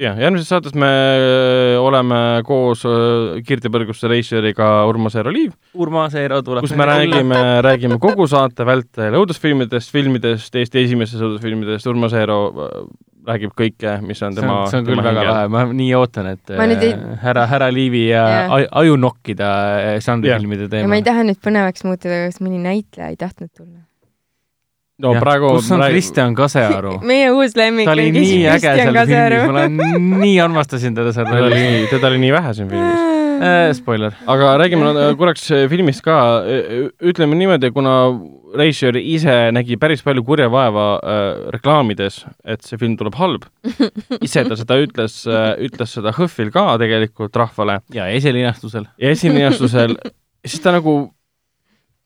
[SPEAKER 2] jah, järgmises saates me öö, oleme koos öö, Kirde Põrguste reisijariga Urmas Eero Liiv,
[SPEAKER 4] Urmas Eero tuleb.
[SPEAKER 2] kus me räägime, räägime kogu saate vältel õudusfilmidest, filmidest, Eesti esimesest õudusfilmidest, Urmas Eero öö, räägib kõike, mis on
[SPEAKER 4] see
[SPEAKER 2] tema
[SPEAKER 4] on, see on küll väga lahe, ma nii ootan, et
[SPEAKER 3] nüüd ei-
[SPEAKER 4] äh, härra, härra Liivi ja yeah. aju nokkida äh, žanrifilmide
[SPEAKER 3] ja
[SPEAKER 4] teemal
[SPEAKER 3] ma ei. taha nüüd põnevaks muutuda, kas mõni näitleja ei tahtnud tulla?
[SPEAKER 2] No praegu
[SPEAKER 4] kus on
[SPEAKER 2] räägi-
[SPEAKER 4] Kristjan Kasearu?
[SPEAKER 3] meie uus lemmik
[SPEAKER 4] ta oli nii äge seal filmis, ma olen nii armastasin teda seal
[SPEAKER 2] teda oli nii, teda oli nii vähe siin filmis.
[SPEAKER 4] äh,. Spoiler.
[SPEAKER 2] aga räägime korraks äh, filmist ka, ütleme niimoodi, kuna reisijal ise nägi päris palju kurja vaeva äh, reklaamides, et see film tuleb halb, ise ta seda ütles äh,, ütles seda HÖFFil ka tegelikult rahvale
[SPEAKER 4] ja esilinastusel.
[SPEAKER 2] ja esilinastusel, siis ta nagu,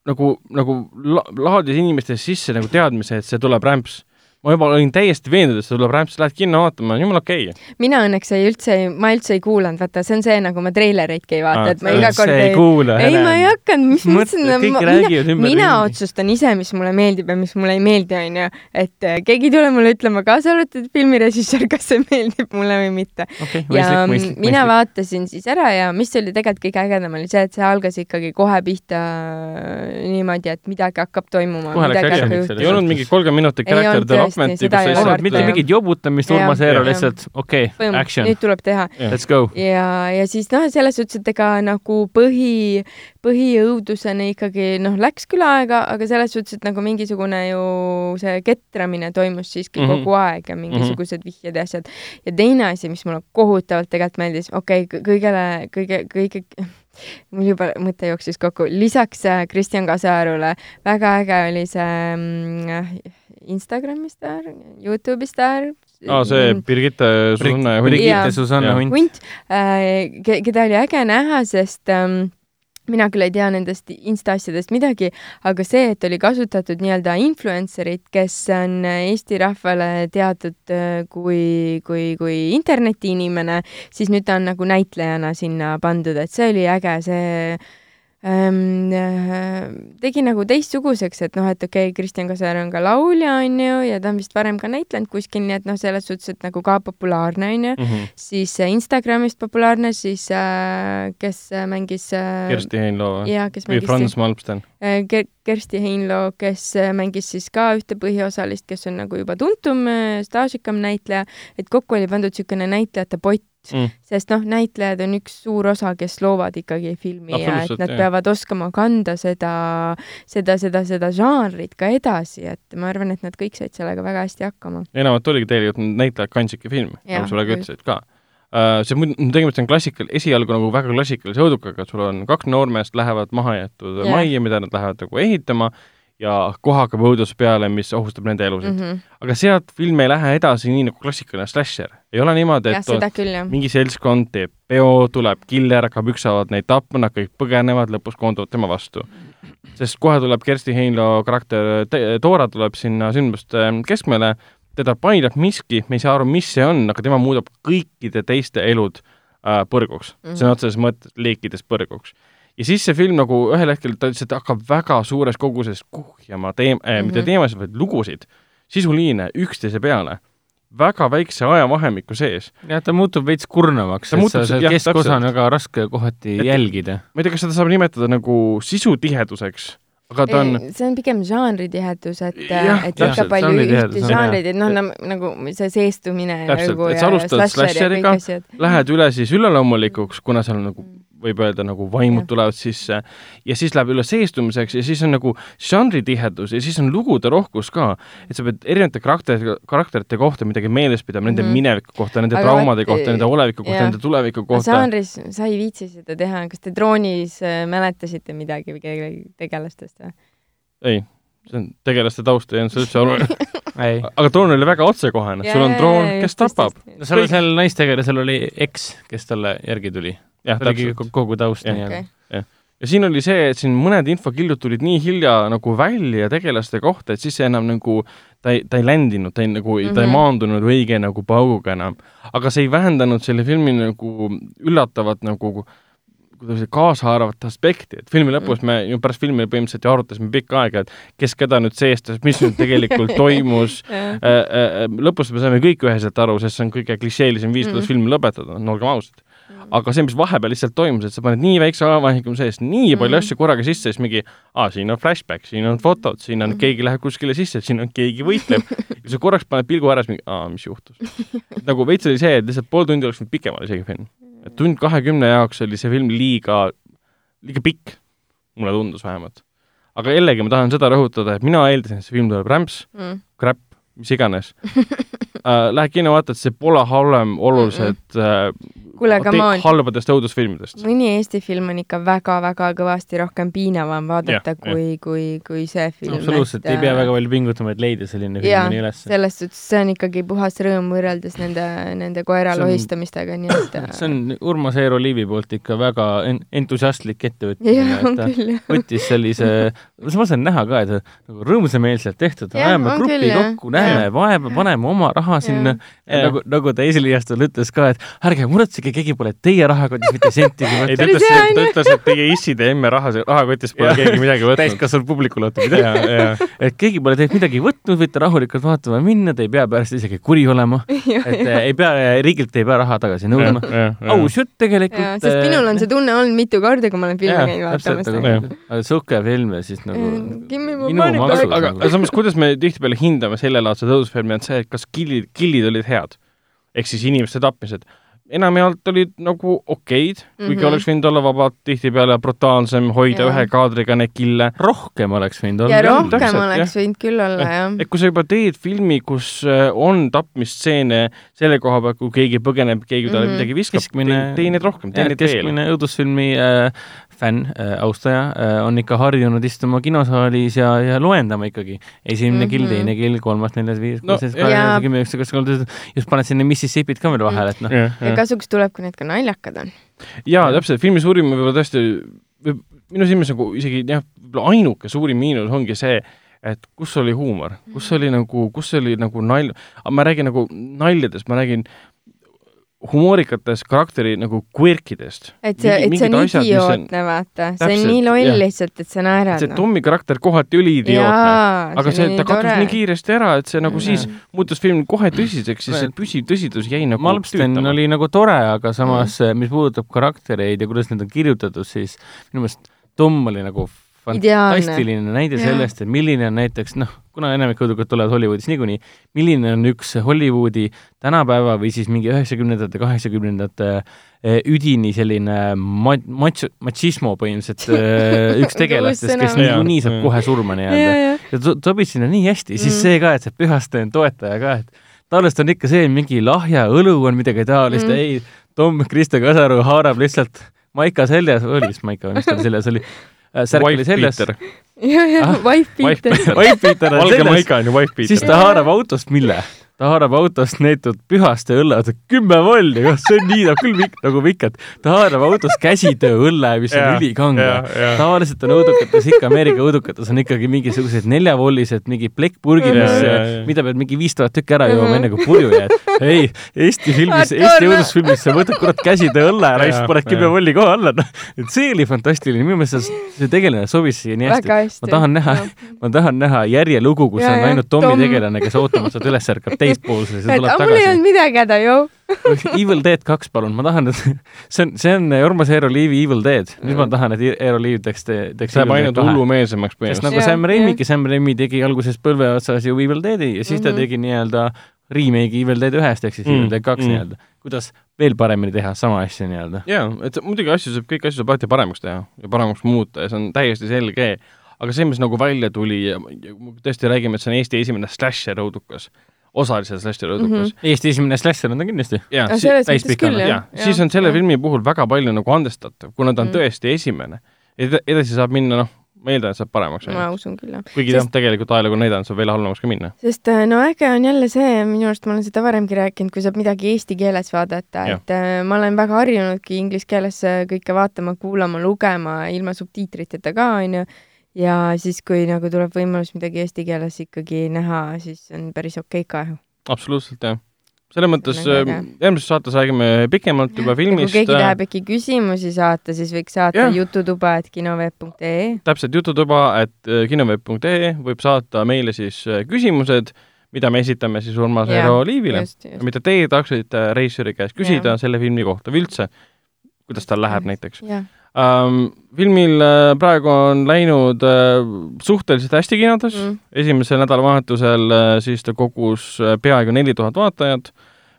[SPEAKER 2] nagu, nagu la- laadis inimestes sisse nagu teadmise, et see tuleb rämps. Ma juba olin täiesti veendunud, et see tuleb rämps, lähed kinno vaatama, jumala okei okay..
[SPEAKER 3] mina õnneks ei üldse, ma üldse ei kuulanud, vaata, see on see, nagu ma treilereidki ei vaata
[SPEAKER 2] Aa,
[SPEAKER 3] et ma iga kord
[SPEAKER 4] ei kuula.
[SPEAKER 3] ei, ma ei hakanud, mis mõtlesin,
[SPEAKER 4] kõik
[SPEAKER 3] mina, otsustan ise, mis mulle meeldib ja mis mulle ei meeldi, onju. et äh, keegi ei tule mulle ütlema, kaasa arvatud filmirežissöör, kas see meeldib mulle või mitte.
[SPEAKER 4] okei,
[SPEAKER 3] ja
[SPEAKER 4] mõistlik,
[SPEAKER 3] mm,
[SPEAKER 4] mõistlik,
[SPEAKER 3] mina
[SPEAKER 4] mõistlik.
[SPEAKER 3] vaatasin siis ära ja mis oli tegelikult kõige ägedam, oli see, et see algas ikkagi kohe pihta äh, niimoodi, et midagi hakkab toimuma.
[SPEAKER 2] Ei olnud mingi kolmkümmend minutit
[SPEAKER 3] Ei olnud seda
[SPEAKER 2] kus
[SPEAKER 3] ei
[SPEAKER 2] sa
[SPEAKER 3] olnud
[SPEAKER 2] lihtsalt
[SPEAKER 4] mitte mingit jobutamist. Urmas Eero lihtsalt, okei okay,, action,
[SPEAKER 3] nüüd tuleb teha
[SPEAKER 4] let's go.
[SPEAKER 3] ja, ja siis noh, selles suhtes, et ega nagu põhi, põhiõuduseni ikkagi noh, läks küll aega, aga selles suhtes, et nagu mingisugune ju see ketramine toimus siiski mm. -hmm. kogu aeg ja mingisugused mm -hmm. vihjed ja asjad. ja teine asi, mis mulle kohutavalt tegelikult meeldis, okei okay,, kõigele, kõige, kõige mul juba mõte jooksis kokku, lisaks äh, Kristjan Kasearule väga äge oli see mm, Instagrami staar, Youtube'i staar.
[SPEAKER 2] aa, see Birgitte Susanne Hunt.
[SPEAKER 3] Jaa.
[SPEAKER 4] Brigitte Susanne. Hunt.
[SPEAKER 3] hunt, keda oli äge näha, sest ähm, mina küll ei tea nendest insta asjadest midagi, aga see, et oli kasutatud nii-öelda influencer'it, kes on Eesti rahvale teatud äh, kui, kui, kui internetiinimene, siis nüüd ta on nagu näitlejana sinna pandud, et see oli äge, see äh, tegi nagu teistsuguseks, et noh, et okei okay,, Kristjan Kaser on ka laulja, on ju, ja ta on vist varem ka näitlenud kuskil, nii et noh, selles suhtes, et nagu ka populaarne, on ju
[SPEAKER 2] Mhm.
[SPEAKER 3] siis äh, Instagramist populaarne, siis äh, kes äh, mängis äh,
[SPEAKER 2] Kersti Heinlo või? või Franz Malmsten?
[SPEAKER 3] äh, Ker- Kersti Heinlo, kes äh, mängis siis ka ühte põhiosalist, kes on nagu juba tuntum, äh, staažikam näitleja, et kokku oli pandud niisugune näitlejate pott mm., sest noh, näitlejad on üks suur osa, kes loovad ikkagi filmi ja et nad jah. peavad oskama kanda seda, seda, seda, seda žanrit ka edasi, et ma arvan, et nad kõik said sellega väga hästi hakkama.
[SPEAKER 2] enamalt oligi tegelikult näitlejad kandsidki filmi, nagu sa praegu ütlesid ka uh,. see muidu, tegemist on klassikal, esialgu nagu väga klassikalise õudukaga, et sul on kaks noormeest lähevad mahajäetud majja, mida nad lähevad nagu ehitama ja kohe hakkab õudus peale, mis ohustab nende elusid mm. -hmm. aga sealt film ei lähe edasi nii nagu klassikaline slasher. ei ole niimoodi, et
[SPEAKER 3] ja, küll,
[SPEAKER 2] mingi seltskond teeb peo, tuleb killer, hakkab ükshaaval neid tapma, nad kõik põgenevad, lõpus koonduvad tema vastu. sest kohe tuleb Kersti Heinlo karakter, Dora tuleb sinna sündmuste keskmele, teda painab miski, me ei saa aru, mis see on, aga tema muudab kõikide teiste elud äh, põrguks mm, -hmm. sõna otseses mõttes liikides põrguks ja siis see film nagu ühel hetkel ta lihtsalt hakkab väga suures koguses kuhjama teem- äh,, mm -hmm. mitte mhm. teemasid, vaid lugusid, sisuliine üksteise peale väga väikse ajavahemiku sees.
[SPEAKER 4] jah, ta muutub veits kurnavaks, et muutub, seda keskosa on väga raske kohati et, jälgida.
[SPEAKER 2] ma ei tea, kas seda saab nimetada nagu sisutiheduseks, aga ta on
[SPEAKER 3] see on pigem žanritihedus, et, et väga palju ühte žanreid, et noh, nagu see seestumine
[SPEAKER 2] täpselt, nagu et sa alustad slasheriga, lähed üle siis üleloomulikuks, kuna seal on nagu mm võib öelda nagu vaimud ja. tulevad sisse. Ja siis läheb üle seestumiseks ja siis on nagu žanritihedus ja siis on lugude rohkus ka, et sa pead erinevate karakterite, karakterite kohta midagi meeles pidama, nende mm mineviku kohta, nende Aga traumade vaat, kohta, nende oleviku kohta, nende tuleviku kohta.
[SPEAKER 3] žanris sa ei viitsi seda teha, kas te droonis äh, mäletasite midagi või kellegi tegelastest või?
[SPEAKER 2] ei, see on, tegelaste taust ei olnud see üldse oluline. Aga droon oli väga otsekohene, sul on droon, kes tapab.
[SPEAKER 4] no seal, seal naistegelasel oli eks, kes talle järgi tuli
[SPEAKER 2] jah, täpselt.
[SPEAKER 4] kogu taust nii-öelda
[SPEAKER 2] okay.. jah, ja siin oli see, et siin mõned infokillud tulid nii hilja nagu välja tegelaste kohta, et siis see enam nagu, ta ei, ta ei ländinud, ta ei nagu mm, -hmm. ta ei mhm. maandunud õige nagu pauguga enam. aga see ei vähendanud selle filmi nagu üllatavat nagu kuidas kaasaarvat aspekti, et filmi lõpus me ju pärast filmi põhimõtteliselt ju arutasime pikka aega, et kes keda nüüd seestas, mis nüüd tegelikult toimus äh, äh, lõpus me saime kõik üheselt aru, sest see on kõige klišeelisem viis, kuidas mm -hmm. filmi lõpetada, no olgem ausad aga see, mis vahepeal lihtsalt toimus, et sa paned nii väikse ajavahemiku sees nii palju mm -hmm. asju korraga sisse, siis mingi, aa, siin on flashback, siin on fotod, siin on mm -hmm. keegi läheb kuskile sisse, siin on keegi võitleb ja sa korraks paned pilgu ära, siis mingi, aa, mis juhtus. nagu veits oli see, et lihtsalt pool tundi oleks võinud pikem olla isegi film. et tund kahekümne jaoks oli see film liiga, liiga pikk, mulle tundus vähemalt. aga jällegi ma tahan seda rõhutada, et mina eeldasin, et see film tuleb rämps mm., crap, mis iganes äh,. Lähed kinno, vaatad, see pole halvem oluliselt mm -mm
[SPEAKER 3] kuule, aga ma
[SPEAKER 2] halbadest õudusfilmidest.
[SPEAKER 3] mõni Eesti film on ikka väga-väga kõvasti rohkem piinavam vaadata ja, kui, kui, kui see film.
[SPEAKER 4] absoluutselt, ei pea väga palju pingutama, et leida selline film nii üles.
[SPEAKER 3] selles suhtes see on ikkagi puhas rõõm võrreldes nende, nende koera on, lohistamistega, nii et
[SPEAKER 4] see on Urmas Eero Liivi poolt ikka väga en entusiastlik ettevõtmine, et ta küll, võttis sellise, ma saan näha ka, et nagu rõõmsameelselt tehtud, ajame grupi küll, kokku, näeme vaeva, paneme oma raha sinna, nagu, nagu ta esiliiastul ütles ka, et ärge muretsege, isegi keegi pole teie rahakotis mitte sentigi
[SPEAKER 2] võtnud. ei, ta ütles, ta ütles, et teie isside emme raha, rahakotist pole keegi midagi võtnud.
[SPEAKER 4] täiskasvanud publikule ootab midagi. et keegi pole teilt midagi võtnud, võite rahulikult vaatama minna, te ei pea pärast isegi kuri olema. et äh, ei pea, riigilt ei pea raha tagasi nõudma. aus jutt tegelikult.
[SPEAKER 3] sest äh, minul on see tunne olnud mitu korda, kui ma olen filmi käinud
[SPEAKER 4] vaatamas. sihuke film ja siis nagu
[SPEAKER 2] aga samas, kuidas me tihtipeale hindame sellelaadse tõusufilmi, on see, et kas killid, killid olid head ehk siis inimeste tapmised enamjaolt olid nagu okeid mm, -hmm. kuigi mhm. oleks võinud olla vabalt tihtipeale brutaalsem, hoida ja. ühe kaadriga neid kille.
[SPEAKER 4] rohkem oleks võinud olla.
[SPEAKER 3] ja rohkem täpselt, oleks jah. võinud küll olla, jah.
[SPEAKER 2] et kui sa juba teed filmi, kus äh, on tapmistseene selle koha pealt, kui keegi põgeneb, keegi talle mm -hmm. midagi viskab, tee neid rohkem, tee neid veel.
[SPEAKER 4] keskmine õudusfilmi äh, fänn äh,, austaja äh, on ikka harjunud istuma kinosaalis ja, ja loendama ikkagi. esimene mm -hmm. kill, teine kill, kolmas, neljas, viies, kuues, seitse, kaheksa, kümme, üksteist, kakskümmend, kolmteist, just paned sinna Mississippit ka veel vahele, et noh.
[SPEAKER 3] ja kasuks tuleb, kui need ka naljakad on.
[SPEAKER 2] jaa, täpselt, filmi suurim võib-olla tõesti, minu silmis nagu isegi jah, võib-olla ainuke suurim miinus ongi see, et kus oli huumor, kus oli nagu, kus oli nagu nalja, ma räägin nagu naljadest, ma räägin humoorikatest karakteri nagu quirkidest.
[SPEAKER 3] et see, et see on idiootne, vaata, see on nii loll jah. lihtsalt, et sa naerad.
[SPEAKER 2] see Tommi karakter kohati oli idiootne, aga see, ta kadus nii kiiresti ära, et see nagu ja. siis muutus film kohe tõsiseks, siis see püsiv tõsidus jäi nagu
[SPEAKER 4] Malmsten oli nagu tore, aga samas mm. mis puudutab karaktereid ja kuidas need on kirjutatud, siis minu meelest Tom oli nagu fantastiline näide
[SPEAKER 3] Jaa.
[SPEAKER 4] sellest, et milline on näiteks noh, kuna enamik õudukad tulevad Hollywoodis niikuinii, milline on üks Hollywoodi tänapäeva või siis mingi üheksakümnendate, kaheksakümnendate eh, üdini selline ma-, mats-, matsismo põhimõtteliselt eh, üks tegelastest, kes niikuinii saab kohe surma
[SPEAKER 3] ja,
[SPEAKER 4] nii-öelda.
[SPEAKER 3] ja,
[SPEAKER 4] ja sobib sinna nii hästi, siis
[SPEAKER 3] Mm.
[SPEAKER 4] see ka, et see pühastaja on toetaja ka, et tavaliselt on ikka see, mingi lahja õlu on midagi taolist
[SPEAKER 3] mm.,
[SPEAKER 4] ei, Tom Kristo Kasaru haarab lihtsalt maika seljas, oli vist maika või mis tal seljas oli, särk oli
[SPEAKER 2] Wife
[SPEAKER 4] seljas,
[SPEAKER 2] beater,
[SPEAKER 3] ja, ja
[SPEAKER 4] Ah,
[SPEAKER 3] wife
[SPEAKER 2] wife
[SPEAKER 4] Wife beater on
[SPEAKER 2] valge
[SPEAKER 4] seljas,
[SPEAKER 2] maika on ju wife beater.
[SPEAKER 4] siis ta haarab autost mille? Ta haarab autost neetud pühaste õlle, kümme volli, kas see on nii, ta küll vik-, nagu vikad. ta haarab autost käsitööõlle, mis on ülikange tavaliselt on õudukates ikka, Ameerika õudukates on ikkagi mingisugused neljavollised, mingi plekkpurgid, mis mida pead mingi viis tuhat tükki ära jooma
[SPEAKER 3] Mhm.
[SPEAKER 4] enne kui purju jääd. ei, Eesti filmis, Eesti
[SPEAKER 3] noh.
[SPEAKER 4] õudusfilmis sa võtad kurat käsitöö õlle ära ja siis paned kümme volli kohe alla, noh. et see oli fantastiline, minu meelest see, tegelane sobis siia nii hästi ma tahan näha, ma tahan näha järjelugu, kus
[SPEAKER 3] Jaa,
[SPEAKER 4] on ainult Tommi
[SPEAKER 3] Tom.
[SPEAKER 4] tegelane, kes ootamatult üles ärkab ja
[SPEAKER 3] et
[SPEAKER 4] tuleb
[SPEAKER 3] aga mul ei
[SPEAKER 4] tagasi.
[SPEAKER 3] olnud midagi häda, joo.
[SPEAKER 4] Evil Dead kaks, palun, ma tahan, et see on, see on Urmas Eero Liivi Evil Dead. nüüd ma tahan, et Eero Liiv teeks, teeks
[SPEAKER 2] see
[SPEAKER 4] Dead
[SPEAKER 2] ainult hullumeelsemaks
[SPEAKER 4] sest
[SPEAKER 2] põhimõtteliselt.
[SPEAKER 4] nagu Sam
[SPEAKER 3] jah.
[SPEAKER 4] Raimi'gi, Sam Raimi tegi alguses põlve otsas ju Evil Deadi ja siis ta
[SPEAKER 3] Mhm.
[SPEAKER 4] tegi nii-öelda remake'i Evil Dead ühest ehk siis
[SPEAKER 2] Mm,
[SPEAKER 4] Evil Dead kaks
[SPEAKER 2] mm.
[SPEAKER 4] nii-öelda. kuidas veel paremini teha sama asja nii-öelda.
[SPEAKER 2] jaa, et muidugi asju saab, kõiki asju saab alati paremaks teha ja paremaks muuta ja see on täiesti selge, aga see, mis nagu välja tuli ja tõesti räägime, et see on Eesti esimene slasher õudukas, osaliselt slasher õudukas mm.
[SPEAKER 4] Eesti esimene slasher on ta kindlasti.
[SPEAKER 2] -hmm. ja ja siis on selle filmi puhul väga palju nagu andestatav, kuna ta on
[SPEAKER 3] Mm.
[SPEAKER 2] tõesti esimene. edasi saab minna, noh, ma eeldan, et saab paremaks
[SPEAKER 3] ma usun küll, jah.
[SPEAKER 2] kuigi
[SPEAKER 3] sest-
[SPEAKER 2] jah, tegelikult ajalugu on näidanud, saab veel halvemaks ka minna.
[SPEAKER 3] sest äh, no äge on jälle see, minu arust ma olen seda varemgi rääkinud, kui saab midagi eesti keeles vaadata, et äh, ma olen väga harjunudki inglise keeles äh, kõike vaatama, kuulama, lugema ilma subtiitriteta ka, onju. Ja siis, kui nagu tuleb võimalus midagi eesti keeles ikkagi näha, siis on päris okei ka ju.
[SPEAKER 2] absoluutselt, jah. selles mõttes
[SPEAKER 3] See on väga
[SPEAKER 2] äh, järgmises saates räägime pikemalt juba
[SPEAKER 3] kui
[SPEAKER 2] filmist.
[SPEAKER 3] keegi tahab äkki küsimusi saata, siis võiks saata jututuba, et kinoveeb.ee.
[SPEAKER 2] täpselt jututuba, et äh, kinoveeb.ee võib saata meile siis äh, küsimused, mida me esitame siis Urmas Eero Liivile. mida teie tahaksite reisijari käest küsida
[SPEAKER 3] Jah.
[SPEAKER 2] selle filmi kohta või üldse, kuidas tal läheb näiteks
[SPEAKER 3] jah,
[SPEAKER 2] um,. Filmil äh, praegu on läinud äh, suhteliselt hästi kinodes mm.,
[SPEAKER 3] Mm.
[SPEAKER 2] esimesel nädalavahetusel äh, siis ta kogus peaaegu neli tuhat vaatajat,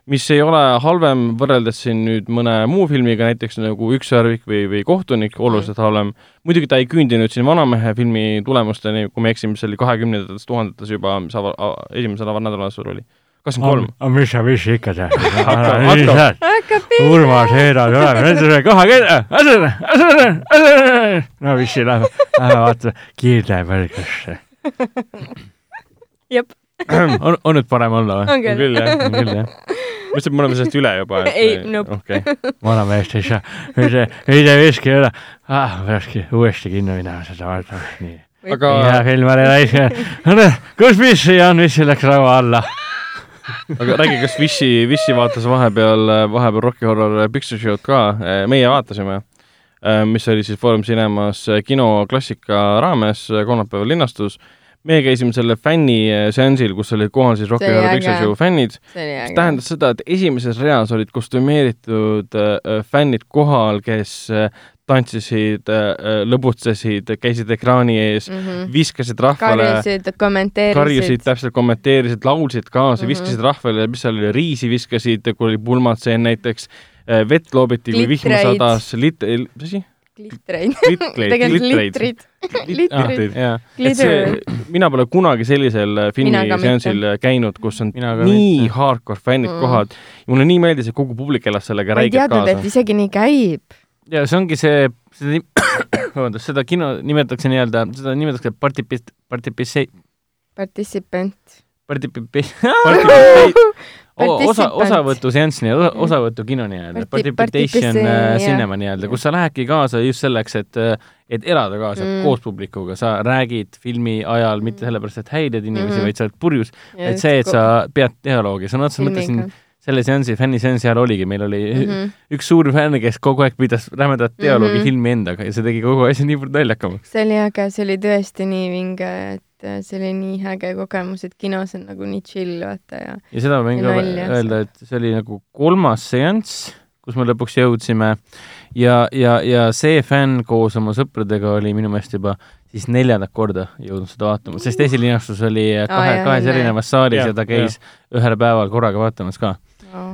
[SPEAKER 2] mis ei ole halvem võrreldes siin nüüd mõne muu filmiga, näiteks nagu Ükssarvik või, või Kohtunik, oluliselt halvem. muidugi ta ei küündi nüüd siin Vanamehe filmi tulemusteni, kui ma ei eksi, mis oli kahekümnendates tuhandetes juba, mis ava-, esimesel nädalavahetusel oli. Kakskümmend kolm.
[SPEAKER 5] aga mis sa vist ikka tead?
[SPEAKER 2] hakka.
[SPEAKER 3] hakkab
[SPEAKER 5] Urmas Eero tuleb, nüüd tuleb kahekümne, no mis siin läheb, lähme vaata kiirtepõrgesse.
[SPEAKER 3] jep,
[SPEAKER 4] on, on nüüd parem olla või?
[SPEAKER 3] on küll.
[SPEAKER 2] jah,
[SPEAKER 4] on küll jah.
[SPEAKER 2] mõtlesin, et me oleme sellest üle juba.
[SPEAKER 3] Ei, nope.
[SPEAKER 2] okei,
[SPEAKER 5] vanameest ei saa, ei tee, ei tee viski üle. ah, peakski uuesti kinno minema seda vaatama, nii.
[SPEAKER 2] aga
[SPEAKER 5] hea film oli raisk. kus Missi on, Missi läks laua alla.
[SPEAKER 2] Aga räägi, kas Vissi, Vissi vaatas vahepeal, vahepeal Rocki Horror Picture Show'd ka, meie vaatasime, mis oli siis Foorum Cinemas kinoklassika raames, kolmapäeval linastus. meie käisime selle fänniseansil, kus olid kohal siis
[SPEAKER 3] oli
[SPEAKER 2] Horror Picture
[SPEAKER 3] äge.
[SPEAKER 2] Show fännid,
[SPEAKER 3] see
[SPEAKER 2] tähendas seda, et esimeses reas olid kostümeeritud äh, fännid kohal, kes tantsisid äh,, lõbutsesid, käisid ekraani ees, viskasid rahvale
[SPEAKER 3] karjusid, kommenteerisid.
[SPEAKER 2] karjusid, täpselt kommenteerisid, laulsid kaasa mm. -hmm. viskasid rahvale, mis seal oli, riisi viskasid, kui oli pulmatseen näiteks, vett loobiti, kui vihma sadas, lit-, mis asi?
[SPEAKER 3] Glitreid, tegelikult
[SPEAKER 2] glitreid.
[SPEAKER 3] litrid. litrid.
[SPEAKER 2] mina pole kunagi sellisel
[SPEAKER 3] Mina ka
[SPEAKER 2] filmiseansil käinud, kus on nii
[SPEAKER 4] mitte.
[SPEAKER 2] hardcore fännid
[SPEAKER 3] Mm.
[SPEAKER 2] mm. kohal mulle nii meeldis, et kogu publik elas sellega
[SPEAKER 3] ma ei
[SPEAKER 2] räigelt
[SPEAKER 3] teadnud, et
[SPEAKER 2] kaasa.
[SPEAKER 3] isegi nii käib.
[SPEAKER 4] Ja see ongi see, seda vabandust, seda kino nimetatakse nii-öelda, seda nimetatakse partipist-, partipisse-,
[SPEAKER 3] participant.
[SPEAKER 4] partipipi-, osa, osavõtuseanss nii-öelda, osavõtukino nii-öelda,
[SPEAKER 3] Parti-
[SPEAKER 4] participation äh, cinema nii-öelda, kus sa lähedki kaasa just selleks, et et elada kaasa
[SPEAKER 3] Mm.
[SPEAKER 4] mm. koos publikuga, sa räägid filmi ajal mitte sellepärast, et häirida inimesi mm. -hmm. vaid sa oled purjus, et see, et sa pead dialoogi, sõna otseses mõttes siin selle seansi, fänniseansi ajal oligi, meil oli mm
[SPEAKER 3] Mhm.
[SPEAKER 4] -hmm. üks suur fänn, kes kogu aeg pidas rämedat dialoogi mm
[SPEAKER 3] Mhm.
[SPEAKER 4] -hmm. filmi endaga ja see tegi kogu asja niivõrd naljakamaks.
[SPEAKER 3] see oli äge, see oli tõesti nii vinge, et äh, see oli nii äge kogemus, et kinos on nagu nii chill, vaata ja
[SPEAKER 4] ja seda ma võin ka öelda, et see oli nagu kolmas seanss, kus me lõpuks jõudsime ja, ja, ja see fänn koos oma sõpradega oli minu meelest juba siis neljandat korda jõudnud seda vaatama, sest esilinastus oli kahe kahes erinevas saalis
[SPEAKER 2] Jah,
[SPEAKER 4] ja ta käis ühel päeval korraga vaatamas ka.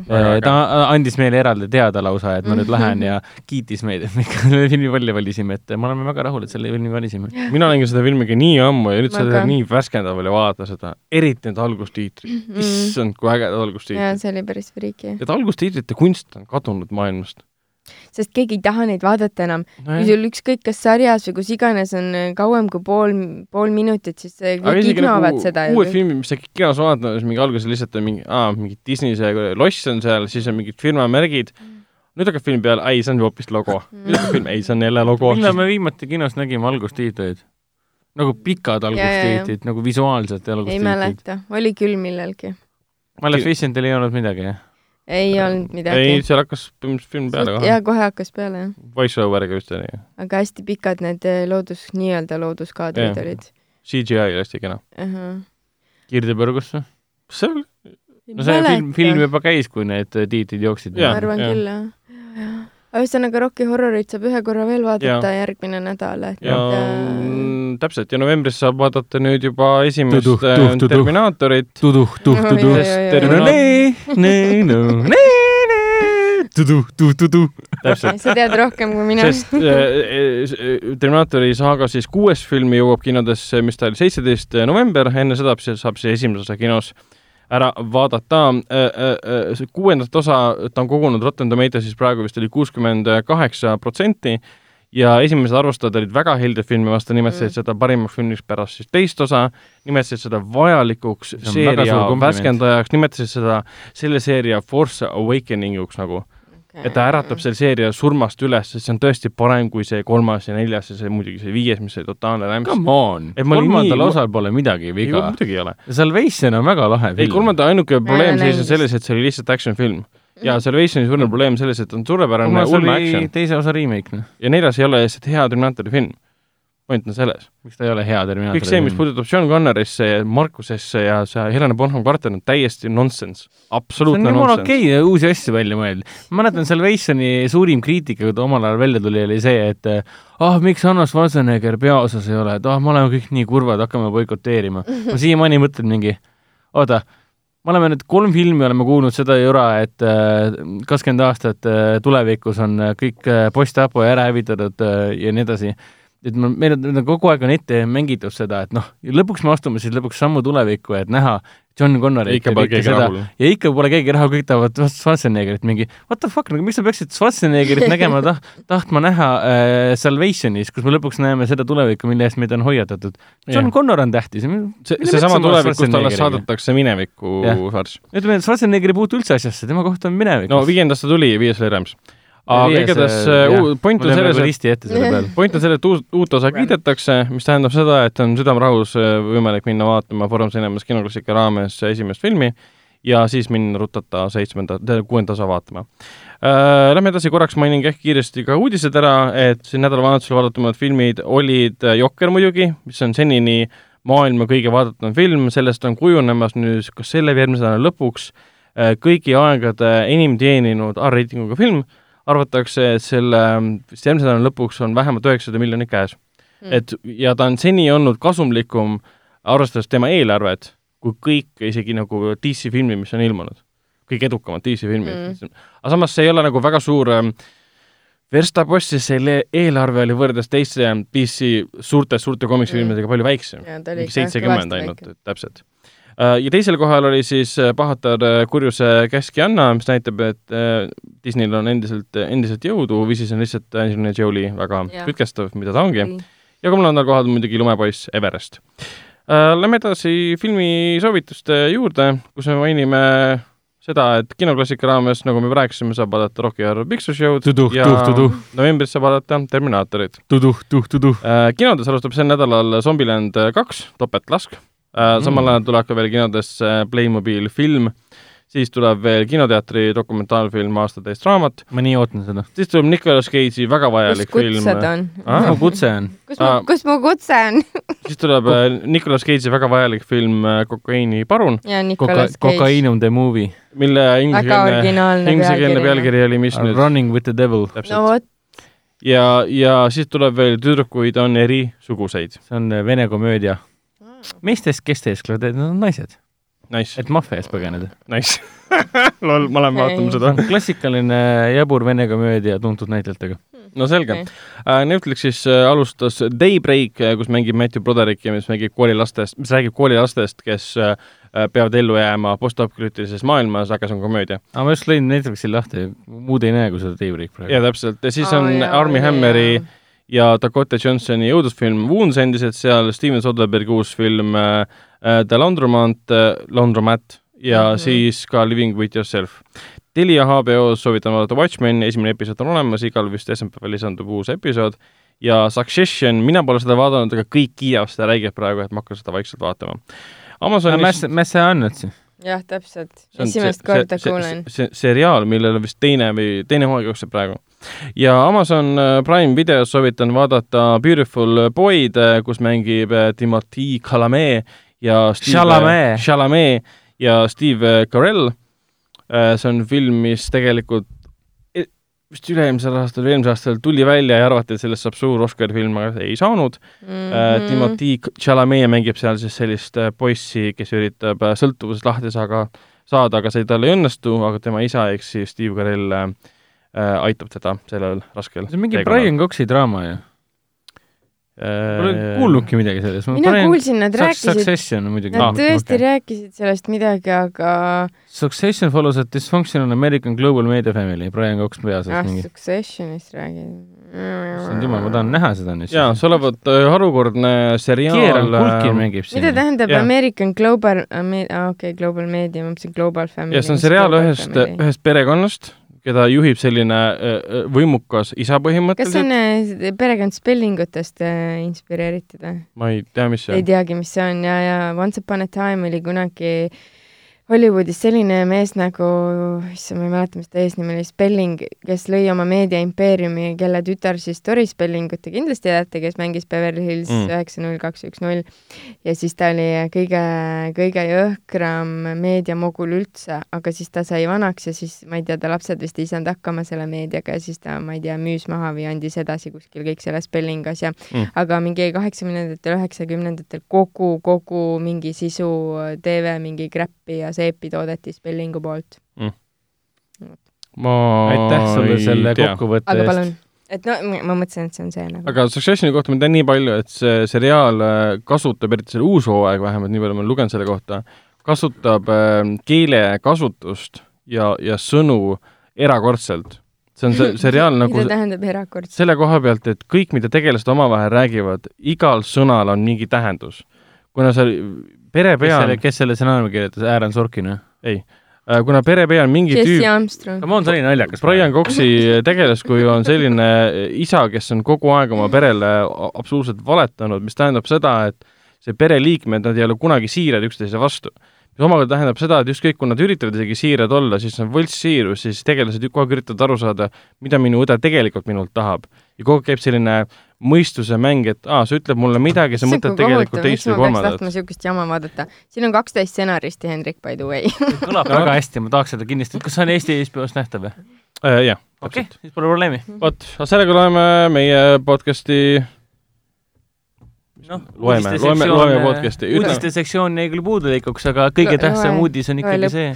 [SPEAKER 2] Väga
[SPEAKER 4] ta andis meile eraldi teada lausa, et ma nüüd lähen ja kiitis meid, et me ikka selle filmi välja valisime, et me oleme väga rahul, et selle filmi valisime.
[SPEAKER 2] mina nägin seda filmi ka nii ammu ja nüüd seda
[SPEAKER 3] ka.
[SPEAKER 2] nii värskendav oli vaadata seda, eriti need algustiitrid. issand, kui ägedad
[SPEAKER 3] ja
[SPEAKER 2] algustiitrid.
[SPEAKER 3] see oli päris friiki.
[SPEAKER 2] et algustiitrite kunst on kadunud maailmast.
[SPEAKER 3] Sest keegi ei taha neid vaadata enam. kui
[SPEAKER 2] nojah,
[SPEAKER 3] sul ükskõik kas sarjas või kus iganes on äh, kauem kui pool, pool minutit, siis äh, kõik ignovad
[SPEAKER 2] nagu
[SPEAKER 3] seda
[SPEAKER 2] uued filmid, mis sa kinos vaatad, siis mingi alguses lihtsalt on mingi, aa, mingi Disney see loss on seal, siis on mingid firmamärgid. nüüd hakkab film peale, ei, see on hoopis logo. nüüd hakkab film, ei, see on jälle logo.
[SPEAKER 4] millal me viimati kinos nägime algustiitreid? nagu pikad algustiitrid, nagu visuaalselt
[SPEAKER 3] ei
[SPEAKER 4] algustiitrid.
[SPEAKER 3] mäleta, oli küll millalgi.
[SPEAKER 4] Maleficientil ei olnud midagi, jah?
[SPEAKER 3] Ei olnud
[SPEAKER 2] ei,
[SPEAKER 3] midagi.
[SPEAKER 2] seal hakkas põhimõtteliselt film peale kohe.
[SPEAKER 3] ja kohe hakkas peale jah,
[SPEAKER 2] Voice-over'iga vist oli.
[SPEAKER 3] aga hästi pikad need äh, loodus, nii-öelda looduskaadrid
[SPEAKER 2] Jah.
[SPEAKER 3] olid.
[SPEAKER 2] CGI oli hästi kena.
[SPEAKER 4] kirdepõrgusse?
[SPEAKER 2] seal,
[SPEAKER 4] no see film, film juba käis, kui need tiitrid jooksid.
[SPEAKER 3] ma
[SPEAKER 2] Jaa,
[SPEAKER 3] arvan
[SPEAKER 2] jah.
[SPEAKER 3] küll jah. Ühesõnaga Rocki Horrorit saab ühe korra veel vaadata
[SPEAKER 2] Jaa.
[SPEAKER 3] järgmine nädal, et
[SPEAKER 2] ja
[SPEAKER 3] äh,
[SPEAKER 2] mm, täpselt ja novembris saab vaadata nüüd juba esimest
[SPEAKER 5] Tuduh,
[SPEAKER 2] äh,
[SPEAKER 5] tuh, tuduh.
[SPEAKER 2] Terminaatorit.
[SPEAKER 5] tuduh, tuduh
[SPEAKER 3] oi.
[SPEAKER 5] tuduh, tuh, tuduh.
[SPEAKER 2] täpselt.
[SPEAKER 3] sa tead rohkem kui mina.
[SPEAKER 2] sest äh, äh, Terminaatori saaga siis kuues film jõuab kinodesse, mis ta oli, seitseteist november, enne seda saab see esimese osa kinos ära vaadata. kuuendat osa ta on kogunud Rotten Tomatoesis praegu vist oli kuuskümmend kaheksa protsenti ja esimesed arvustajad olid väga helded filmi vastu, nimetasid
[SPEAKER 3] Mm.
[SPEAKER 2] seda parimaks filmiks pärast siis teist osa, nimetasid seda vajalikuks
[SPEAKER 4] See
[SPEAKER 2] seeria värskendajaks, nimetasid seda selle seeria Force Awakeninguks nagu et ta äratab selle seeria surmast üles, sest see on tõesti parem kui see kolmas ja neljas ja see muidugi see viies, mis oli totaalne rämps.
[SPEAKER 4] Come on, kolmandal
[SPEAKER 2] nii-
[SPEAKER 4] osal pole midagi viga.
[SPEAKER 2] muidugi ei ole.
[SPEAKER 4] Salvation on väga lahe
[SPEAKER 2] ei,
[SPEAKER 4] film.
[SPEAKER 2] kolmanda ainuke probleem seisnes selles, et see oli lihtsalt action film. ja Salvationi suurem probleem selles, et on suurepärane ulme
[SPEAKER 4] oli
[SPEAKER 2] action
[SPEAKER 4] teise osa remake, noh.
[SPEAKER 2] ja neljas ei ole lihtsalt hea Terminaatori film. Point on selles.
[SPEAKER 4] miks ta ei ole hea Terminaatori
[SPEAKER 2] kõik see, mis puudutab Sean Connerisse ja Markusesse ja see Helena Bonham Carter on täiesti nonsense.
[SPEAKER 4] see on
[SPEAKER 2] absoluutne
[SPEAKER 4] jumala
[SPEAKER 2] nonsense.
[SPEAKER 4] okei okay, uusi asju välja mõelda. ma mäletan Salvationi suurim kriitika, kui ta omal ajal välja tuli, oli see, et ah, miks Arnold Schwarzenegger peaosas ei ole, et ah, me oleme kõik nii kurvad, hakkame boikoteerima. ma siiamaani mõtlen mingi, oota, me oleme nüüd kolm filmi oleme kuulnud seda jura, et kakskümmend aastat äh, tulevikus on äh, kõik äh, post-apo ära hävitatud äh, ja nii edasi et ma, meil on, kogu aeg on ette mängitud seda, et noh, lõpuks me astume siis lõpuks sammu tulevikku, et näha John Connorit
[SPEAKER 2] ikka pole keegi rahul.
[SPEAKER 4] ja ikka pole keegi rahul, kõik tahavad Schwarzeneggerit mingi what the fuck, nagu miks sa peaksid Schwarzeneggerit nägema taht-, tahtma näha äh, Salvationis, kus me lõpuks näeme seda tulevikku, mille eest meid on hoiatatud. John
[SPEAKER 2] Jah.
[SPEAKER 4] Connor on tähtis.
[SPEAKER 2] see, seesama tulevik, kus talle saadetakse minevikku
[SPEAKER 4] Jah.
[SPEAKER 2] farss.
[SPEAKER 4] ütleme, et Schwarzenegger ei puutu üldse asjasse, tema koht on minevik.
[SPEAKER 2] no viiendast ta tuli ja viies oli rämps. Aga igatahes äh, point on selles, et point on selles, et uut, uut osa kiidetakse, mis tähendab seda, et on südamerahus äh, võimalik minna vaatama Foorum Cinemas kinoklassika raames esimest filmi ja siis minna rutata seitsmenda, kuuenda osa vaatama. Äh,. Lähme edasi, korraks mainin kähk kiiresti ka uudised ära, et siin nädalavahetusel vaadatumad filmid olid Jokker muidugi, mis on senini maailma kõige vaadatum film, sellest on kujunemas nüüd kas selle või järgmise nädala lõpuks äh, kõigi aegade enim teeninud R-reitinguga film arvatakse, et selle järgmise nädala lõpuks on vähemalt üheksasada miljonit käes
[SPEAKER 3] Mm.
[SPEAKER 2] mm.. et ja ta on seni olnud kasumlikum, arvestades tema eelarvet, kui kõik isegi nagu DC filmid, mis on ilmunud. kõik edukamad DC filmid
[SPEAKER 3] Mm.
[SPEAKER 2] mm.. aga samas see ei ole nagu väga suur ähm, verstapost, sest selle eelarve oli võrreldes teiste DC suurte, suurte komiksifilmidega palju väiksem. seitsekümmend ainult, täpselt. Ja teisel kohal oli siis äh, Pahatar äh, kurjuse käskjanna, mis näitab, et äh, Disneyl on endiselt, endiselt jõudu, või siis on lihtsalt Angelina Jolie väga
[SPEAKER 3] Jah.
[SPEAKER 2] kütkestav, mida ta ongi. ja kolmandal kohal muidugi lumepoiss Everest. Lähme edasi filmi soovituste juurde, kus me mainime seda, et kinoklassika raames, nagu me juba rääkisime, saab vaadata Rocky Horror Picture Show'd
[SPEAKER 5] Tuduh,
[SPEAKER 2] ja
[SPEAKER 5] tuh, tuduh.
[SPEAKER 2] novembris saab vaadata Terminaatorit.
[SPEAKER 5] tuduh, tuduh.
[SPEAKER 2] kinodes alustab sel nädalal Zombieland kaks, topeltlask. Samal ajal tuleb ka veel kinodesse Playmobil film, siis tuleb veel kinoteatri dokumentaalfilm Aasta täis raamat,
[SPEAKER 4] ma nii ootan seda.
[SPEAKER 2] siis tuleb Nicolas Cage'i väga
[SPEAKER 3] kus
[SPEAKER 2] vajalik film,
[SPEAKER 3] kutsed on?
[SPEAKER 2] Ah,
[SPEAKER 4] mu kutse on.
[SPEAKER 3] kus mu kus mu kutse on?
[SPEAKER 2] siis tuleb äh, Nicolas Cage'i väga vajalik film äh, Kokaiini parun,
[SPEAKER 3] ja
[SPEAKER 4] Koka-. Kokainum the movie.
[SPEAKER 2] mille inglisekeelne, inglisekeelne
[SPEAKER 3] pealkiri.
[SPEAKER 2] oli mis nüüd?
[SPEAKER 4] Running with the devil.
[SPEAKER 3] no vot,
[SPEAKER 2] ja, ja siis tuleb veel Tüdrukuid on erisuguseid.
[SPEAKER 4] see on äh, vene komöödia. meestest, kes teesklevad, nad on naised,
[SPEAKER 2] Nice,
[SPEAKER 4] et maffia eest põgeneda.
[SPEAKER 2] nice. lol, ma lähen vaatama seda.
[SPEAKER 4] klassikaline jabur vene komöödia tuntud näitlejatega.
[SPEAKER 2] no selge okay.. Netflixis äh, alustas Daybreak, kus mängib Matthew Broderick ja mis mängib koolilastest, mis räägib koolilastest, kes äh, peavad ellu jääma postapokalüptilises maailmas, aga see on komöödia.
[SPEAKER 4] aga ma just lõin Netflixil lahti, muud ei näe, kui seda Daybreak praegu
[SPEAKER 2] ja. täpselt, ja siis
[SPEAKER 3] Aa,
[SPEAKER 2] on
[SPEAKER 3] jaa,
[SPEAKER 2] Army
[SPEAKER 3] oli,
[SPEAKER 2] Hammeri
[SPEAKER 3] jaa.
[SPEAKER 2] Ja Dakota Johnsoni õudusfilm Wounds endiselt seal, Steven Soderberghi uus film äh, äh, The Laundromat äh,, Laundromat ja mm. -hmm. siis ka Living with yourself. Telia HBO-s soovitan vaadata Watchmen, esimene episood on olemas, igal vist esmaspäeval lisandub uus episood ja Succession, mina pole seda vaadanud, aga kõik kiidavad seda räigelt praegu, et ma hakkan seda vaikselt vaatama. Amazonis
[SPEAKER 4] Mass, Mass Annetsi.
[SPEAKER 3] jah, täpselt.
[SPEAKER 2] see on
[SPEAKER 3] esimest
[SPEAKER 2] see-
[SPEAKER 3] korda
[SPEAKER 2] see-
[SPEAKER 3] kuulen.
[SPEAKER 2] see, see seriaal, millel on vist teine või teine hooaeg jookseb praegu. Ja Amazon äh, Prime videos soovitan vaadata Beautiful Boy'd, kus mängib äh, Timothy Chalamet ja Steve
[SPEAKER 4] Chalamet.
[SPEAKER 2] Chalamet ja Steve Carell. see on film, mis tegelikult e- vist üle-eelmisel aastal või eelmisel aastal tuli välja ja arvati, et sellest saab suur Oscari film, aga ei saanud.
[SPEAKER 3] Mhm.
[SPEAKER 2] Äh, Timothy Chalamet mängib seal siis sellist äh, poissi, kes üritab äh, sõltuvusest lahti saada, saada, aga see tal ei õnnestu, aga tema isa ehk siis Steve Carell äh, äh, aitab teda sellel raskel
[SPEAKER 4] see on mingi Brian Coxi draama ju. Pole
[SPEAKER 2] äh,
[SPEAKER 4] kuulnudki midagi sellest.
[SPEAKER 3] mina kuulsin, nad rääkisid,
[SPEAKER 4] Succession on muidugi.
[SPEAKER 3] nad tõesti rääkisid sellest midagi, aga
[SPEAKER 4] Succession follows a dysfunctional American global media family, Brian Cox peas
[SPEAKER 3] ah,
[SPEAKER 4] mingi.
[SPEAKER 3] Successionist räägid.
[SPEAKER 4] issand jumal, ma tahan näha seda nüüd.
[SPEAKER 2] jaa, see olevat äh, harukordne seriaal.
[SPEAKER 4] Kieran Culkin mängib
[SPEAKER 3] mida
[SPEAKER 4] siin.
[SPEAKER 3] tähendab
[SPEAKER 2] Jah.
[SPEAKER 3] American Global, okei okay,, Global Media, ma mõtlesin Global Family.
[SPEAKER 2] ja see on seriaal ühest, ühest perekonnast, keda juhib selline äh, äh, võimukas isa
[SPEAKER 3] kas see
[SPEAKER 2] põhimõtteliselt
[SPEAKER 3] on. äh, perekond spellingutest äh, inspireeritud või?
[SPEAKER 2] ma ei tea, mis see
[SPEAKER 3] ei
[SPEAKER 2] on.
[SPEAKER 3] teagi, mis see on ja, ja Once upon a time oli kunagi Hollywoodis selline mees nagu, issand, ma ei mäleta, mis ta eesnimi oli, Spelling, kes lõi oma meediaimpeeriumi, kelle tütar siis Tori Spellingut te kindlasti teate, kes mängis Beverly Hills
[SPEAKER 2] Mm.
[SPEAKER 3] üheksa null kaks üks null ja siis ta oli kõige, kõige jõhkram meediamogul üldse, aga siis ta sai vanaks ja siis ma ei tea, ta lapsed vist ei saanud hakkama selle meediaga ja siis ta, ma ei tea, müüs maha või andis edasi kuskil kõik selle Spelling asja
[SPEAKER 2] Mm.
[SPEAKER 3] aga mingi kaheksakümnendatel, üheksakümnendatel kogu, kogu mingi sisu, TV mingi kräppi ja seepi toodeti Spellingu poolt.
[SPEAKER 2] ma
[SPEAKER 4] aitäh sulle
[SPEAKER 2] ei
[SPEAKER 4] selle kokkuvõtte eest.
[SPEAKER 3] palun, et no ma- mõtlesin, et see on see nagu.
[SPEAKER 2] aga Successioni kohta ma tean nii palju, et see seriaal äh, kasutab, eriti selle uus hooaeg vähemalt, nii palju ma olen lugenud selle kohta, kasutab äh, keelekasutust ja, ja sõnu erakordselt. see on see seriaal nagu
[SPEAKER 3] mida tähendab erakordselt?
[SPEAKER 2] selle koha pealt, et kõik, mida tegelased omavahel räägivad, igal sõnal on mingi tähendus. kuna see pere
[SPEAKER 4] kes
[SPEAKER 2] peal
[SPEAKER 4] selle, kes selle stsenaariumi kirjutas, Aaron Sorkin või?
[SPEAKER 2] ei, kuna pere peal mingi
[SPEAKER 3] Jesse
[SPEAKER 2] tüüp.
[SPEAKER 4] Come on, see oli naljakas.
[SPEAKER 2] Brian Coxi tegelaskuju on selline isa, kes on kogu aeg oma perele absoluutselt valetanud, mis tähendab seda, et see pereliikmed, nad ei ole kunagi siirad üksteise vastu. mis omakorda tähendab seda, et ükskõik, kui nad üritavad isegi siirad olla, siis see on võltssiirus, siis tegelased ju kogu aeg üritavad aru saada, mida minu õde tegelikult minult tahab. ja kogu aeg käib selline mõistuse mäng, et aa, sa ütled mulle midagi, sa mõtled tegelikult teist või kolmandat
[SPEAKER 3] tahtma. niisugust jama vaadata? siin on kaksteist stsenaristi, Hendrik, by the way.
[SPEAKER 4] kõlab väga hästi, ma tahaks seda kindlasti, kas see on Eesti HBO-s nähtav või?
[SPEAKER 2] Äh, jah,
[SPEAKER 4] okei okay,, siis pole probleemi.
[SPEAKER 2] vot, sellega loeme meie podcasti
[SPEAKER 4] noh,
[SPEAKER 2] Loeme- loeme- loeme podcast'i. Ütle-
[SPEAKER 4] uudiste sektsioon jäi küll puudulikuks, aga kõige tähtsam uudis on ikkagi see.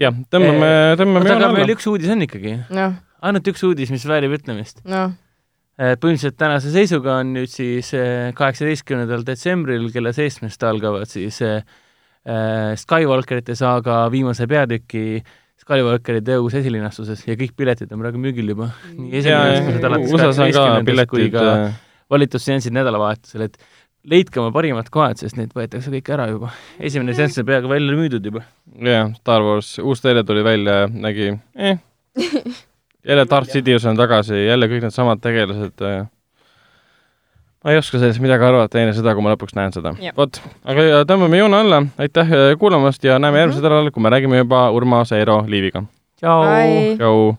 [SPEAKER 2] jah, tõmbame, tõmbame
[SPEAKER 4] oota, aga veel
[SPEAKER 2] alla.
[SPEAKER 4] üks uudis on ikkagi.
[SPEAKER 3] noh,
[SPEAKER 4] ainult üks uudis, mis väärib ütlemist.
[SPEAKER 3] noh,
[SPEAKER 4] põhimõtteliselt tänase seisuga on nüüd siis eh, kaheksateistkümnendal detsembril kella seitsmest algavad siis eh, Skywalkerite saaga viimase peatüki Skywalkeride õhus esilinastuses ja kõik piletid on praegu müügil juba. nii
[SPEAKER 2] ja
[SPEAKER 4] esimesed alates kaheksateistkümnendast kui ka
[SPEAKER 2] äh,
[SPEAKER 4] valitusseansid nädalavahetusel, et leidke oma parimad kohad, sest neid võetakse kõik ära juba. esimene seanss on peaaegu välja müüdud juba.
[SPEAKER 2] jah, Star Wars, uus teile tuli välja, nägi eh. jälle Darth Sidious on tagasi, jälle kõik needsamad tegelased äh.. ma ei oska sellest midagi arvata enne seda, kui ma lõpuks näen seda vot, aga ja tõmbame joone alla, aitäh äh, kuulamast ja näeme järgmisel nädalal, kui me räägime juba Urmas Eero Liiviga.
[SPEAKER 4] tšau.
[SPEAKER 2] Tšau.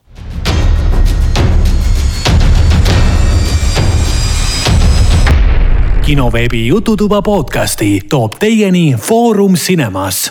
[SPEAKER 1] kinoveebi Jututuba podcasti toob teieni Foorum Cinemas